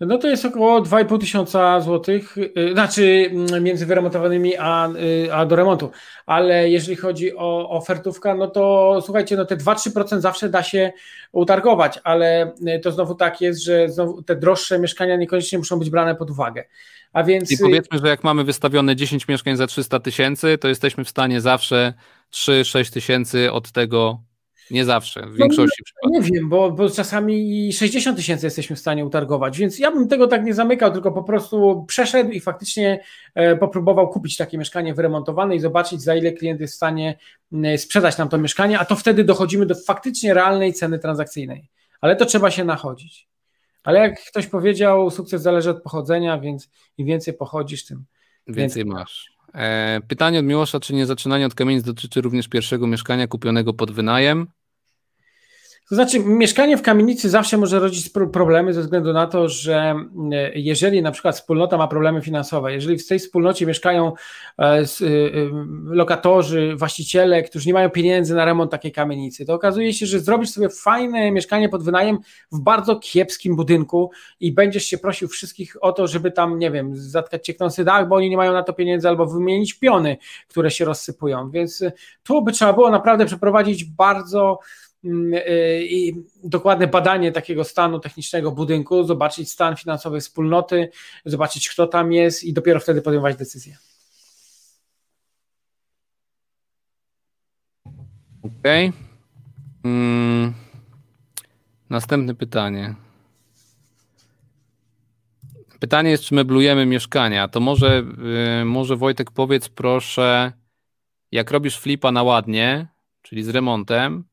No to jest około 2,5 tysiąca złotych, y, znaczy mm, między wyremontowanymi a, y, a do remontu. Ale jeżeli chodzi o ofertówkę, no to słuchajcie, no te 2-3% zawsze da się utargować, ale y, to znowu tak jest, że znowu te droższe mieszkania niekoniecznie muszą być brane pod uwagę. A więc... I powiedzmy, że jak mamy wystawione 10 mieszkań za 300 tysięcy, to jesteśmy w stanie zawsze 3-6 tysięcy od tego nie zawsze, w no większości no, przypadków. Nie wiem, bo, bo czasami 60 tysięcy jesteśmy w stanie utargować, więc ja bym tego tak nie zamykał, tylko po prostu przeszedł i faktycznie e, popróbował kupić takie mieszkanie wyremontowane i zobaczyć, za ile klient jest w stanie sprzedać nam to mieszkanie, a to wtedy dochodzimy do faktycznie realnej ceny transakcyjnej. Ale to trzeba się nachodzić. Ale jak ktoś powiedział, sukces zależy od pochodzenia, więc im więcej pochodzisz, tym, Więcej Więc... masz. E, pytanie od Miłosza, czy nie zaczynanie od kamienic dotyczy również pierwszego mieszkania kupionego pod wynajem? To znaczy, mieszkanie w kamienicy zawsze może rodzić problemy ze względu na to, że e, jeżeli na przykład wspólnota ma problemy finansowe, jeżeli w tej wspólnocie mieszkają e, e, lokatorzy, właściciele, którzy nie mają pieniędzy na remont takiej kamienicy, to okazuje się, że zrobisz sobie fajne mieszkanie pod wynajem w bardzo kiepskim budynku i będziesz się prosił wszystkich o to, żeby tam, nie wiem, zatkać cieknący dach, bo oni nie mają na to pieniędzy, albo wymienić piony, które się rozsypują. Więc tu by trzeba było naprawdę przeprowadzić bardzo dokładne badanie takiego stanu technicznego budynku, zobaczyć stan finansowy wspólnoty, zobaczyć kto tam jest i dopiero wtedy podejmować decyzję. Okej. Okay. Hmm. Następne pytanie. Pytanie jest, czy meblujemy mieszkania. To może, yy, może Wojtek powiedz proszę, jak robisz flipa na ładnie, czyli z remontem,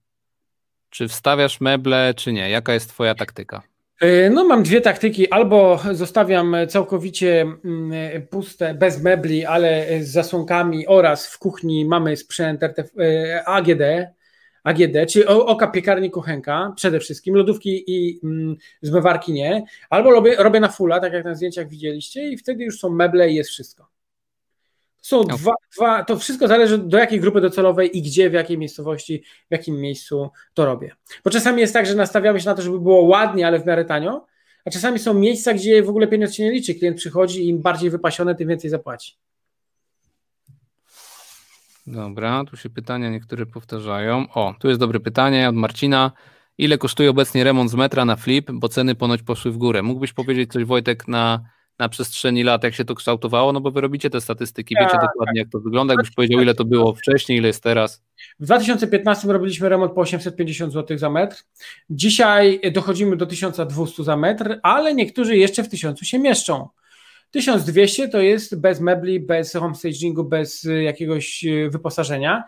czy wstawiasz meble, czy nie? Jaka jest Twoja taktyka? E, no, mam dwie taktyki. Albo zostawiam całkowicie mm, puste, bez mebli, ale z zasłonkami oraz w kuchni mamy sprzęt e, AGD, AGD, czyli oka piekarni kuchenka przede wszystkim, lodówki i mm, zmywarki nie. Albo robię, robię na fulla, tak jak na zdjęciach widzieliście i wtedy już są meble i jest wszystko. Są okay. dwa, dwa, to wszystko zależy do jakiej grupy docelowej i gdzie, w jakiej miejscowości, w jakim miejscu to robię. Bo czasami jest tak, że nastawiamy się na to, żeby było ładnie, ale w miarę tanio, a czasami są miejsca, gdzie w ogóle pieniądz się nie liczy. Klient przychodzi i im bardziej wypasione, tym więcej zapłaci. Dobra, tu się pytania niektóre powtarzają. O, tu jest dobre pytanie od Marcina. Ile kosztuje obecnie remont z metra na flip, bo ceny ponoć poszły w górę? Mógłbyś powiedzieć coś, Wojtek, na na przestrzeni lat, jak się to kształtowało, no bo wy robicie te statystyki, wiecie tak, dokładnie jak to wygląda, jakbyś powiedział ile to było wcześniej, ile jest teraz. W 2015 robiliśmy remont po 850 zł za metr, dzisiaj dochodzimy do 1200 za metr, ale niektórzy jeszcze w 1000 się mieszczą. 1200 to jest bez mebli, bez homestagingu, bez jakiegoś wyposażenia,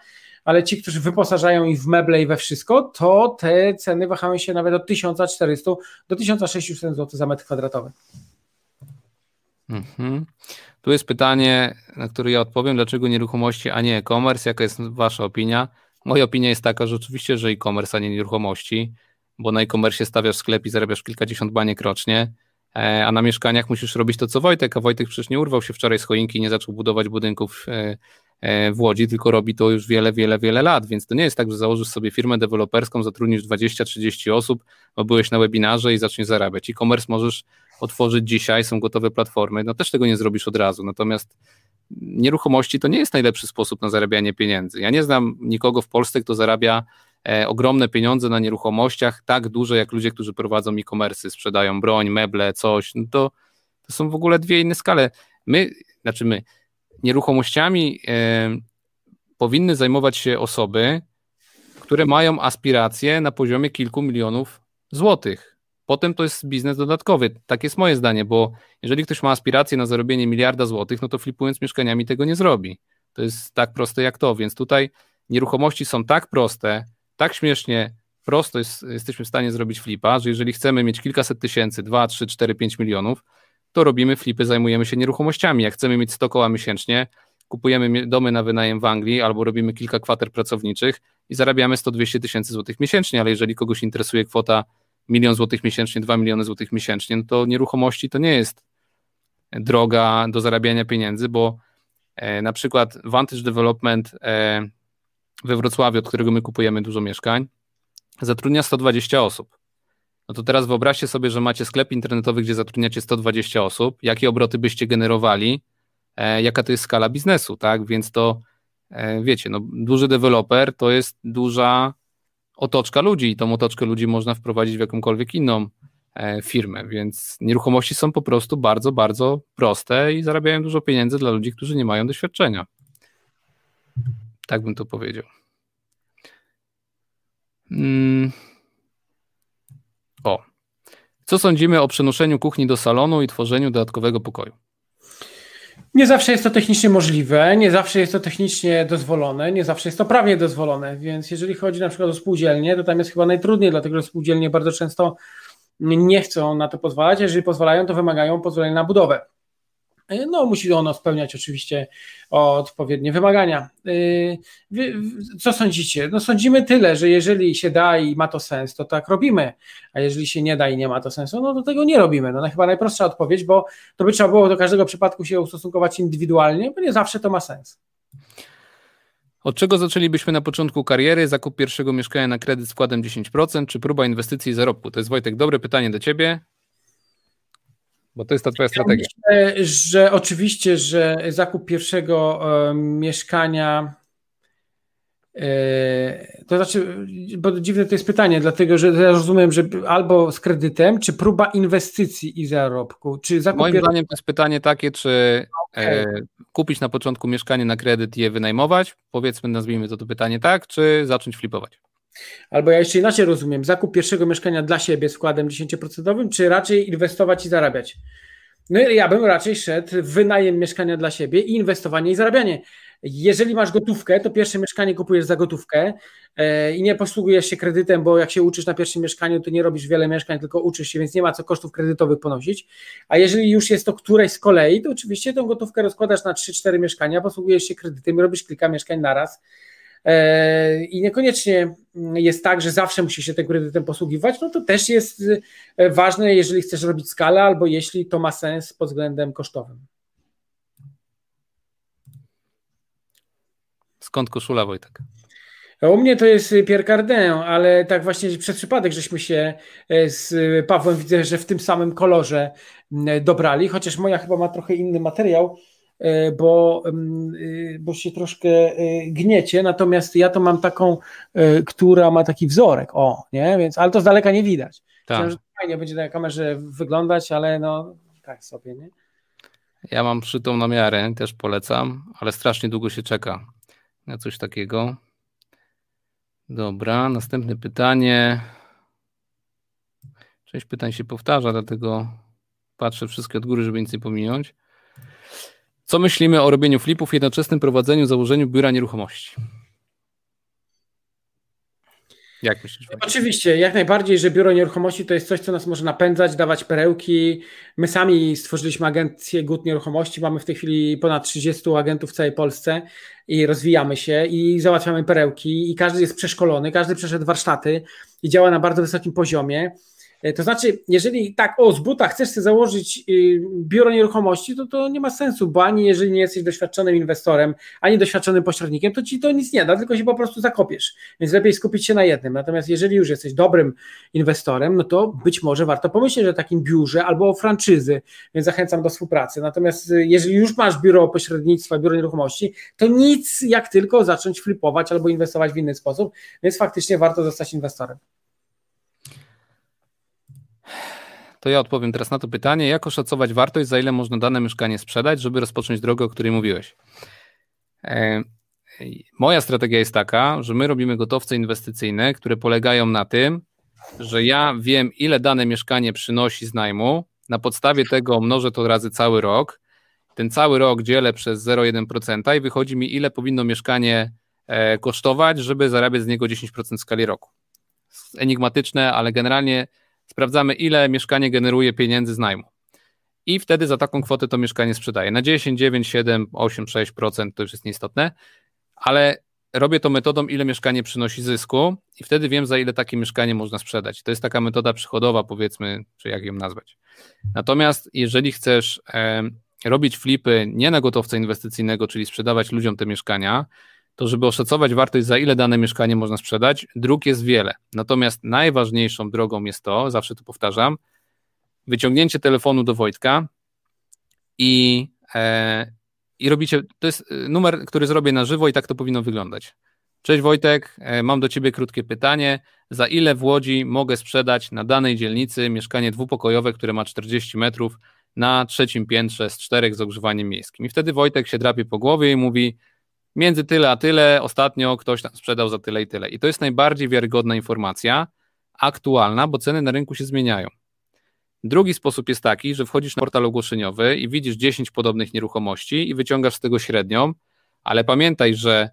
ale ci, którzy wyposażają ich w meble i we wszystko, to te ceny wahają się nawet od 1400 do 1600 zł za metr kwadratowy. Mhm. Tu jest pytanie, na które ja odpowiem, dlaczego nieruchomości, a nie e-commerce? Jaka jest wasza opinia? Moja opinia jest taka, że oczywiście, że e-commerce, a nie nieruchomości, bo na e-commerce stawiasz sklep i zarabiasz kilkadziesiąt baniek rocznie, e, a na mieszkaniach musisz robić to, co Wojtek, a Wojtek przecież nie urwał się wczoraj z choinki nie zaczął budować budynków e, e, w Łodzi, tylko robi to już wiele, wiele, wiele lat, więc to nie jest tak, że założysz sobie firmę deweloperską, zatrudnisz 20-30 osób, bo byłeś na webinarze i zaczniesz zarabiać. E-commerce możesz otworzyć dzisiaj, są gotowe platformy, no też tego nie zrobisz od razu. Natomiast nieruchomości to nie jest najlepszy sposób na zarabianie pieniędzy. Ja nie znam nikogo w Polsce, kto zarabia e, ogromne pieniądze na nieruchomościach, tak duże jak ludzie, którzy prowadzą e-commerce, sprzedają broń, meble, coś. No to, to są w ogóle dwie inne skale. My, znaczy my, nieruchomościami e, powinny zajmować się osoby, które mają aspiracje na poziomie kilku milionów złotych. Potem to jest biznes dodatkowy. Tak jest moje zdanie, bo jeżeli ktoś ma aspiracje na zarobienie miliarda złotych, no to flipując mieszkaniami tego nie zrobi. To jest tak proste jak to, więc tutaj nieruchomości są tak proste, tak śmiesznie prosto jest, jesteśmy w stanie zrobić flipa, że jeżeli chcemy mieć kilkaset tysięcy, 2, 3, 4, 5 milionów, to robimy flipy, zajmujemy się nieruchomościami. Jak chcemy mieć 100 koła miesięcznie, kupujemy domy na wynajem w Anglii albo robimy kilka kwater pracowniczych i zarabiamy 100-200 tysięcy złotych miesięcznie, ale jeżeli kogoś interesuje kwota milion złotych miesięcznie, dwa miliony złotych miesięcznie, no to nieruchomości to nie jest droga do zarabiania pieniędzy, bo e, na przykład Vantage Development e, we Wrocławiu, od którego my kupujemy dużo mieszkań, zatrudnia 120 osób. No to teraz wyobraźcie sobie, że macie sklep internetowy, gdzie zatrudniacie 120 osób, jakie obroty byście generowali, e, jaka to jest skala biznesu, tak? Więc to wiecie, no, duży deweloper to jest duża otoczka ludzi i tą otoczkę ludzi można wprowadzić w jakąkolwiek inną e, firmę, więc nieruchomości są po prostu bardzo, bardzo proste i zarabiają dużo pieniędzy dla ludzi, którzy nie mają doświadczenia. Tak bym to powiedział. Hmm. O. Co sądzimy o przenoszeniu kuchni do salonu i tworzeniu dodatkowego pokoju? Nie zawsze jest to technicznie możliwe, nie zawsze jest to technicznie dozwolone, nie zawsze jest to prawnie dozwolone, więc jeżeli chodzi na przykład o spółdzielnie, to tam jest chyba najtrudniej, dlatego że spółdzielnie bardzo często nie chcą na to pozwalać, jeżeli pozwalają, to wymagają pozwolenia na budowę. E, no, musi ono spełniać oczywiście odpowiednie wymagania. E, co sądzicie? No, sądzimy tyle, że jeżeli się da i ma to sens, to tak robimy, a jeżeli się nie da i nie ma to sensu, no to tego nie robimy. No, chyba najprostsza odpowiedź, bo to by trzeba było do każdego przypadku się ustosunkować indywidualnie, bo nie zawsze to ma sens. Od czego zaczęlibyśmy na początku kariery? Zakup pierwszego mieszkania na kredyt z wkładem 10%, czy próba inwestycji i zarobku? To jest Wojtek, dobre pytanie do Ciebie. Bo to jest ta twoja strategia. Myślę, że oczywiście, że zakup pierwszego e, mieszkania e, to znaczy, bo dziwne to jest pytanie, dlatego że ja rozumiem, że albo z kredytem, czy próba inwestycji i zarobku, czy zakup Moim zdaniem to jest pytanie takie, czy okay. e, kupić na początku mieszkanie na kredyt i je wynajmować, powiedzmy, nazwijmy to to pytanie tak, czy zacząć flipować? Albo ja jeszcze inaczej rozumiem, zakup pierwszego mieszkania dla siebie z wkładem 10%, czy raczej inwestować i zarabiać? No ja bym raczej szedł w wynajem mieszkania dla siebie i inwestowanie i zarabianie. Jeżeli masz gotówkę, to pierwsze mieszkanie kupujesz za gotówkę e, i nie posługujesz się kredytem, bo jak się uczysz na pierwszym mieszkaniu, to nie robisz wiele mieszkań, tylko uczysz się, więc nie ma co kosztów kredytowych ponosić. A jeżeli już jest to któreś z kolei, to oczywiście tą gotówkę rozkładasz na 3-4 mieszkania, posługujesz się kredytem i robisz kilka mieszkań naraz E, i niekoniecznie jest tak, że zawsze musi się tym kredytem posługiwać, no to też jest e, ważne, jeżeli chcesz robić skalę, albo jeśli to ma sens pod względem kosztowym. Skąd koszula, Wojtek? U mnie to jest Pierre Cardin, ale tak właśnie przez przypadek żeśmy się e, z Pawłem widzę, że w tym samym kolorze dobrali, chociaż moja chyba ma trochę inny materiał, E, bo, e, bo się troszkę e, gniecie, natomiast ja to mam taką, która ma taki wzorek, o, nie, więc, ale to z daleka nie widać. Tak. Myślę, że fajnie będzie na kamerze wyglądać, ale no tak sobie, nie? Ja mam przytą na miarę, też polecam, ale strasznie długo się czeka na coś takiego. Dobra, następne pytanie. Część pytań się powtarza, dlatego patrzę wszystkie od góry, żeby nic nie pominąć. Co myślimy o robieniu flipów, jednoczesnym prowadzeniu, założeniu biura nieruchomości? Jak myślisz? Oczywiście, jak najbardziej, że biuro nieruchomości to jest coś, co nas może napędzać, dawać perełki. My sami stworzyliśmy agencję GUT Nieruchomości, mamy w tej chwili ponad 30 agentów w całej Polsce i rozwijamy się i załatwiamy perełki i każdy jest przeszkolony, każdy przeszedł warsztaty i działa na bardzo wysokim poziomie. E, to znaczy, jeżeli tak, o, z buta chcesz sobie założyć y, biuro nieruchomości, to to nie ma sensu, bo ani jeżeli nie jesteś doświadczonym inwestorem, ani doświadczonym pośrednikiem, to ci to nic nie da, tylko się po prostu zakopiesz. Więc lepiej skupić się na jednym. Natomiast jeżeli już jesteś dobrym inwestorem, no to być może warto pomyśleć o takim biurze albo o franczyzy, więc zachęcam do współpracy. Natomiast y, jeżeli już masz biuro pośrednictwa, biuro nieruchomości, to nic jak tylko zacząć flipować albo inwestować w inny sposób, więc faktycznie warto zostać inwestorem. To ja odpowiem teraz na to pytanie. Jak oszacować wartość, za ile można dane mieszkanie sprzedać, żeby rozpocząć drogę, o której mówiłeś? E, moja strategia jest taka, że my robimy gotowce inwestycyjne, które polegają na tym, że ja wiem, ile dane mieszkanie przynosi z najmu. Na podstawie tego mnożę to razy cały rok. Ten cały rok dzielę przez 0,1% i wychodzi mi, ile powinno mieszkanie e, kosztować, żeby zarabiać z niego 10% w skali roku. Enigmatyczne, ale generalnie sprawdzamy, ile mieszkanie generuje pieniędzy z najmu. I wtedy za taką kwotę to mieszkanie sprzedaje. Na 10, 9, 7, 8, 6% to już jest nieistotne, ale robię to metodą, ile mieszkanie przynosi zysku i wtedy wiem, za ile takie mieszkanie można sprzedać. To jest taka metoda przychodowa, powiedzmy, czy jak ją nazwać. Natomiast jeżeli chcesz e, robić flipy nie na gotowca inwestycyjnego, czyli sprzedawać ludziom te mieszkania, to żeby oszacować wartość, za ile dane mieszkanie można sprzedać, dróg jest wiele. Natomiast najważniejszą drogą jest to, zawsze to powtarzam, wyciągnięcie telefonu do Wojtka i, e, i robicie, to jest e, numer, który zrobię na żywo i tak to powinno wyglądać. Cześć Wojtek, e, mam do Ciebie krótkie pytanie. Za ile w Łodzi mogę sprzedać na danej dzielnicy mieszkanie dwupokojowe, które ma 40 metrów na trzecim piętrze z czterech z ogrzewaniem miejskim? I wtedy Wojtek się drapie po głowie i mówi, między tyle a tyle, ostatnio ktoś tam sprzedał za tyle i tyle. I to jest najbardziej wiarygodna informacja, aktualna, bo ceny na rynku się zmieniają. Drugi sposób jest taki, że wchodzisz na portal ogłoszeniowy i widzisz 10 podobnych nieruchomości i wyciągasz z tego średnią, ale pamiętaj, że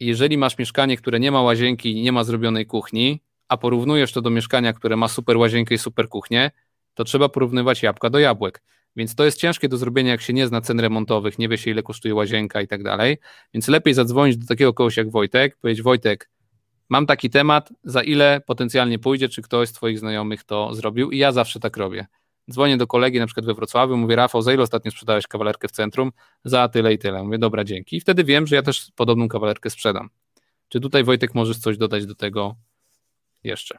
jeżeli masz mieszkanie, które nie ma łazienki i nie ma zrobionej kuchni, a porównujesz to do mieszkania, które ma super łazienkę i super kuchnię, to trzeba porównywać jabłka do jabłek. Więc to jest ciężkie do zrobienia, jak się nie zna cen remontowych, nie wie się ile kosztuje łazienka i tak dalej. Więc lepiej zadzwonić do takiego kogoś jak Wojtek, powiedzieć Wojtek, mam taki temat, za ile potencjalnie pójdzie, czy ktoś z Twoich znajomych to zrobił i ja zawsze tak robię. Dzwonię do kolegi na przykład we Wrocławiu, mówię Rafał, za ile ostatnio sprzedałeś kawalerkę w centrum? Za tyle i tyle. Mówię, dobra, dzięki. I wtedy wiem, że ja też podobną kawalerkę sprzedam. Czy tutaj Wojtek możesz coś dodać do tego jeszcze?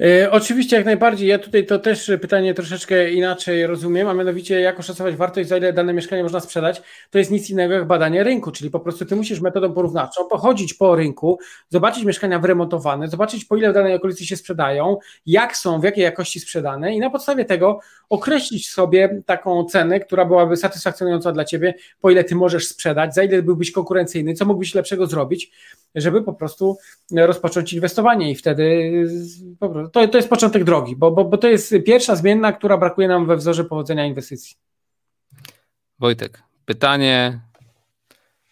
E, oczywiście, jak najbardziej. Ja tutaj to też pytanie troszeczkę inaczej rozumiem, a mianowicie jak oszacować wartość, za ile dane mieszkanie można sprzedać, to jest nic innego jak badanie rynku, czyli po prostu ty musisz metodą porównawczą pochodzić po rynku, zobaczyć mieszkania wyremontowane, zobaczyć po ile w danej okolicy się sprzedają, jak są, w jakiej jakości sprzedane i na podstawie tego określić sobie taką cenę, która byłaby satysfakcjonująca dla ciebie, po ile ty możesz sprzedać, za ile byłbyś konkurencyjny, co mógłbyś lepszego zrobić, żeby po prostu rozpocząć inwestowanie i wtedy to, to jest początek drogi, bo, bo, bo to jest pierwsza zmienna, która brakuje nam we wzorze powodzenia inwestycji. Wojtek, pytanie,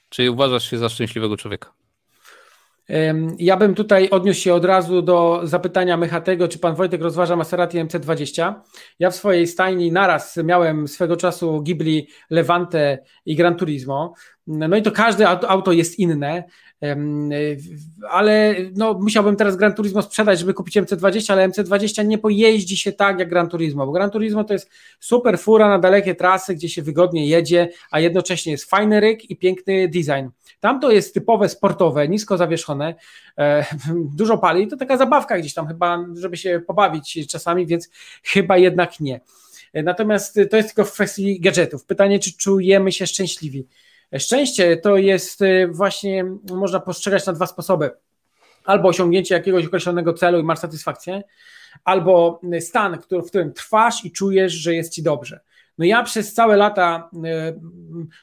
czy uważasz się za szczęśliwego człowieka? Ja bym tutaj odniósł się od razu do zapytania Mechatego, czy pan Wojtek rozważa Maserati MC20. Ja w swojej stajni naraz miałem swego czasu Ghibli, Levante i Gran Turismo. No i to każde auto jest inne. Ale no, musiałbym teraz Gran Turismo sprzedać, żeby kupić MC20, ale MC20 nie pojeździ się tak jak Gran Turismo, bo Gran Turismo to jest super fura na dalekie trasy, gdzie się wygodnie jedzie, a jednocześnie jest fajny ryk i piękny design. Tam to jest typowe sportowe, nisko zawieszone, e, dużo pali, to taka zabawka gdzieś tam chyba, żeby się pobawić czasami, więc chyba jednak nie. Natomiast to jest tylko w kwestii gadżetów. Pytanie, czy czujemy się szczęśliwi? Szczęście to jest y, właśnie, można postrzegać na dwa sposoby. Albo osiągnięcie jakiegoś określonego celu i masz satysfakcję, albo stan, w którym trwasz i czujesz, że jest ci dobrze. No ja przez całe lata y,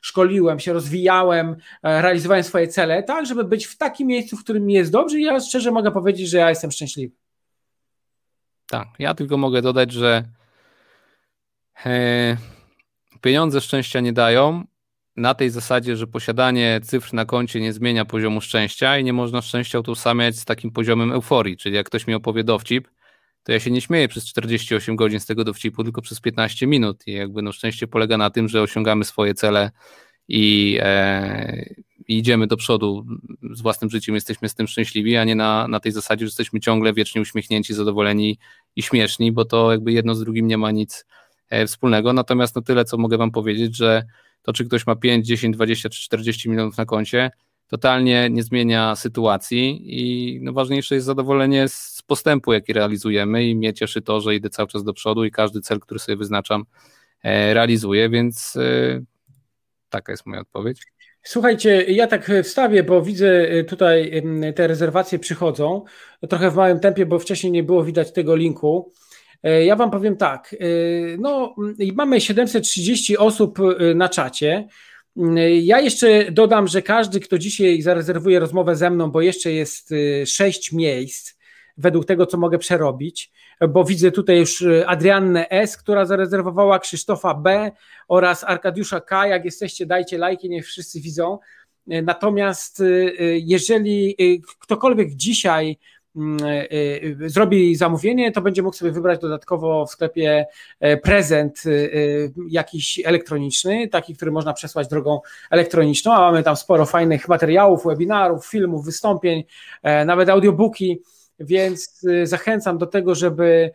szkoliłem się, rozwijałem, e, realizowałem swoje cele, tak, żeby być w takim miejscu, w którym mi jest dobrze i ja szczerze mogę powiedzieć, że ja jestem szczęśliwy. Tak, ja tylko mogę dodać, że e, pieniądze szczęścia nie dają, na tej zasadzie, że posiadanie cyfr na koncie nie zmienia poziomu szczęścia i nie można szczęścia utożsamiać z takim poziomem euforii, czyli jak ktoś mi opowie dowcip, to ja się nie śmieję przez 48 godzin z tego dowcipu, tylko przez 15 minut. I jakby no szczęście polega na tym, że osiągamy swoje cele i, e, idziemy do przodu. Z własnym życiem, jesteśmy z tym szczęśliwi, a nie na, na tej zasadzie, że jesteśmy ciągle wiecznie uśmiechnięci, zadowoleni i śmieszni, bo to jakby jedno z drugim nie ma nic e, wspólnego. Natomiast no tyle, co mogę wam powiedzieć, że to czy ktoś ma 5, 10, 20 czy 40 milionów na koncie, totalnie nie zmienia sytuacji i no ważniejsze jest zadowolenie z postępu, jaki realizujemy i mnie cieszy to, że idę cały czas do przodu i każdy cel, który sobie wyznaczam, e, realizuję, więc e, taka jest moja odpowiedź. Słuchajcie, ja tak wstawię, bo widzę e, tutaj te rezerwacje przychodzą, trochę w małym tempie, bo wcześniej nie było widać tego linku. E, ja Wam powiem tak, e, no mamy 730 osób e, na czacie. Ja jeszcze dodam, że każdy, kto dzisiaj zarezerwuje rozmowę ze mną, bo jeszcze jest 6 miejsc, według tego, co mogę przerobić, bo widzę tutaj już Adriannę S., która zarezerwowała, Krzysztofa B. oraz Arkadiusza K. Jak jesteście, dajcie lajki, niech wszyscy widzą. Natomiast jeżeli ktokolwiek dzisiaj zrobi zamówienie, to będzie mógł sobie wybrać dodatkowo w sklepie e, prezent jakiś elektroniczny, taki, który można przesłać drogą elektroniczną, a mamy tam sporo fajnych materiałów, webinarów, filmów, wystąpień, nawet audiobooki, więc zachęcam do tego, żeby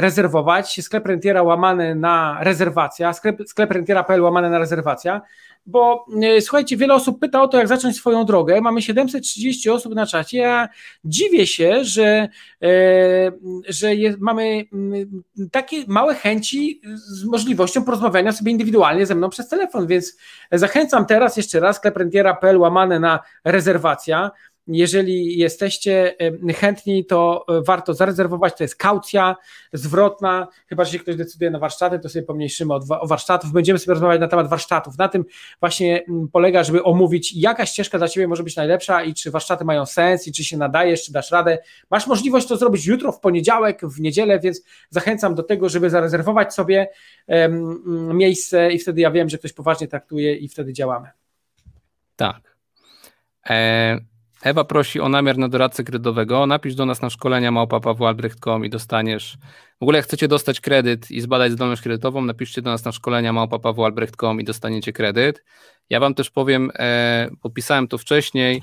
rezerwować. Sklep rentiera łamany na rezerwacja, sklep, sklep rentiera.pl łamane na rezerwacja bo e, słuchajcie, wiele osób pyta o to, jak zacząć swoją drogę. Mamy 730 osób na czacie. Ja dziwię się, że, e, że jest, mamy mm, takie małe chęci z możliwością porozmawiania sobie indywidualnie ze mną przez telefon, więc zachęcam teraz jeszcze raz skleprentiera.pl łamane na rezerwacja. Jeżeli jesteście chętni, to e, warto zarezerwować. To jest kaucja zwrotna. Chyba, że się ktoś decyduje na warsztaty, to sobie pomniejszymy o warsztatów. Będziemy sobie rozmawiać na temat warsztatów. Na tym właśnie polega, żeby omówić, jaka ścieżka dla Ciebie może być najlepsza i czy warsztaty mają sens i czy się nadajesz, czy dasz radę. Masz możliwość to zrobić jutro, w poniedziałek, w niedzielę, więc zachęcam do tego, żeby zarezerwować sobie miejsce i wtedy ja wiem, że ktoś poważnie traktuje i wtedy działamy. Tak. E Ewa prosi o namiar na doradcę kredytowego. Napisz do nas na szkolenia małpa.pawłalbrecht.com i dostaniesz. W ogóle jak chcecie dostać kredyt i zbadać zdolność kredytową, napiszcie do nas na szkolenia małpa.pawłalbrecht.com i dostaniecie kredyt. Ja wam też powiem, e, podpisałem to wcześniej,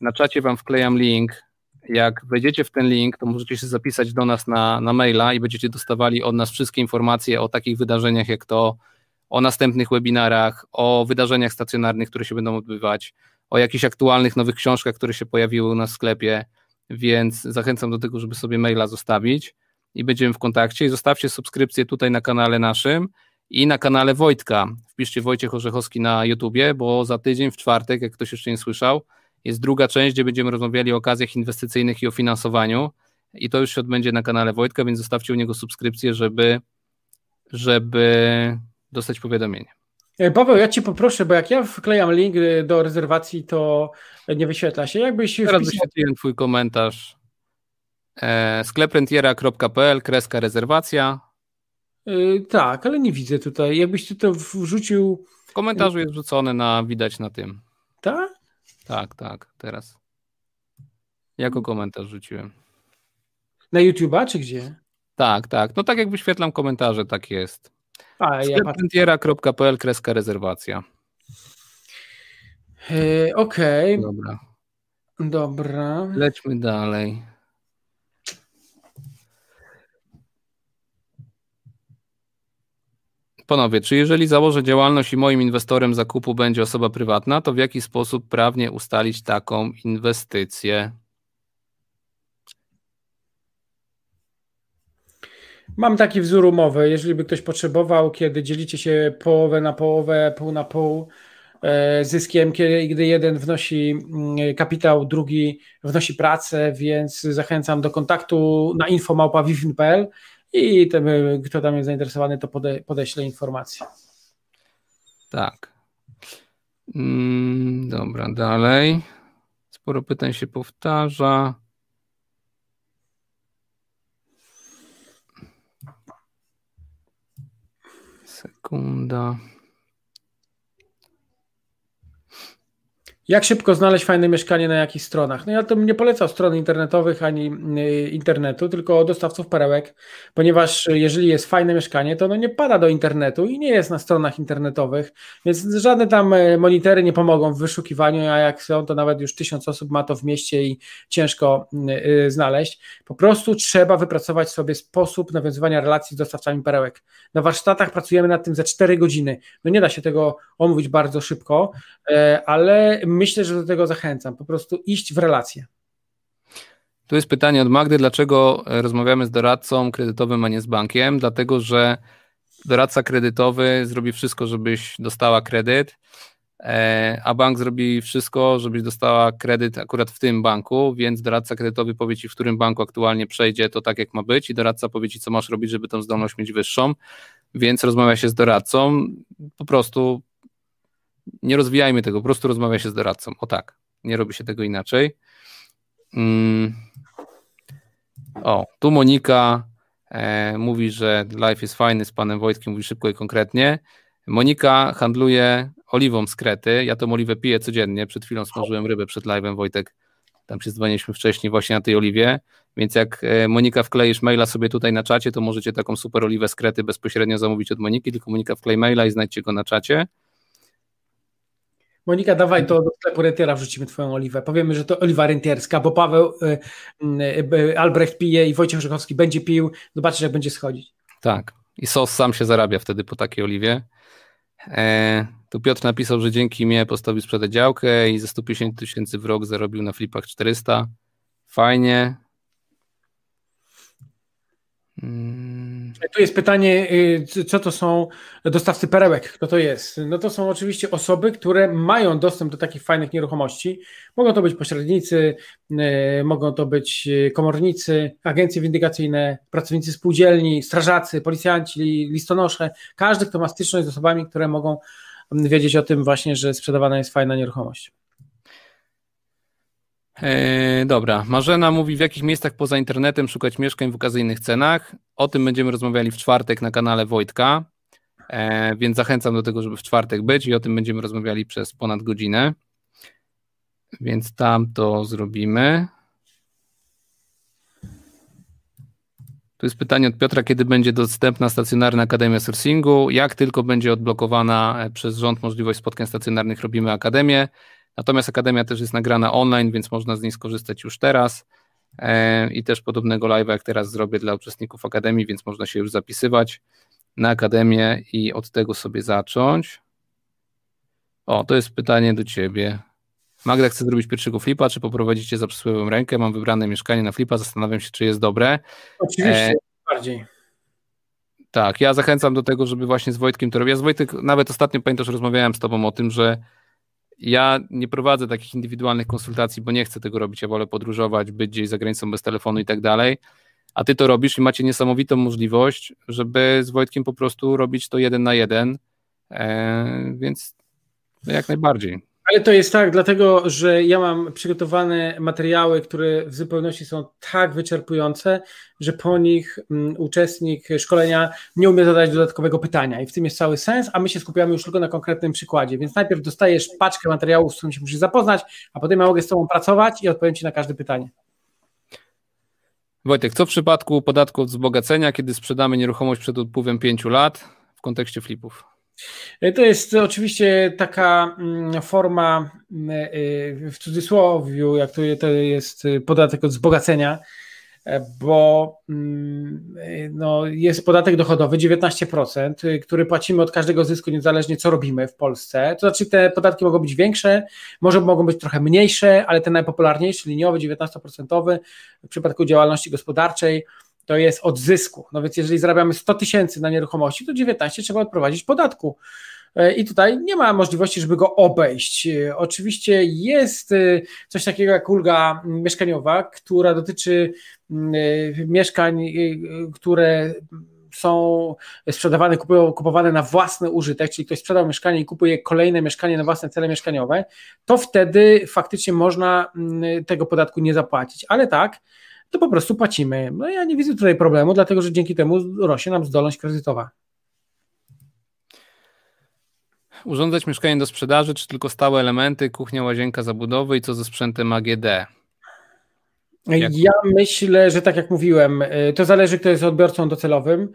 na czacie wam wklejam link. Jak wejdziecie w ten link, to możecie się zapisać do nas na, na maila i będziecie dostawali od nas wszystkie informacje o takich wydarzeniach jak to, o następnych webinarach, o wydarzeniach stacjonarnych, które się będą odbywać, o jakichś aktualnych nowych książkach, które się pojawiły w sklepie, więc zachęcam do tego, żeby sobie maila zostawić i będziemy w kontakcie. I zostawcie subskrypcję tutaj na kanale naszym i na kanale Wojtka. Wpiszcie Wojciech Orzechowski na YouTubie, bo za tydzień, w czwartek, jak ktoś jeszcze nie słyszał, jest druga część, gdzie będziemy rozmawiali o okazjach inwestycyjnych i o finansowaniu. I to już się odbędzie na kanale Wojtka, więc zostawcie u niego subskrypcję, żeby, żeby dostać powiadomienie. E, Paweł, ja Cię poproszę, bo jak ja wklejam link e, do rezerwacji, to nie wyświetla się. Jakbyś Teraz wpisał... wyświetliłem Twój komentarz. E, skleprentiera.pl, kreska rezerwacja. Yy, tak, ale nie widzę tutaj. Jakbyś Ty to wrzucił... W komentarzu jest wrzucony na, widać na tym. Tak? Tak, tak, teraz. Jako komentarz rzuciłem. Na YouTube'a czy gdzie? Tak, tak. No tak jak wyświetlam komentarze, tak jest. Ja kreska rezerwacja. Yy, Okej. Okay. Dobra. Dobra. Lećmy dalej. Panowie, czy jeżeli założę działalność i moim inwestorem zakupu będzie osoba prywatna, to w jaki sposób prawnie ustalić taką inwestycję? Mam taki wzór umowy, jeżeli by ktoś potrzebował, kiedy dzielicie się połowę na połowę, pół na pół e, zyskiem, kiedy, gdy jeden wnosi mm, kapitał, drugi wnosi pracę, więc zachęcam do kontaktu na info.małpa.wifin.pl i ten, kto tam jest zainteresowany, to pode, podeślę informację. Tak. Mm, dobra, dalej. Sporo pytań się powtarza. Sekunda. Jak szybko znaleźć fajne mieszkanie na jakich stronach? No ja to nie polecam stron internetowych ani y, internetu, tylko dostawców perełek, ponieważ jeżeli jest fajne mieszkanie, to ono nie pada do internetu i nie jest na stronach internetowych, więc żadne tam y, monitory nie pomogą w wyszukiwaniu, a jak są, to nawet już tysiąc osób ma to w mieście i ciężko y, znaleźć. Po prostu trzeba wypracować sobie sposób nawiązywania relacji z dostawcami perełek. Na warsztatach pracujemy nad tym za 4 godziny. No nie da się tego omówić bardzo szybko, ale myślę, że do tego zachęcam. Po prostu iść w relacje. Tu jest pytanie od Magdy, dlaczego rozmawiamy z doradcą kredytowym, a nie z bankiem? Dlatego, że doradca kredytowy zrobi wszystko, żebyś dostała kredyt, e, a bank zrobi wszystko, żebyś dostała kredyt akurat w tym banku, więc doradca kredytowy powie ci, w którym banku aktualnie przejdzie to tak, jak ma być i doradca powie ci, co masz robić, żeby tą zdolność mieć wyższą, więc rozmawia się z doradcą, po prostu nie rozwijajmy tego, po prostu rozmawia się z doradcą. O tak, nie robi się tego inaczej. Mm. O, tu Monika e, mówi, że life jest fajny z panem Wojtkiem, mówi szybko i konkretnie. Monika handluje oliwą z Krety. Ja tą oliwę piję codziennie. Przed chwilą smażyłem rybę przed live'em, Wojtek. Tam się dzwoniliśmy wcześniej właśnie na tej oliwie. Więc jak e, Monika wkleisz maila sobie tutaj na czacie, to możecie taką super oliwę z Krety bezpośrednio zamówić od Moniki, tylko Monika wklej maila i znajdźcie go na czacie. Monika, dawaj to do sklepu rentiera wrzucimy twoją oliwę. Powiemy, że to oliwa rentierska, bo Paweł y, y, y, Albrecht pije i Wojciech Rzechowski będzie pił. Zobaczysz, jak będzie schodzić. Tak. I sos sam się zarabia wtedy po takiej oliwie. E, tu Piotr napisał, że dzięki mnie postawił sprzedać działkę i ze 150 tysięcy w rok zarobił na flipach 400. Fajnie. Hmm. Tu jest pytanie, y, co to są dostawcy perełek? Kto to jest? No to są oczywiście osoby, które mają dostęp do takich fajnych nieruchomości. Mogą to być pośrednicy, y, mogą to być y, komornicy, agencje windykacyjne, pracownicy spółdzielni, strażacy, policjanci, listonosze. Każdy, kto ma styczność z osobami, które mogą wiedzieć o tym właśnie, że sprzedawana jest fajna nieruchomość. E, dobra, Marzena mówi, w jakich miejscach poza internetem szukać mieszkań w okazyjnych cenach. O tym będziemy rozmawiali w czwartek na kanale Wojtka, e, więc zachęcam do tego, żeby w czwartek być i o tym będziemy rozmawiali przez ponad godzinę. Więc tam to zrobimy. Tu jest pytanie od Piotra, kiedy będzie dostępna stacjonarna Akademia Sourcingu. Jak tylko będzie odblokowana e, przez rząd możliwość spotkań stacjonarnych, robimy Akademię. Natomiast Akademia też jest nagrana online, więc można z niej skorzystać już teraz. E, I też podobnego live'a, jak teraz zrobię dla uczestników Akademii, więc można się już zapisywać na Akademię i od tego sobie zacząć. O, to jest pytanie do Ciebie. Magda chce zrobić pierwszego flipa, czy poprowadzicie za przysłowiową rękę? Mam wybrane mieszkanie na flipa, zastanawiam się, czy jest dobre. Oczywiście, e... bardziej. Tak, ja zachęcam do tego, żeby właśnie z Wojtkiem to robić. Ja z Wojtek nawet ostatnio pamiętasz, rozmawiałem z Tobą o tym, że ja nie prowadzę takich indywidualnych konsultacji, bo nie chcę tego robić. Ja wolę podróżować, być gdzieś za granicą bez telefonu i tak dalej. A ty to robisz i macie niesamowitą możliwość, żeby z Wojtkiem po prostu robić to jeden na jeden. E, więc jak najbardziej. Ale to jest tak, dlatego że ja mam przygotowane materiały, które w zupełności są tak wyczerpujące, że po nich um, uczestnik szkolenia nie umie zadać dodatkowego pytania. I w tym jest cały sens, a my się skupiamy już tylko na konkretnym przykładzie. Więc najpierw dostajesz paczkę materiałów, z którym się musisz zapoznać, a potem ja mogę z Tobą pracować i odpowiem Ci na każde pytanie. Wojtek, co w przypadku podatku od wzbogacenia, kiedy sprzedamy nieruchomość przed upływem 5 lat w kontekście flipów? E, to jest oczywiście taka mm, forma mm, e, w cudzysłowiu, jak to jest podatek od wzbogacenia, e, bo mm, no, jest podatek dochodowy 19%, który płacimy od każdego zysku, niezależnie co robimy w Polsce. To znaczy te podatki mogą być większe, może mogą być trochę mniejsze, ale ten najpopularniejszy, liniowy, 19% w przypadku działalności gospodarczej to jest od zysku. No więc jeżeli zarabiamy 100 tysięcy na nieruchomości, to 19 trzeba odprowadzić podatku. E, I tutaj nie ma możliwości, żeby go obejść. E, oczywiście jest e, coś takiego jak ulga mieszkaniowa, która dotyczy mieszkań, które są sprzedawane, kupowane na własny użytek, czyli ktoś sprzedał mieszkanie i kupuje kolejne mieszkanie na własne cele mieszkaniowe, to wtedy faktycznie można tego podatku nie zapłacić. Ale tak, to po prostu płacimy. No ja nie widzę tutaj problemu, dlatego że dzięki temu rośnie nam zdolność kredytowa. Urządzać mieszkanie do sprzedaży, czy tylko stałe elementy, kuchnia, łazienka, zabudowy i co ze sprzętem AGD? Jak... Ja myślę, że tak jak mówiłem, y, to zależy, kto jest odbiorcą docelowym.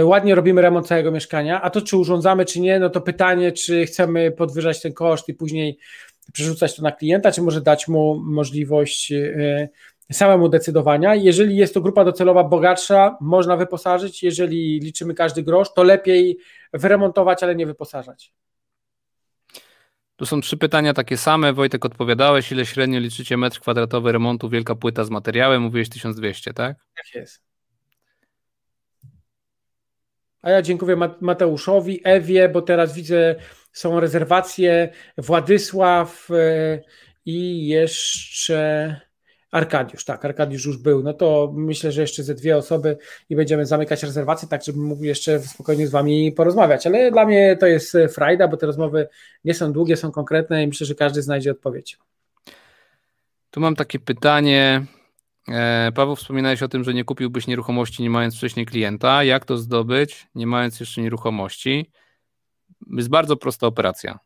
Y, ładnie robimy remont całego mieszkania, a to czy urządzamy, czy nie, no to pytanie, czy chcemy podwyżać ten koszt i później przerzucać to na klienta, czy może dać mu możliwość y, samemu decydowania. Jeżeli jest to grupa docelowa bogatsza, można wyposażyć. Jeżeli liczymy każdy grosz, to lepiej wyremontować, ale nie wyposażać. Tu są trzy pytania takie same. Wojtek, odpowiadałeś, ile średnio liczycie metr kwadratowy remontu, wielka płyta z materiałem? Mówiłeś 1200, tak? Tak jest. A ja dziękuję Mateuszowi, Ewie, bo teraz widzę, są rezerwacje. Władysław e, i jeszcze Arkadiusz, tak, Arkadiusz już był. No to myślę, że jeszcze ze dwie osoby i będziemy zamykać rezerwacje, tak żebym mógł jeszcze spokojnie z Wami porozmawiać. Ale dla mnie to jest frajda, bo te rozmowy nie są długie, są konkretne i myślę, że każdy znajdzie odpowiedź. Tu mam takie pytanie. E, Paweł, wspominałeś o tym, że nie kupiłbyś nieruchomości nie mając wcześniej klienta. Jak to zdobyć, nie mając jeszcze nieruchomości? Jest bardzo prosta operacja.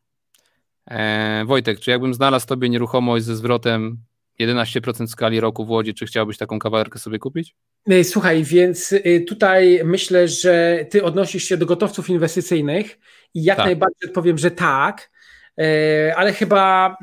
E, Wojtek, czy jakbym znalazł Tobie nieruchomość ze zwrotem 11% skali roku w Łodzi, czy chciałbyś taką kawalerkę sobie kupić? E, słuchaj, więc e, tutaj myślę, że ty odnosisz się do gotowców inwestycyjnych i jak tak. najbardziej odpowiem, że tak, e, ale chyba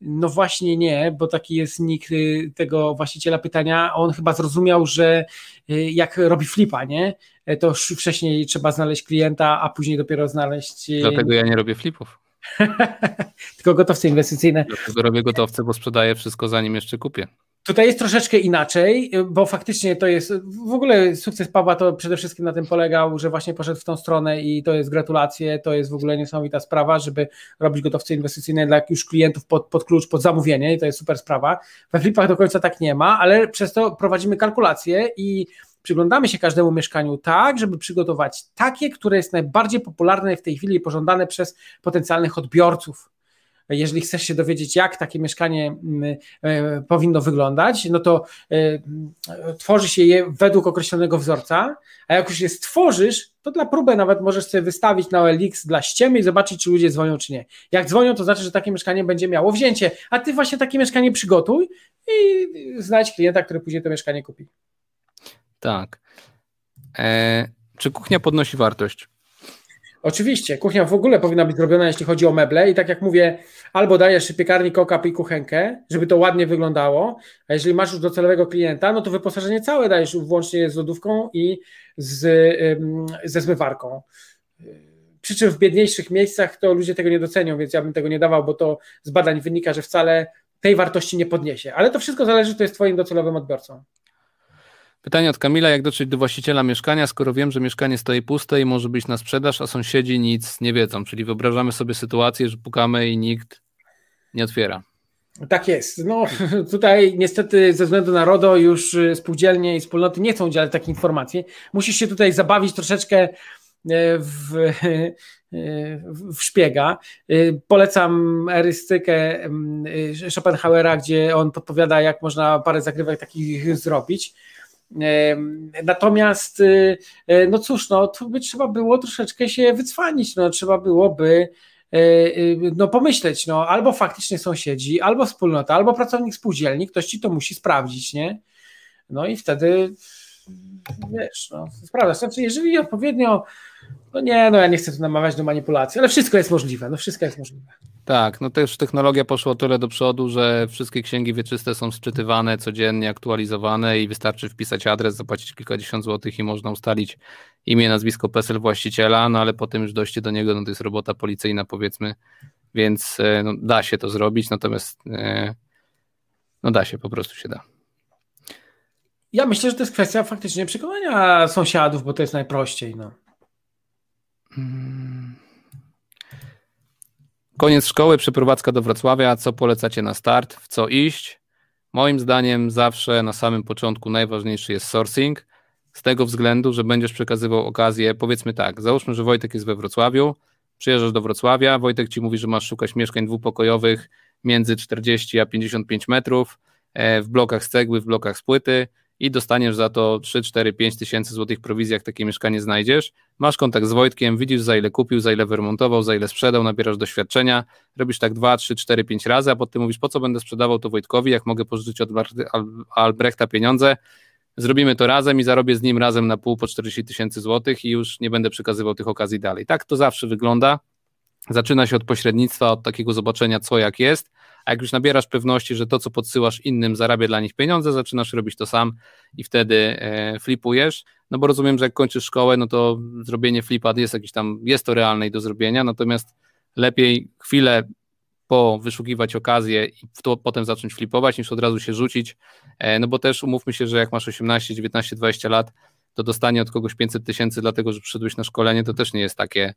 no właśnie nie, bo taki jest nick tego właściciela pytania, on chyba zrozumiał, że jak robi flipa, nie? To wcześniej trzeba znaleźć klienta, a później dopiero znaleźć... Dlatego ja nie robię flipów. Tylko gotowce inwestycyjne. Dlatego robię gotowce, bo sprzedaję wszystko zanim jeszcze kupię. Tutaj jest troszeczkę inaczej, bo faktycznie to jest, w ogóle sukces Pawła to przede wszystkim na tym polegał, że właśnie poszedł w tą stronę i to jest gratulacje, to jest w ogóle niesamowita sprawa, żeby robić gotowce inwestycyjne dla już klientów pod, pod klucz, pod zamówienie i to jest super sprawa. We flipach do końca tak nie ma, ale przez to prowadzimy kalkulacje i przyglądamy się każdemu mieszkaniu tak, żeby przygotować takie, które jest najbardziej popularne w tej chwili i pożądane przez potencjalnych odbiorców. jeżeli chcesz się dowiedzieć, jak takie mieszkanie e, powinno wyglądać, no to e, tworzy się je według określonego wzorca, a jak już je stworzysz, to dla próby nawet możesz sobie wystawić na OLX dla ściemy i zobaczyć, czy ludzie dzwonią, czy nie. Jak dzwonią, to znaczy, że takie mieszkanie będzie miało wzięcie, a ty właśnie takie mieszkanie przygotuj i znajdź klienta, który później to mieszkanie kupi. Tak. E, czy kuchnia podnosi wartość? Oczywiście, kuchnia w ogóle powinna być zrobiona, jeśli chodzi o meble i tak jak mówię, albo dajesz piekarnik, okap i kuchenkę, żeby to ładnie wyglądało, a jeżeli masz już docelowego klienta, no to wyposażenie całe dajesz włącznie z lodówką i z, ze zmywarką. Przy czym w biedniejszych miejscach to ludzie tego nie docenią, więc ja bym tego nie dawał, bo to z badań wynika, że wcale tej wartości nie podniesie. Ale to wszystko zależy, kto jest Twoim docelowym odbiorcą. Pytanie od Kamila, jak dotrzeć do właściciela mieszkania, skoro wiem, że mieszkanie stoi puste i może być na sprzedaż, a sąsiedzi nic nie wiedzą. Czyli wyobrażamy sobie sytuację, że pukamy i nikt nie otwiera. Tak jest. No tutaj niestety ze względu na RODO już y, spółdzielnie i wspólnoty nie chcą udzielać takich informacji. Musisz się tutaj zabawić troszeczkę e, w, e, w szpiega. Polecam erystykę mm, Schopenhauera, gdzie on podpowiada, jak można parę zagrywek takich zrobić. Natomiast, y, y, no cóż, no, to by trzeba było troszeczkę się wycwanić, no, trzeba byłoby y, no, pomyśleć, no, albo faktycznie sąsiedzi, albo wspólnota, albo pracownik spółdzielni, ktoś ci to musi sprawdzić, nie? No i wtedy wiesz, no, sprawdza. Znaczy, jeżeli odpowiednio, no nie, no ja nie chcę tu namawiać do manipulacji, ale wszystko jest możliwe, no wszystko jest możliwe. Tak, no też technologia poszła tyle do przodu, że wszystkie księgi wieczyste są sczytywane codziennie, aktualizowane i wystarczy wpisać adres, zapłacić kilkadziesiąt złotych i można ustalić imię, nazwisko, PESEL właściciela, no ale potem już dojście do niego, no to jest robota policyjna powiedzmy, więc e, no, da się to zrobić, natomiast e, no da się, po prostu się da. Ja myślę, że to jest kwestia faktycznie przekonania sąsiadów, bo to jest najprościej. No. Hmm. Koniec szkoły, przeprowadzka do Wrocławia. Co polecacie na start? W co iść? Moim zdaniem zawsze na samym początku najważniejszy jest sourcing. Z tego względu, że będziesz przekazywał okazję, powiedzmy tak, załóżmy, że Wojtek jest we Wrocławiu, przyjeżdżasz do Wrocławia, Wojtek ci mówi, że masz szukać mieszkań dwupokojowych między 40 a 55 metrów, e, w blokach z cegły, w blokach z płyty i dostaniesz za to 3, 4, 5 tysięcy złotych prowizji, jak takie mieszkanie znajdziesz. Masz kontakt z Wojtkiem, widzisz za ile kupił, za ile wyremontował, za ile sprzedał, nabierasz doświadczenia, robisz tak 2, 3, 4, 5 razy, a potem mówisz, po co będę sprzedawał to Wojtkowi, jak mogę pożyczyć od Albrechta pieniądze, zrobimy to razem i zarobię z nim razem na pół po 40 tysięcy złotych i już nie będę przekazywał tych okazji dalej. Tak to zawsze wygląda. Zaczyna się od pośrednictwa, od takiego zobaczenia, co jak jest, a jak już nabierasz pewności, że to, co podsyłasz innym, zarabia dla nich pieniądze, zaczynasz robić to sam i wtedy e, flipujesz. No bo rozumiem, że jak kończysz szkołę, no to zrobienie flipa jest jakiś tam, jest to realne do zrobienia, natomiast lepiej chwilę po wyszukiwać okazję i to potem zacząć flipować, niż od razu się rzucić, e, no bo też umówmy się, że jak masz 18, 19, 20 lat, to dostanie od kogoś 500 tysięcy dlatego, że przyszedłeś na szkolenie, to też nie jest takie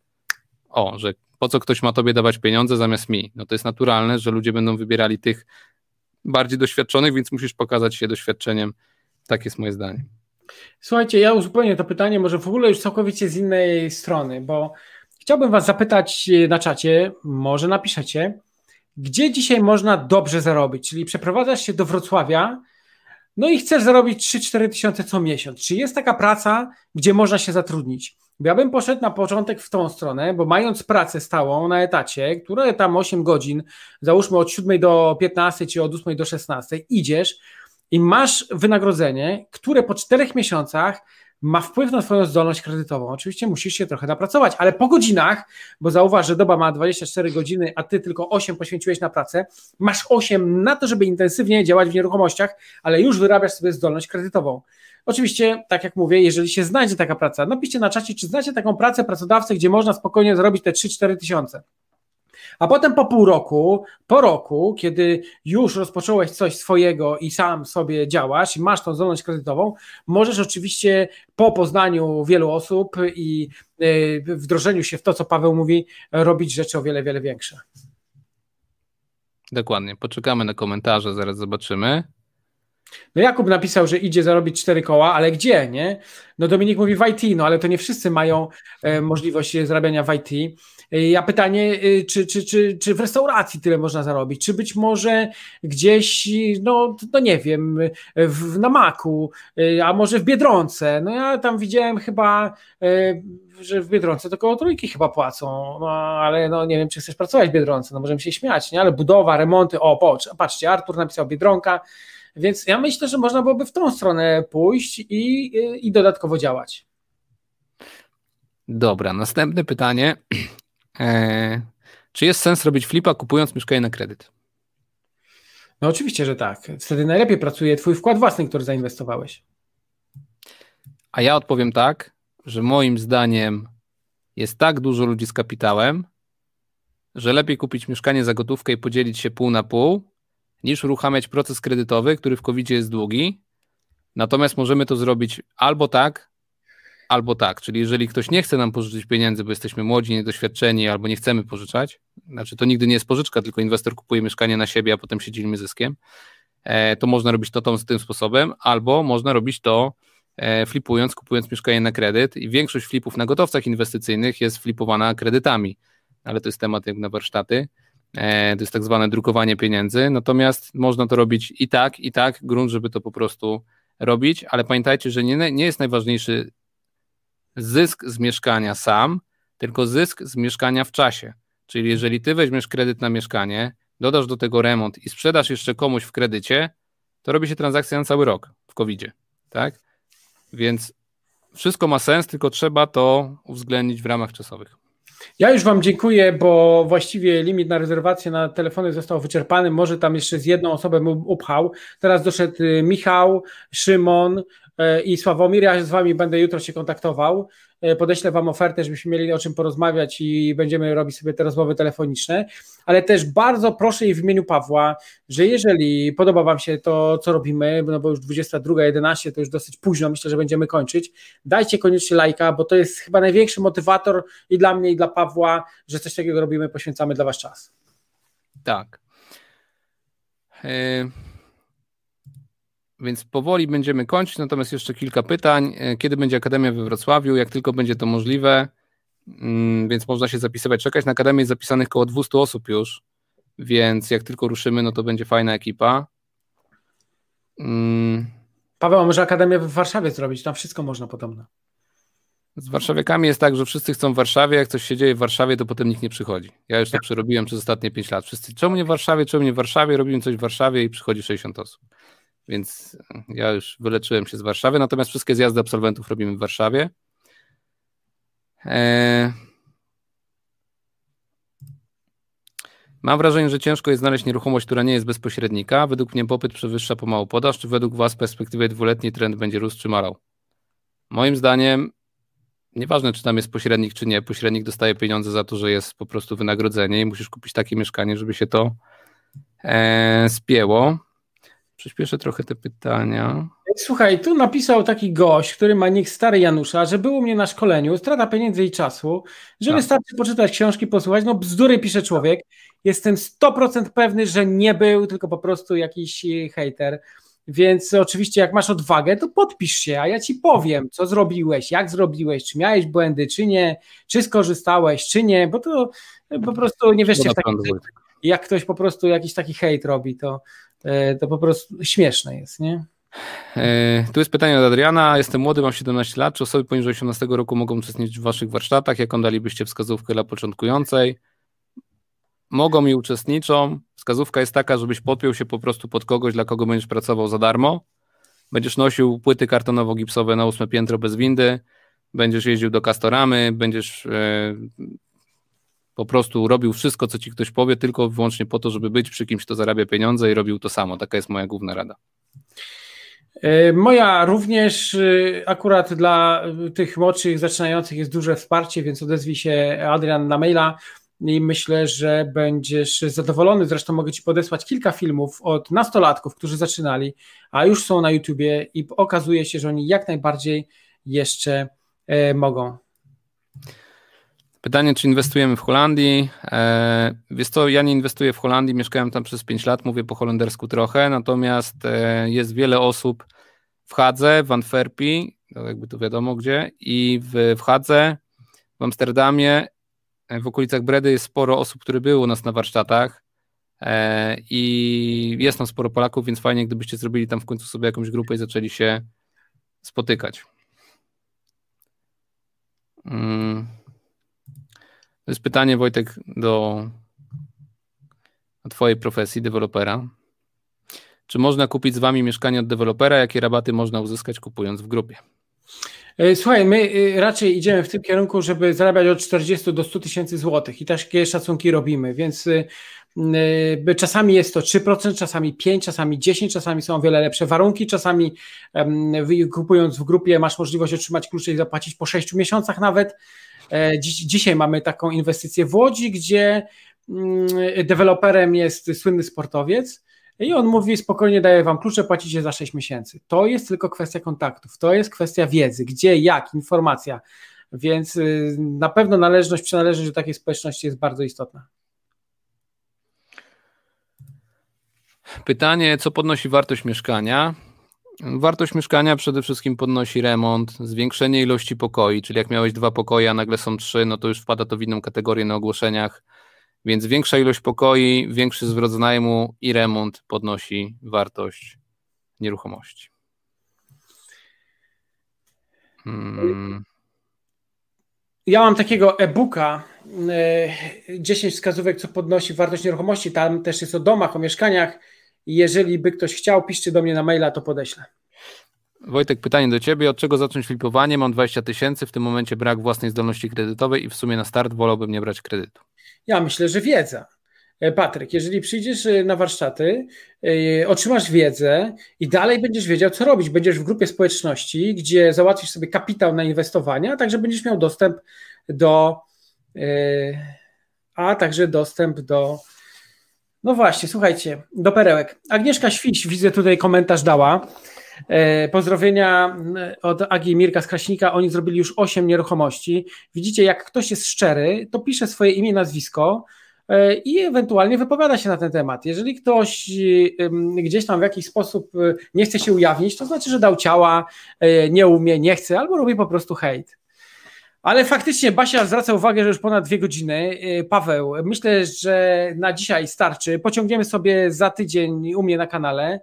o, że po co ktoś ma tobie dawać pieniądze zamiast mi? No to jest naturalne, że ludzie będą wybierali tych bardziej doświadczonych, więc musisz pokazać się doświadczeniem. Tak jest moje zdanie. Słuchajcie, ja uzupełnię to pytanie, może w ogóle już całkowicie z innej strony, bo chciałbym Was zapytać na czacie, może napiszecie, gdzie dzisiaj można dobrze zarobić? Czyli przeprowadzasz się do Wrocławia, no i chcesz zarobić 3-4 tysiące co miesiąc. Czy jest taka praca, gdzie można się zatrudnić? Ja bym poszedł na początek w tą stronę, bo mając pracę stałą na etacie, które tam 8 godzin, załóżmy od 7 do 15 czy od 8 do 16, idziesz i masz wynagrodzenie, które po 4 miesiącach ma wpływ na Twoją zdolność kredytową. Oczywiście musisz się trochę napracować, ale po godzinach, bo zauważ, że doba ma 24 godziny, a Ty tylko 8 poświęciłeś na pracę, masz 8 na to, żeby intensywnie działać w nieruchomościach, ale już wyrabiasz sobie zdolność kredytową. Oczywiście, tak jak mówię, jeżeli się znajdzie taka praca, napiszcie na czacie, czy znacie taką pracę pracodawcy, gdzie można spokojnie zarobić te 3-4 tysiące. A potem po pół roku, po roku, kiedy już rozpocząłeś coś swojego i sam sobie działasz, masz tą zdolność kredytową, możesz oczywiście po poznaniu wielu osób i e, wdrożeniu się w to, co Paweł mówi, robić rzeczy o wiele, wiele większe. Dokładnie. Poczekamy na komentarze, zaraz zobaczymy. No Jakub napisał, że idzie zarobić cztery koła, ale gdzie, nie? No Dominik mówi w IT, no ale to nie wszyscy mają e, możliwość zarabiania w IT. E, ja pytanie, e, czy, czy, czy, czy w restauracji tyle można zarobić? Czy być może gdzieś, no, no nie wiem, w, na Maku, e, a może w Biedronce? No ja tam widziałem chyba, e, że w Biedronce to koło trójki chyba płacą, no ale no nie wiem, czy chcesz pracować w Biedronce, no możemy się śmiać, nie? Ale budowa, remonty, o patrz, patrzcie, Artur napisał Biedronka, więc ja myślę, że można byłoby w tą stronę pójść i, i dodatkowo działać. Dobra, następne pytanie. Eee, czy jest sens robić flipa kupując mieszkanie na kredyt? No oczywiście, że tak. Wtedy najlepiej pracuje twój wkład własny, który zainwestowałeś. A ja odpowiem tak, że moim zdaniem jest tak dużo ludzi z kapitałem, że lepiej kupić mieszkanie za gotówkę i podzielić się pół na pół, niż uruchamiać proces kredytowy, który w covid jest długi. Natomiast możemy to zrobić albo tak, albo tak. Czyli jeżeli ktoś nie chce nam pożyczyć pieniędzy, bo jesteśmy młodzi, niedoświadczeni, albo nie chcemy pożyczać, znaczy to nigdy nie jest pożyczka, tylko inwestor kupuje mieszkanie na siebie, a potem się dzielimy zyskiem, e, to można robić to tym sposobem, albo można robić to e, flipując, kupując mieszkanie na kredyt i większość flipów na gotowcach inwestycyjnych jest flipowana kredytami, ale to jest temat jak na warsztaty. E, to jest tak zwane drukowanie pieniędzy, natomiast można to robić i tak, i tak, grunt, żeby to po prostu robić, ale pamiętajcie, że nie, nie jest najważniejszy zysk z mieszkania sam, tylko zysk z mieszkania w czasie. Czyli jeżeli ty weźmiesz kredyt na mieszkanie, dodasz do tego remont i sprzedasz jeszcze komuś w kredycie, to robi się transakcja na cały rok w covid tak? Więc wszystko ma sens, tylko trzeba to uwzględnić w ramach czasowych. Ja już Wam dziękuję, bo właściwie limit na rezerwację na telefony został wyczerpany. Może tam jeszcze z jedną osobą upchał. Teraz doszedł y, Michał, Szymon, i Sławomir. Ja z Wami będę jutro się kontaktował. E, podeślę Wam ofertę, żebyśmy mieli o czym porozmawiać i będziemy robić sobie te rozmowy telefoniczne. Ale też bardzo proszę i w imieniu Pawła, że jeżeli podoba Wam się to, co robimy, no bo już 22.11 to już dosyć późno, myślę, że będziemy kończyć, dajcie koniecznie lajka, bo to jest chyba największy motywator i dla mnie, i dla Pawła, że coś takiego robimy, poświęcamy dla Was czas. Tak. Y więc powoli będziemy kończyć, natomiast jeszcze kilka pytań. E, kiedy będzie Akademia we Wrocławiu? Jak tylko będzie to możliwe, mm, więc można się zapisywać, czekać. Na Akademię jest zapisanych około 200 osób już, więc jak tylko ruszymy, no to będzie fajna ekipa. Mm. Paweł, może Akademię w Warszawie zrobić? Tam wszystko można podobno. Z warszawiakami jest tak, że wszyscy chcą w Warszawie, jak coś się dzieje w Warszawie, to potem nikt nie przychodzi. Ja już to przerobiłem przez ostatnie 5 lat. Wszyscy, czemu nie w Warszawie, czemu nie w Warszawie, robimy coś w Warszawie i przychodzi 60 osób więc ja już wyleczyłem się z Warszawy, natomiast wszystkie zjazdy absolwentów robimy w Warszawie. Eee... Mam wrażenie, że ciężko jest znaleźć nieruchomość, która nie jest bezpośrednika. Według mnie popyt przewyższa pomału podaż. Czy według Was w perspektywie dwuletniej trend będzie rósł czy malał? Moim zdaniem, nieważne czy tam jest pośrednik czy nie, pośrednik dostaje pieniądze za to, że jest po prostu wynagrodzenie i musisz kupić takie mieszkanie, żeby się to e, spięło. Przyspieszę trochę te pytania. Słuchaj, tu napisał taki gość, który ma nick Stary Janusza, że był u mnie na szkoleniu, strata pieniędzy i czasu, że tak. wystarczy poczytać książki, posłuchać. No bzdury pisze człowiek. Jestem 100% pewny, że nie był, tylko po prostu jakiś hater. Więc oczywiście jak masz odwagę, to podpisz się, a ja ci powiem, co zrobiłeś, jak zrobiłeś, czy miałeś błędy, czy nie, czy skorzystałeś, czy nie, bo to po prostu nie wiesz, w. Jak ktoś po prostu jakiś taki hejt robi, to E, to po prostu śmieszne jest, nie? E, tu jest pytanie od Adriana. Jestem młody, mam 17 lat. Czy osoby poniżej 18 roku mogą uczestniczyć w Waszych warsztatach? Jaką dalibyście wskazówkę dla początkującej? Mogą i uczestniczą. Wskazówka jest taka, żebyś podpiął się po prostu pod kogoś, dla kogo będziesz pracował za darmo. Będziesz nosił płyty kartonowo-gipsowe na ósme piętro bez windy. Będziesz jeździł do Kastoramy, będziesz e, po prostu robił wszystko, co ci ktoś powie, tylko wyłącznie po to, żeby być przy kimś, kto zarabia pieniądze i robił to samo. Taka jest moja główna rada. E, moja również e, akurat dla tych młodszych, zaczynających jest duże wsparcie, więc odezwij się Adrian na maila i myślę, że będziesz zadowolony. Zresztą mogę Ci podesłać kilka filmów od nastolatków, którzy zaczynali, a już są na YouTubie i okazuje się, że oni jak najbardziej jeszcze e, mogą. Pytanie, czy inwestujemy w Holandii? E, wiesz co, ja nie inwestuję w Holandii, mieszkałem tam przez 5 lat, mówię po holendersku trochę, natomiast e, jest wiele osób w Hadze, w Antwerpii, no jakby to wiadomo gdzie, i w, w Hadze, w Amsterdamie, w okolicach Bredy jest sporo osób, które były u nas na warsztatach i jest tam sporo Polaków, więc fajnie, gdybyście zrobili tam w końcu sobie jakąś grupę i zaczęli się spotykać. Mm. To jest pytanie, Wojtek, do Twojej profesji dewelopera. Czy można kupić z Wami mieszkanie od dewelopera? Jakie rabaty można uzyskać kupując w grupie? E, słuchaj, my e, raczej idziemy w tym kierunku, żeby zarabiać od 40 do 100 tysięcy złotych i takie szacunki robimy, więc e, czasami jest to 3%, czasami 5%, czasami 10%, czasami są o wiele lepsze warunki, czasami kupując w grupie masz możliwość otrzymać klucze i zapłacić po 6 miesiącach nawet, dziś, dzisiaj mamy taką inwestycję w Łodzi, gdzie mm, deweloperem jest słynny sportowiec i on mówi spokojnie daję wam klucze, płacicie za 6 miesięcy. To jest tylko kwestia kontaktów, to jest kwestia wiedzy, gdzie, jak, informacja, więc y, na pewno należność, przynależność do takiej społeczności jest bardzo istotna. Pytanie, co podnosi wartość mieszkania? Wartość mieszkania przede wszystkim podnosi remont, zwiększenie ilości pokoi, czyli jak miałeś dwa pokoje, a nagle są trzy, no to już wpada to w inną kategorię na ogłoszeniach, więc większa ilość pokoi, większy zwrot z najmu i remont podnosi wartość nieruchomości. Hmm. Ja mam takiego e-booka 10 e, wskazówek, co podnosi wartość nieruchomości. Tam też jest o domach, o mieszkaniach jeżeli by ktoś chciał, piszcie do mnie na maila, to podeślę. Wojtek, pytanie do Ciebie. Od czego zacząć flipowanie? Mam 20 tysięcy, w tym momencie brak własnej zdolności kredytowej i w sumie na start wolałbym nie brać kredytu. Ja myślę, że wiedza. E, Patryk, jeżeli przyjdziesz e, na warsztaty, e, otrzymasz wiedzę i dalej będziesz wiedział, co robić. Będziesz w grupie społeczności, gdzie załatwisz sobie kapitał na inwestowanie, a także będziesz miał dostęp do, a także dostęp do no właśnie, słuchajcie, do perełek. Agnieszka Świś, widzę tutaj komentarz dała. E, pozdrowienia od Agi Mirka z Kraśnika. Oni zrobili już 8 nieruchomości. Widzicie, jak ktoś jest szczery, to pisze swoje imię, nazwisko e, i ewentualnie wypowiada się na ten temat. Jeżeli ktoś gdzieś tam w jakiś sposób e, nie chce się ujawnić, to znaczy, że dał ciała, nie umie, nie chce, albo robi po prostu hejt. Ale faktycznie Basia zwraca uwagę, że już ponad dwie godziny. Y, Paweł, myślę, że na dzisiaj starczy. Pociągniemy sobie za tydzień u mnie na kanale.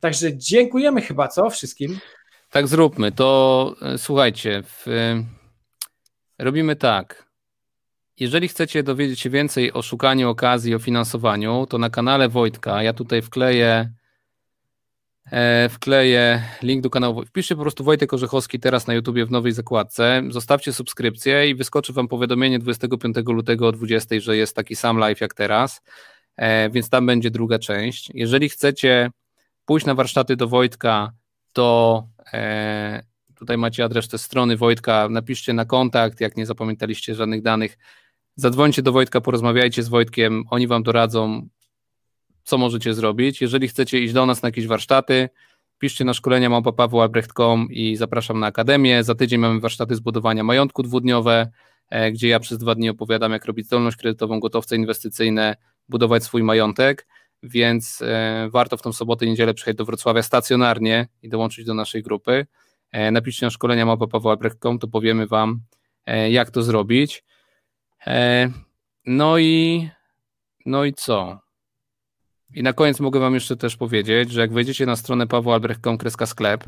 Także dziękujemy chyba, co wszystkim. Tak zróbmy. To e, słuchajcie, w, robimy tak. Jeżeli chcecie dowiedzieć się więcej o szukaniu okazji, o finansowaniu, to na kanale Wojtka, ja tutaj wkleję E, wkleję link do kanału. Wpiszcie po prostu Wojtek Orzechowski teraz na YouTubie w nowej zakładce. Zostawcie subskrypcję i wyskoczy Wam powiadomienie 25 lutego o 20, że jest taki sam live jak teraz, e, więc tam będzie druga część. Jeżeli chcecie pójść na warsztaty do Wojtka, to e, tutaj macie adres tej strony Wojtka, napiszcie na kontakt, jak nie zapamiętaliście żadnych danych, zadzwońcie do Wojtka, porozmawiajcie z Wojtkiem, oni Wam doradzą, co możecie zrobić. Jeżeli chcecie iść do nas na jakieś warsztaty, piszcie na szkolenia małpa.pawłalbrecht.com i zapraszam na akademię. Za tydzień mamy warsztaty zbudowania majątku dwudniowe, e, gdzie ja przez dwa dni opowiadam, jak robić zdolność kredytową, gotowce inwestycyjne, budować swój majątek, więc e, warto w tą sobotę i niedzielę przyjechać do Wrocławia stacjonarnie i dołączyć do naszej grupy. E, napiszcie na szkolenia małpa.pawłalbrecht.com, to powiemy Wam, jak to zrobić. No i no i co? I na koniec mogę Wam jeszcze też powiedzieć, że jak wejdziecie na stronę pawłoalbrecht.com sklep,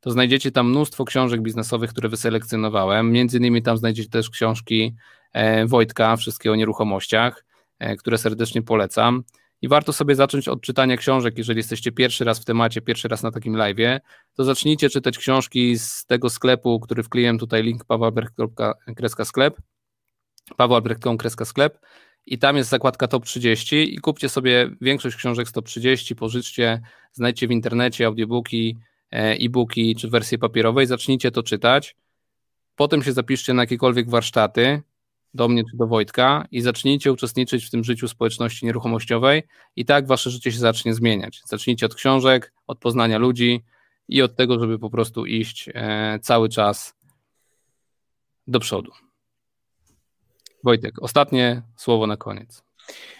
to znajdziecie tam mnóstwo książek biznesowych, które wyselekcjonowałem. Między innymi tam znajdziecie też książki e, Wojtka, wszystkie o nieruchomościach, e, które serdecznie polecam. I warto sobie zacząć od czytania książek, jeżeli jesteście pierwszy raz w temacie, pierwszy raz na takim live'ie, to zacznijcie czytać książki z tego sklepu, który wkleiłem tutaj link pawłoalbrecht.com sklep, pawłoalbrecht.com sklep i tam jest zakładka top 30 i kupcie sobie większość książek z top 30, pożyczcie, znajdźcie w internecie audiobooki, e, e-booki czy wersje papierowej, zacznijcie to czytać, potem się zapiszcie na jakiekolwiek warsztaty do mnie czy do Wojtka i zacznijcie uczestniczyć w tym życiu społeczności nieruchomościowej i tak wasze życie się zacznie zmieniać. Zacznijcie od książek, od poznania ludzi i od tego, żeby po prostu iść e, cały czas do przodu. Wojtek, ostatnie słowo na koniec.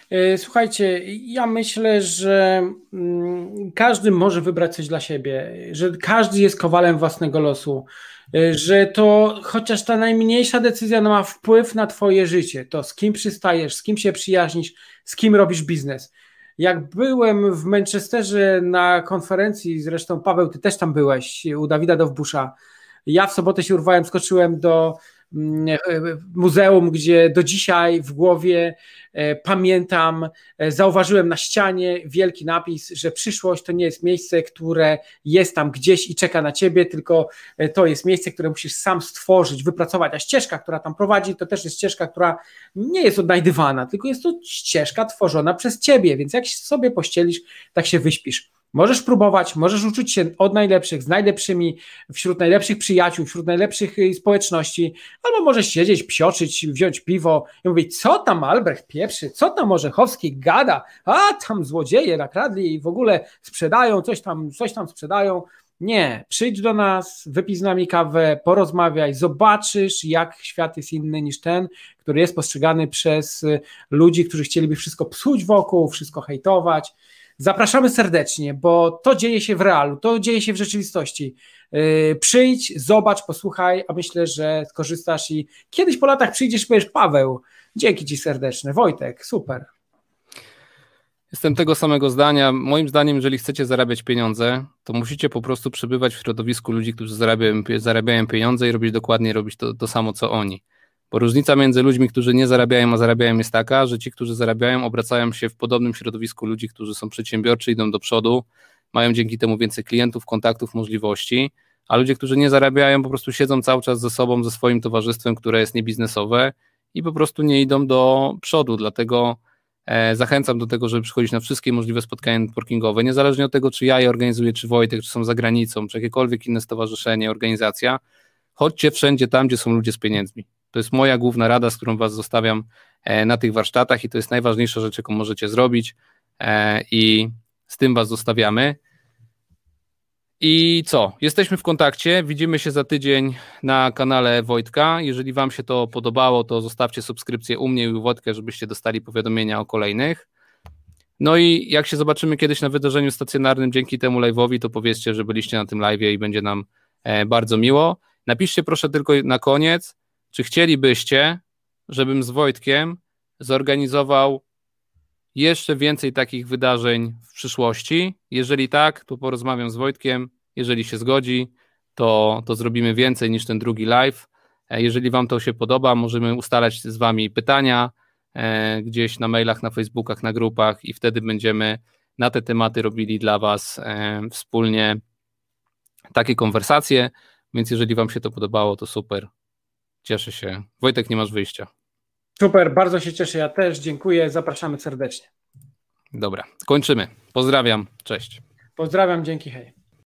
E, słuchajcie, ja myślę, że mm, każdy może wybrać coś dla siebie, że każdy jest kowalem własnego losu, e, że to chociaż ta najmniejsza decyzja ma wpływ na Twoje życie, to z kim przystajesz, z kim się przyjaźnisz, z kim robisz biznes. Jak byłem w Manchesterze na konferencji, zresztą Paweł, ty też tam byłeś, u Dawida Dowbusza, ja w sobotę się urwałem, skoczyłem do muzeum, gdzie do dzisiaj w głowie e, pamiętam, e, zauważyłem na ścianie wielki napis, że przyszłość to nie jest miejsce, które jest tam gdzieś i czeka na ciebie, tylko to jest miejsce, które musisz sam stworzyć, wypracować. A ścieżka, która tam prowadzi, to też jest ścieżka, która nie jest odnajdywana, tylko jest to ścieżka tworzona przez ciebie, więc jak sobie pościelisz, tak się wyśpisz. Możesz próbować, możesz uczyć się od najlepszych, z najlepszymi, wśród najlepszych przyjaciół, wśród najlepszych y, społeczności, albo możesz siedzieć, psioczyć, wziąć piwo i mówić, co tam Albrecht pieprzy, co tam Orzechowski gada, a tam złodzieje nakradli i w ogóle sprzedają, coś tam, coś tam sprzedają. Nie, przyjdź do nas, wypij z nami kawę, porozmawiaj, zobaczysz, jak świat jest inny niż ten, który jest postrzegany przez y, ludzi, którzy chcieliby wszystko psuć wokół, wszystko hejtować. Zapraszamy serdecznie, bo to dzieje się w realu, to dzieje się w rzeczywistości. Yy, przyjdź, zobacz, posłuchaj, a myślę, że skorzystasz i kiedyś po latach przyjdziesz i powiesz, Paweł, dzięki Ci serdeczne, Wojtek, super. Jestem tego samego zdania. Moim zdaniem, jeżeli chcecie zarabiać pieniądze, to musicie po prostu przebywać w środowisku ludzi, którzy zarabiają, zarabiają pieniądze i robić dokładnie robić to, to samo, co oni. Bo różnica między ludźmi, którzy nie zarabiają, a zarabiają jest taka, że ci, którzy zarabiają, obracają się w podobnym środowisku ludzi, którzy są przedsiębiorczy, idą do przodu, mają dzięki temu więcej klientów, kontaktów, możliwości, a ludzie, którzy nie zarabiają, po prostu siedzą cały czas ze sobą, ze swoim towarzystwem, które jest niebiznesowe i po prostu nie idą do przodu. Dlatego e, zachęcam do tego, żeby przychodzić na wszystkie możliwe spotkania networkingowe, niezależnie od tego, czy ja je organizuję, czy Wojtek, czy są za granicą, czy jakiekolwiek inne stowarzyszenie, organizacja. Chodźcie wszędzie tam, gdzie są ludzie z pieniędzmi. To jest moja główna rada, z którą Was zostawiam e, na tych warsztatach i to jest najważniejsza rzecz, jaką możecie zrobić e, i z tym Was zostawiamy. I co? Jesteśmy w kontakcie. Widzimy się za tydzień na kanale Wojtka. Jeżeli Wam się to podobało, to zostawcie subskrypcję u mnie i u Wojtka, żebyście dostali powiadomienia o kolejnych. No i jak się zobaczymy kiedyś na wydarzeniu stacjonarnym dzięki temu live'owi, to powiedzcie, że byliście na tym live'ie i będzie nam e, bardzo miło. Napiszcie proszę tylko na koniec, czy chcielibyście, żebym z Wojtkiem zorganizował jeszcze więcej takich wydarzeń w przyszłości? Jeżeli tak, to porozmawiam z Wojtkiem. Jeżeli się zgodzi, to, to zrobimy więcej niż ten drugi live. E, jeżeli Wam to się podoba, możemy ustalać z Wami pytania e, gdzieś na mailach, na Facebookach, na grupach i wtedy będziemy na te tematy robili dla Was e, wspólnie takie konwersacje. Więc jeżeli Wam się to podobało, to super. Cieszę się. Wojtek, nie masz wyjścia. Super, bardzo się cieszę. Ja też dziękuję. Zapraszamy serdecznie. Dobra, kończymy. Pozdrawiam. Cześć. Pozdrawiam, dzięki, hej.